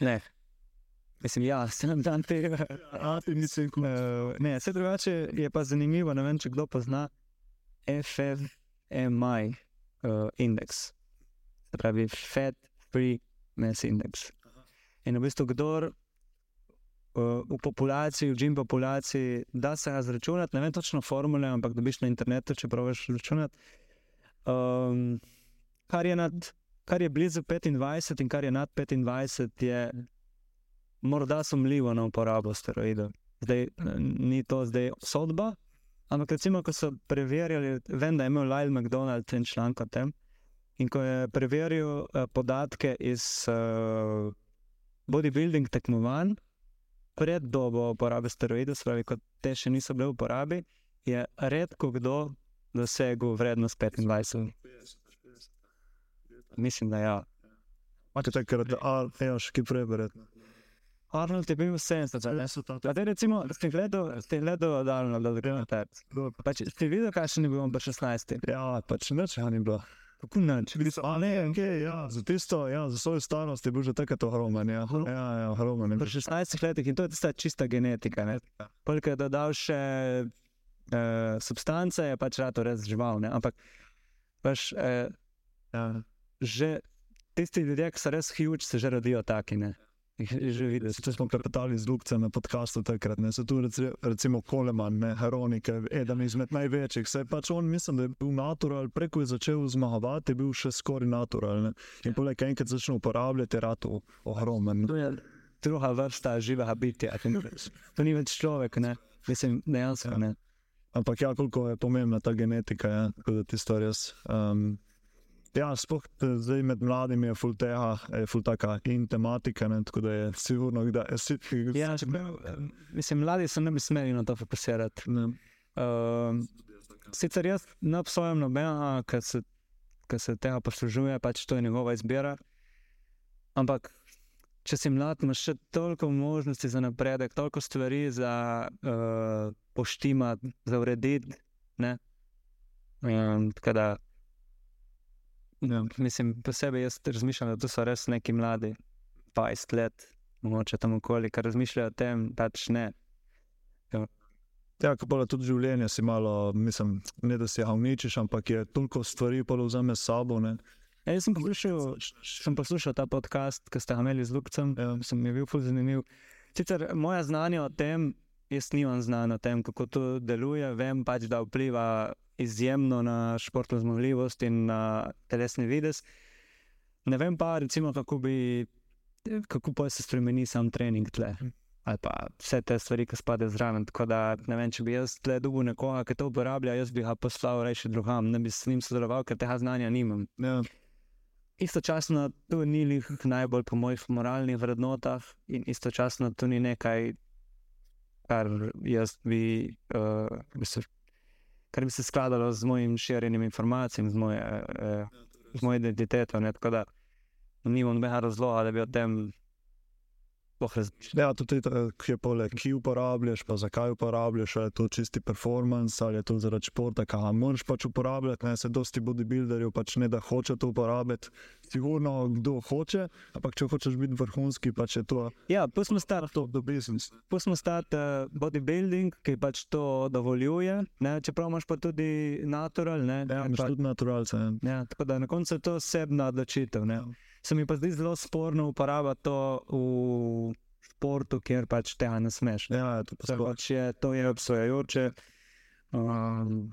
ne, mislim, ja, sem dan tega. A ti nisi kul. Uh, ne, vse drugače je pa zanimivo. Ne vem, če kdo pozna FFMI uh, indeks, se pravi Fat Free Mass Index. In v bistvu, kdo uh, v populaciji, v džim populaciji, da se ga zračunati, ne vem točno formule, ampak dobiš na internetu, če praviš računati. Um, kar, je nad, kar je blizu 25 in kar je nad 25, je morda sumljivo na uporabo steroidov. Zdaj, ni to zdaj sodba, ampak recimo, ko so preverjali, vem, da je imel Lyle McDonald ten članek o tem. In ko je preveril uh, podatke iz uh, bodybuilding tekmovanj, pred dobo uporabe steroidov, spravi, ko te še niso bile v uporabi, je redko kdo dosegel vrednost 25. Mislim, da ja. Imate takrat, da je še prej, verjetno. Arnold je bil 70, ne? so ta Zdaj, recimo, ste gledali, ste gledali daljno, da gremo te. Pač, ste videli, kakšen je bil on pri 16? Ja, pač nič ga ni bilo. Kako nič? A ne, okay, ja, za tisto, ja, za svojo starost je bil že takrat ogromen. Ja, ja, ja ogromen. Pri 16 letih in to je tista čista genetika. ne. Koliko je dodal še uh, substance, je pač rado res žival. Ne? Ampak pač, uh, Ja. že tisti ljudje, ki so res huge, se že rodijo taki. Ne? Že vidiš. Če smo klepetali z Lukcem na podkastu takrat, ne, so tu reci- recimo Koleman, ne, Heronik, eden izmed največjih. Se je pač on, mislim, da je bil natural, preko je začel zmagovati, je bil še skoraj natural. Ne. In poleg enkrat začne uporabljati, je rado ogromen. To je druga vrsta živega bitja. To ni- več človek, ne? mislim, dejansko. Ne? Ampak ja, koliko je pomembna ta genetika, ja, tako da tisto res. Um, ja, sploh eh, zdaj med mladimi je full teha, je full taka in tematika, ne, tako da je sigurno, da je si, Ja, čeprav, eh, mislim, mladi se ne bi smeli na to fokusirati. ne, Um, sicer jaz ne obsojam nobenega, ki se, ki se tega poslužuje, pač to je njegova izbira. Ampak, če si mlad, imaš še toliko možnosti za napredek, toliko stvari za uh, poštimati, za urediti. Um, tako da, ja. mislim, posebej jaz razmišljam, da to so res neki mladi, 20 let, mogoče tam okoli, ki razmišljajo o tem, pač ne. Ja, ko pa tudi življenje si malo, mislim, ne da si ga uničiš, ampak je toliko stvari pa vzame s sabo. Ne. Ja, jaz sem poslušal, sem poslušal ta podcast, ki ste ga imeli z Lukcem, Ja. sem mi bil fuz zanimiv. Sicer moje znanje o tem, jaz nimam znanja o tem, kako to deluje, vem pač, da vpliva izjemno na športno zmogljivost in na telesni videz. Ne vem pa, recimo, kako bi, kako pa se spremeni sam trening tle. Ali pa vse te stvari, ki spadajo zraven. Tako da ne vem, če bi jaz tle dobil nekoga, ki to uporablja, jaz bi ga poslal reči drugam, ne bi s njim sodeloval, ker tega znanja nimam. Ja. Istočasno to ni lih najbolj po mojih moralnih vrednotah, in istočasno to ni nekaj, kar jaz bi, uh, bi se, kar bi se skladalo z mojim širjenjem informacij, z moje, uh, z mojo identiteto. Ne? Tako da nimam nobenega razloga, da bi o tem sploh razmišljal. Ja, tudi je poleg, ki uporabljaš, pa zakaj uporabljaš, ali je to čisti performance, ali je to zaradi športa, ga moraš pač uporabljati. Ne, se dosti bodybuilderjev pač ne da hoče to uporabljati. Sigurno kdo hoče, ampak če hočeš biti vrhunski, pač je to Ja, pustimo stati to do business. Pustimo stati uh, bodybuilding, ki pač to dovoljuje, ne? čeprav imaš pa tudi natural. Ne? Ja, imaš pa- tudi naturalce. ja. Ja, tako da na koncu je to osebna odločitev. ne. Ja. Se mi pa zdi zelo sporno uporabljati to v športu, kjer pač tega ne smeš. Ja, ja, to pač je, to je obsojajoče. Um,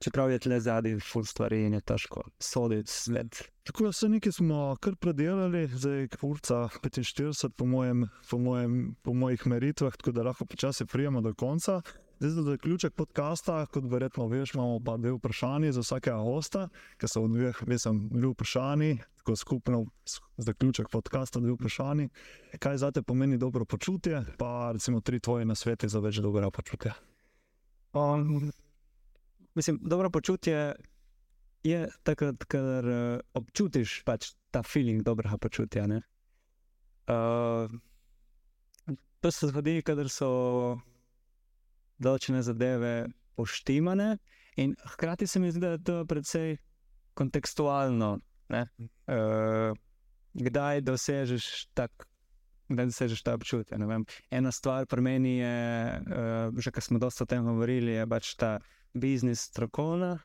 čeprav je tle zadnji ful stvari in je težko soditi svet. Tako da se nekaj smo kar predelali, zdaj kurca 45 po, mojem, po, mojem, po mojih meritvah, tako da lahko počasi prijemo do konca. Zdaj za zaključek podcasta, kot verjetno veš, imamo pa dve vprašanji za vsakega gosta, ki so v dveh, mislim, dve vprašanji, tako skupno s- zaključek podcasta, dve vprašanji. Kaj za te pomeni dobro počutje, pa recimo tri tvoje nasvete za več dobrega počutja. Um, mislim, dobro počutje je takrat, ko uh, občutiš pač ta feeling dobrega počutja. Uh, to se zgodi, kadar so določene zadeve poštimane, in hkrati se mi zdi, da je to precej kontekstualno. ne. Uh, kdaj dosežeš tak da dosežeš ta občutek. Ena stvar pri meni je, uh, že kar smo dosta o tem govorili, je pač ta biznis strokovna.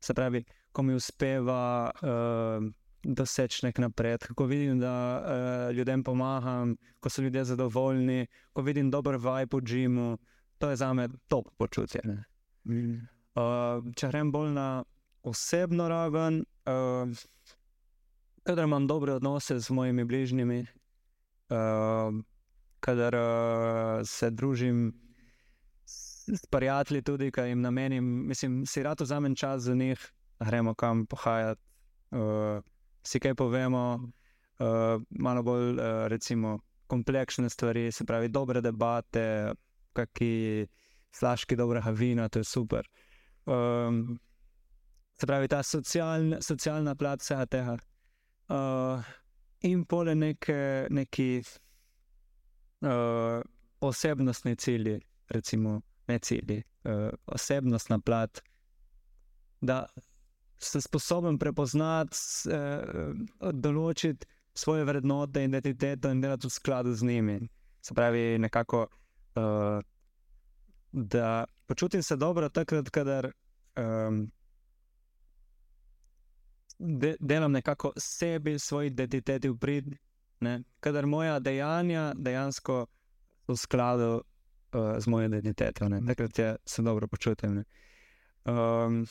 Se pravi, ko mi uspeva uh, doseči nek napredek, ko vidim, da uh, ljudem pomagam, ko so ljudje zadovoljni, ko vidim dober vibe v džimu, to je za me top počutje. ne. Uh, če grem bolj na osebno raven, uh, kadar imam dobre odnose z mojimi bližnjimi, uh, kadar uh, se družim s, prijatelji, tudi kaj jim namenim, mislim, si rad vzamem čas za njih, gremo kam pohajati, uh, si kaj povemo, uh, malo bolj, uh, recimo, kompleksne stvari, se pravi, dobre debate, kakšni flaški dobrega vina, to je super. Um, se pravi, ta socialna, socialna plat vsega tega. Uh, in pole neke, neki uh, osebnostni cilji, recimo, ne cilji, uh, osebnostna plat, da si sposoben prepoznati, uh, določiti svoje vrednote, identiteto in delati v skladu z njimi. Se pravi, nekako, uh, da počutim se dobro takrat, kadar. Um, de, delam nekako sebi, svoji identiteti v prid, ne? kadar moja dejanja dejansko so v skladu uh, z mojo identiteto, ne? takrat je, se dobro počutim. Um,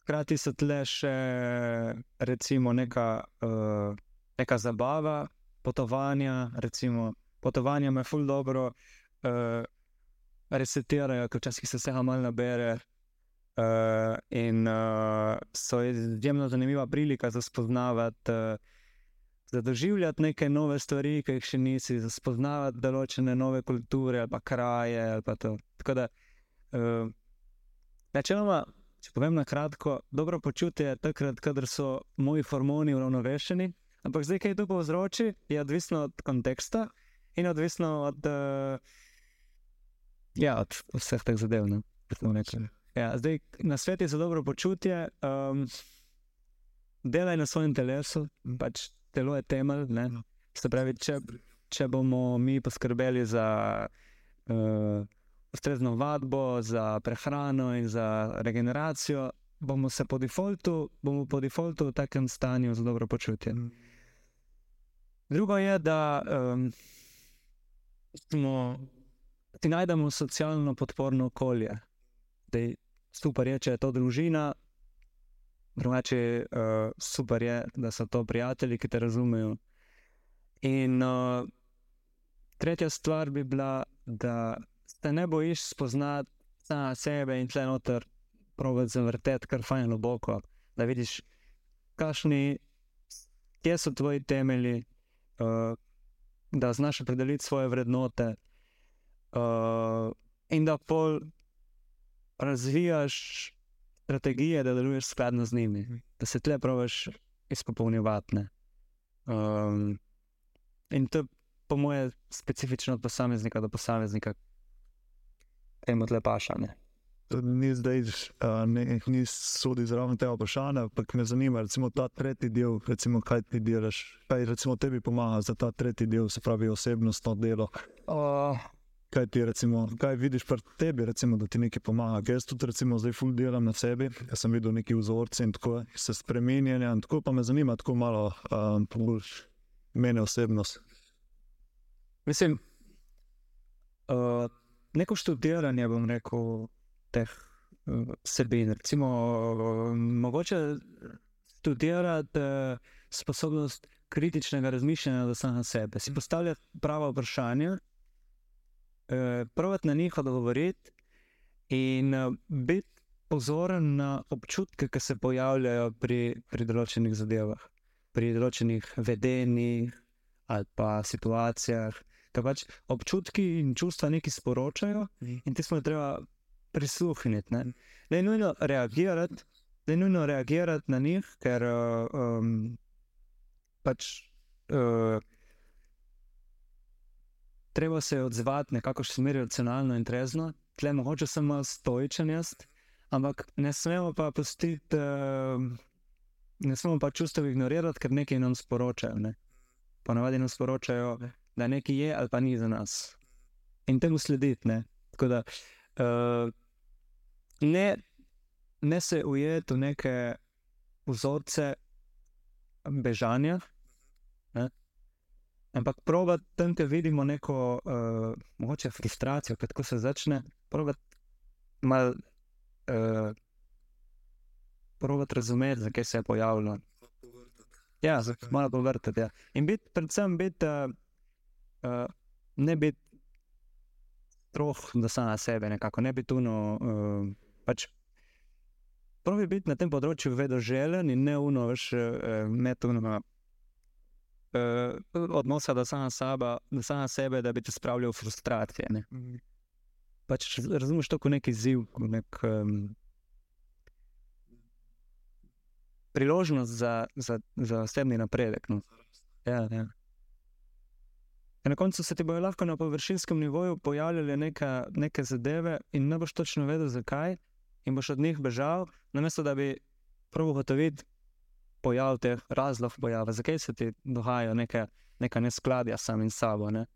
hkrati so tle še recimo neka, uh, neka zabava, potovanja, recimo potovanja me ful dobro. Uh, Resetirajo, ker včasih se vse malo nabere, Uh, in uh, so izjemno zanimiva prilika za spoznavati, uh, za doživljati neke nove stvari, ki jih še nisi, za spoznavati določene nove kulture ali pa kraje. Ali pa Tako da, uh, načeloma, če povem na kratko, dobro počutje je takrat, kadar so moji hormoni uravnovešeni. Ampak zdaj, kaj to povzroči, je odvisno od konteksta in odvisno od, uh, ja, od vseh teh zadev. Ne? Ja, zdaj, na svetu je za dobro počutje, um, delaj na svojem telesu, pač telo je temelj. Pravi, če, če bomo mi poskrbeli za uh, ustrezno vadbo, za prehrano in za regeneracijo, bomo se po defaultu, bomo po defaultu v takem stanju za dobro počutje. Drugo je, da um, smo, ti najdemo socialno podporno okolje da je super, je, če je to družina, drugače uh, super je, da so to prijatelji, ki te razumejo. In uh, tretja stvar bi bila, da se ne bojiš spoznati na sebe in tle noter, provod zavrteti kar fajn globoko, da vidiš, kakšni, kje so tvoji temelji, uh, da znaš opredeliti svoje vrednote. Uh, in da pol razvijaš strategije, da deluješ skladno z njimi, da se tle praviš izpopolnjevati. Um, in to, po mojem, specifično od posameznika do posameznika, temu tle pašane. Ni zdaj, ne, ni sodi zraven tega vprašanja, ampak me zanima, recimo ta tretji del, recimo, kaj ti delaš, kaj recimo tebi pomaga za ta tretji del, se pravi osebnostno delo. Uh, kaj ti recimo, kaj vidiš pri tebi, recimo, da ti nekaj pomaga. Jaz tudi recimo, zdaj ful delam na sebi, jaz sem videl neki vzorci in tako se spremenjanja. Tako pa me zanima, tako malo um, bolj mene osebnost. Mislim, uh, neko študiranje bom rekel teh uh, sebin. Recimo, mogoče študirati sposobnost kritičnega razmišljanja za samega sebe, si postavljati prava vprašanja eh, praviti na njih odgovoriti in eh, biti pozoren na občutke, ki se pojavljajo pri, pri določenih zadevah, pri določenih vedenjih ali pa situacijah. Ker pač občutki in čustva nekaj sporočajo, in ti smo treba prisluhniti. Ne, ne je nujno reagirati, ne je nujno reagirati na njih, ker um, pač. Uh, treba se odzvati nekako še smeri racionalno in trezno, tle mogoče sem malo stoičen jaz, ampak ne smemo pa pustiti, uh, ne smemo pa čustev ignorirati, ker nekaj nam sporočajo. Ne? Ponavadi nam sporočajo, da nekaj je ali pa ni za nas. In temu slediti. Ne? Tako da uh, ne, ne se ujeti v neke vzorce bežanja. Ne? Ampak provat tam, kjer vidimo neko uh, mogoče frustracijo, kako se začne, provat malo uh, probati razumeti, zakaj se je pojavilo. Ja, malo povrtati. Ja. In biti, predvsem biti, uh, uh, ne biti strah do samega sebe, nekako ne biti tuno. Uh, pač, Pravi biti na tem področju vedoželjen in ne uno, veš, uh, ne tuno. Uh, odnosa do samega sebe, do samega sebe, da bi te spravljal v frustracije. Ne. Pač raz- razumeš to kot neki izziv, kot nek, um, priložnost za, za, za osebni napredek. No. Ja, ja. In na koncu se ti bojo lahko na površinskem nivoju pojavljale neka, neke zadeve, in ne boš točno vedel, zakaj, in boš od njih bežal, namesto da bi prav ugotovil pojav teh razlog pojava, zakaj se ti dogajajo neke, neka neskladja samim sabo. Ne?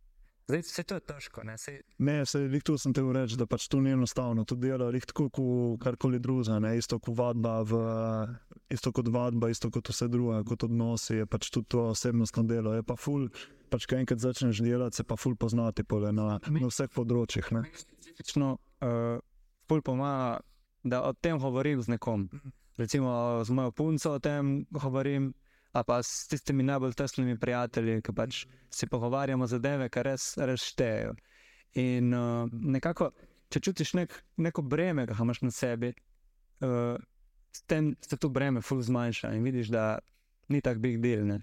Zdaj, vse to je težko, ne? Sej, Ne, se jih tu sem te reči, da pač to ni enostavno. To dela jih tako kot karkoli drugega, ne isto kot vadba, v, isto kot vadba, isto kot vse druge, kot odnosi, je pač tudi to osebnostno delo. Je pa ful, pač kaj enkrat začneš delati, se pa ful poznati pole na, na vseh področjih. Ne. specifično uh, ful pomaga, da o tem govorim z nekom. Recimo z mojo punco o tem govorim, a pa s tistimi najbolj tesnimi prijatelji, ki pač se pogovarjamo zadeve, ki res, res štejejo. In uh, nekako, če čutiš nek, neko breme, ki ga imaš na sebi, uh, s tem se to breme ful zmanjša in vidiš, da ni tak big deal. Ne?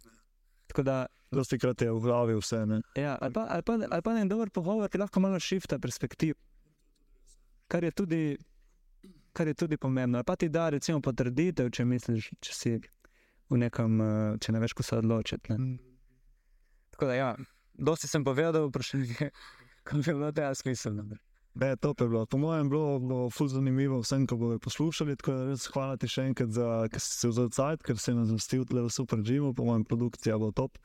Tako da Dosti krat je v glavi vse. Ne. Ja, ali pa, ali pa, ali pa en dober pogovor ti lahko malo šifta perspektiv. Kar je tudi, kar je tudi pomembno. Pa ti da, recimo, potrditev, če misliš, če si v nekem, eh, če ne veš, ko se odločiti. Ne. Tako da, ja, dosti sem povedal, vprašanje je, <laughs> kako bi bilo tega smiselno. Ne, to je bilo. Po mojem, bilo, bilo ful zanimivo vsem, ko bodo poslušali. Tako da res hvala ti še enkrat, za, ker si se vzel cajt, ker si nas vstil tle v super džimu, po mojem, produkcija bo top.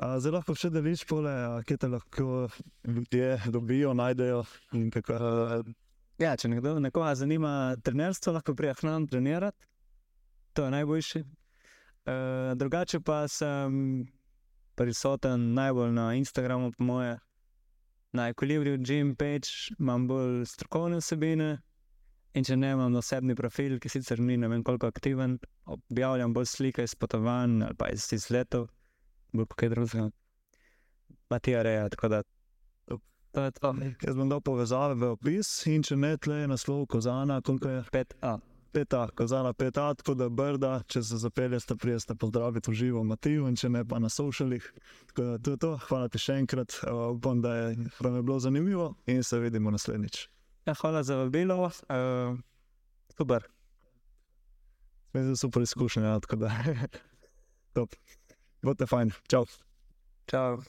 A, Zdaj lahko še deliš pole, kje te lahko ljudje dobijo, najdejo in kako. Ja, če nekdo, nekoga zanima trenerstvo, lahko prija k nam trenirati, to je najboljši. E, drugače pa sem prisoten najbolj na Instagramu, po moje, na Equilibrium Gym page, imam bolj strokovne vsebine. In če ne imam osebni profil, ki sicer ni ne vem koliko aktiven, objavljam bolj slike iz potovanj ali pa iz izletov, bolj pa kaj drugega. Matija reja, tako da to je to. Jaz bom dal povezave v opis in če ne, tle je naslov Kozana, koliko je 5A. peta, Kozana peta, tako da brda, če se zapeljete, prijeste pozdraviti v živo Matiju in če ne pa na socialih. Tako da to je to, hvala ti še enkrat, uh, upam, da je, vam je bilo zanimivo in se vidimo naslednjič. Ja, hvala za vabilo. Uh, super. Da so super izkušnje, ja, tako da. <laughs> Top. Bote fajn, čau. Čau.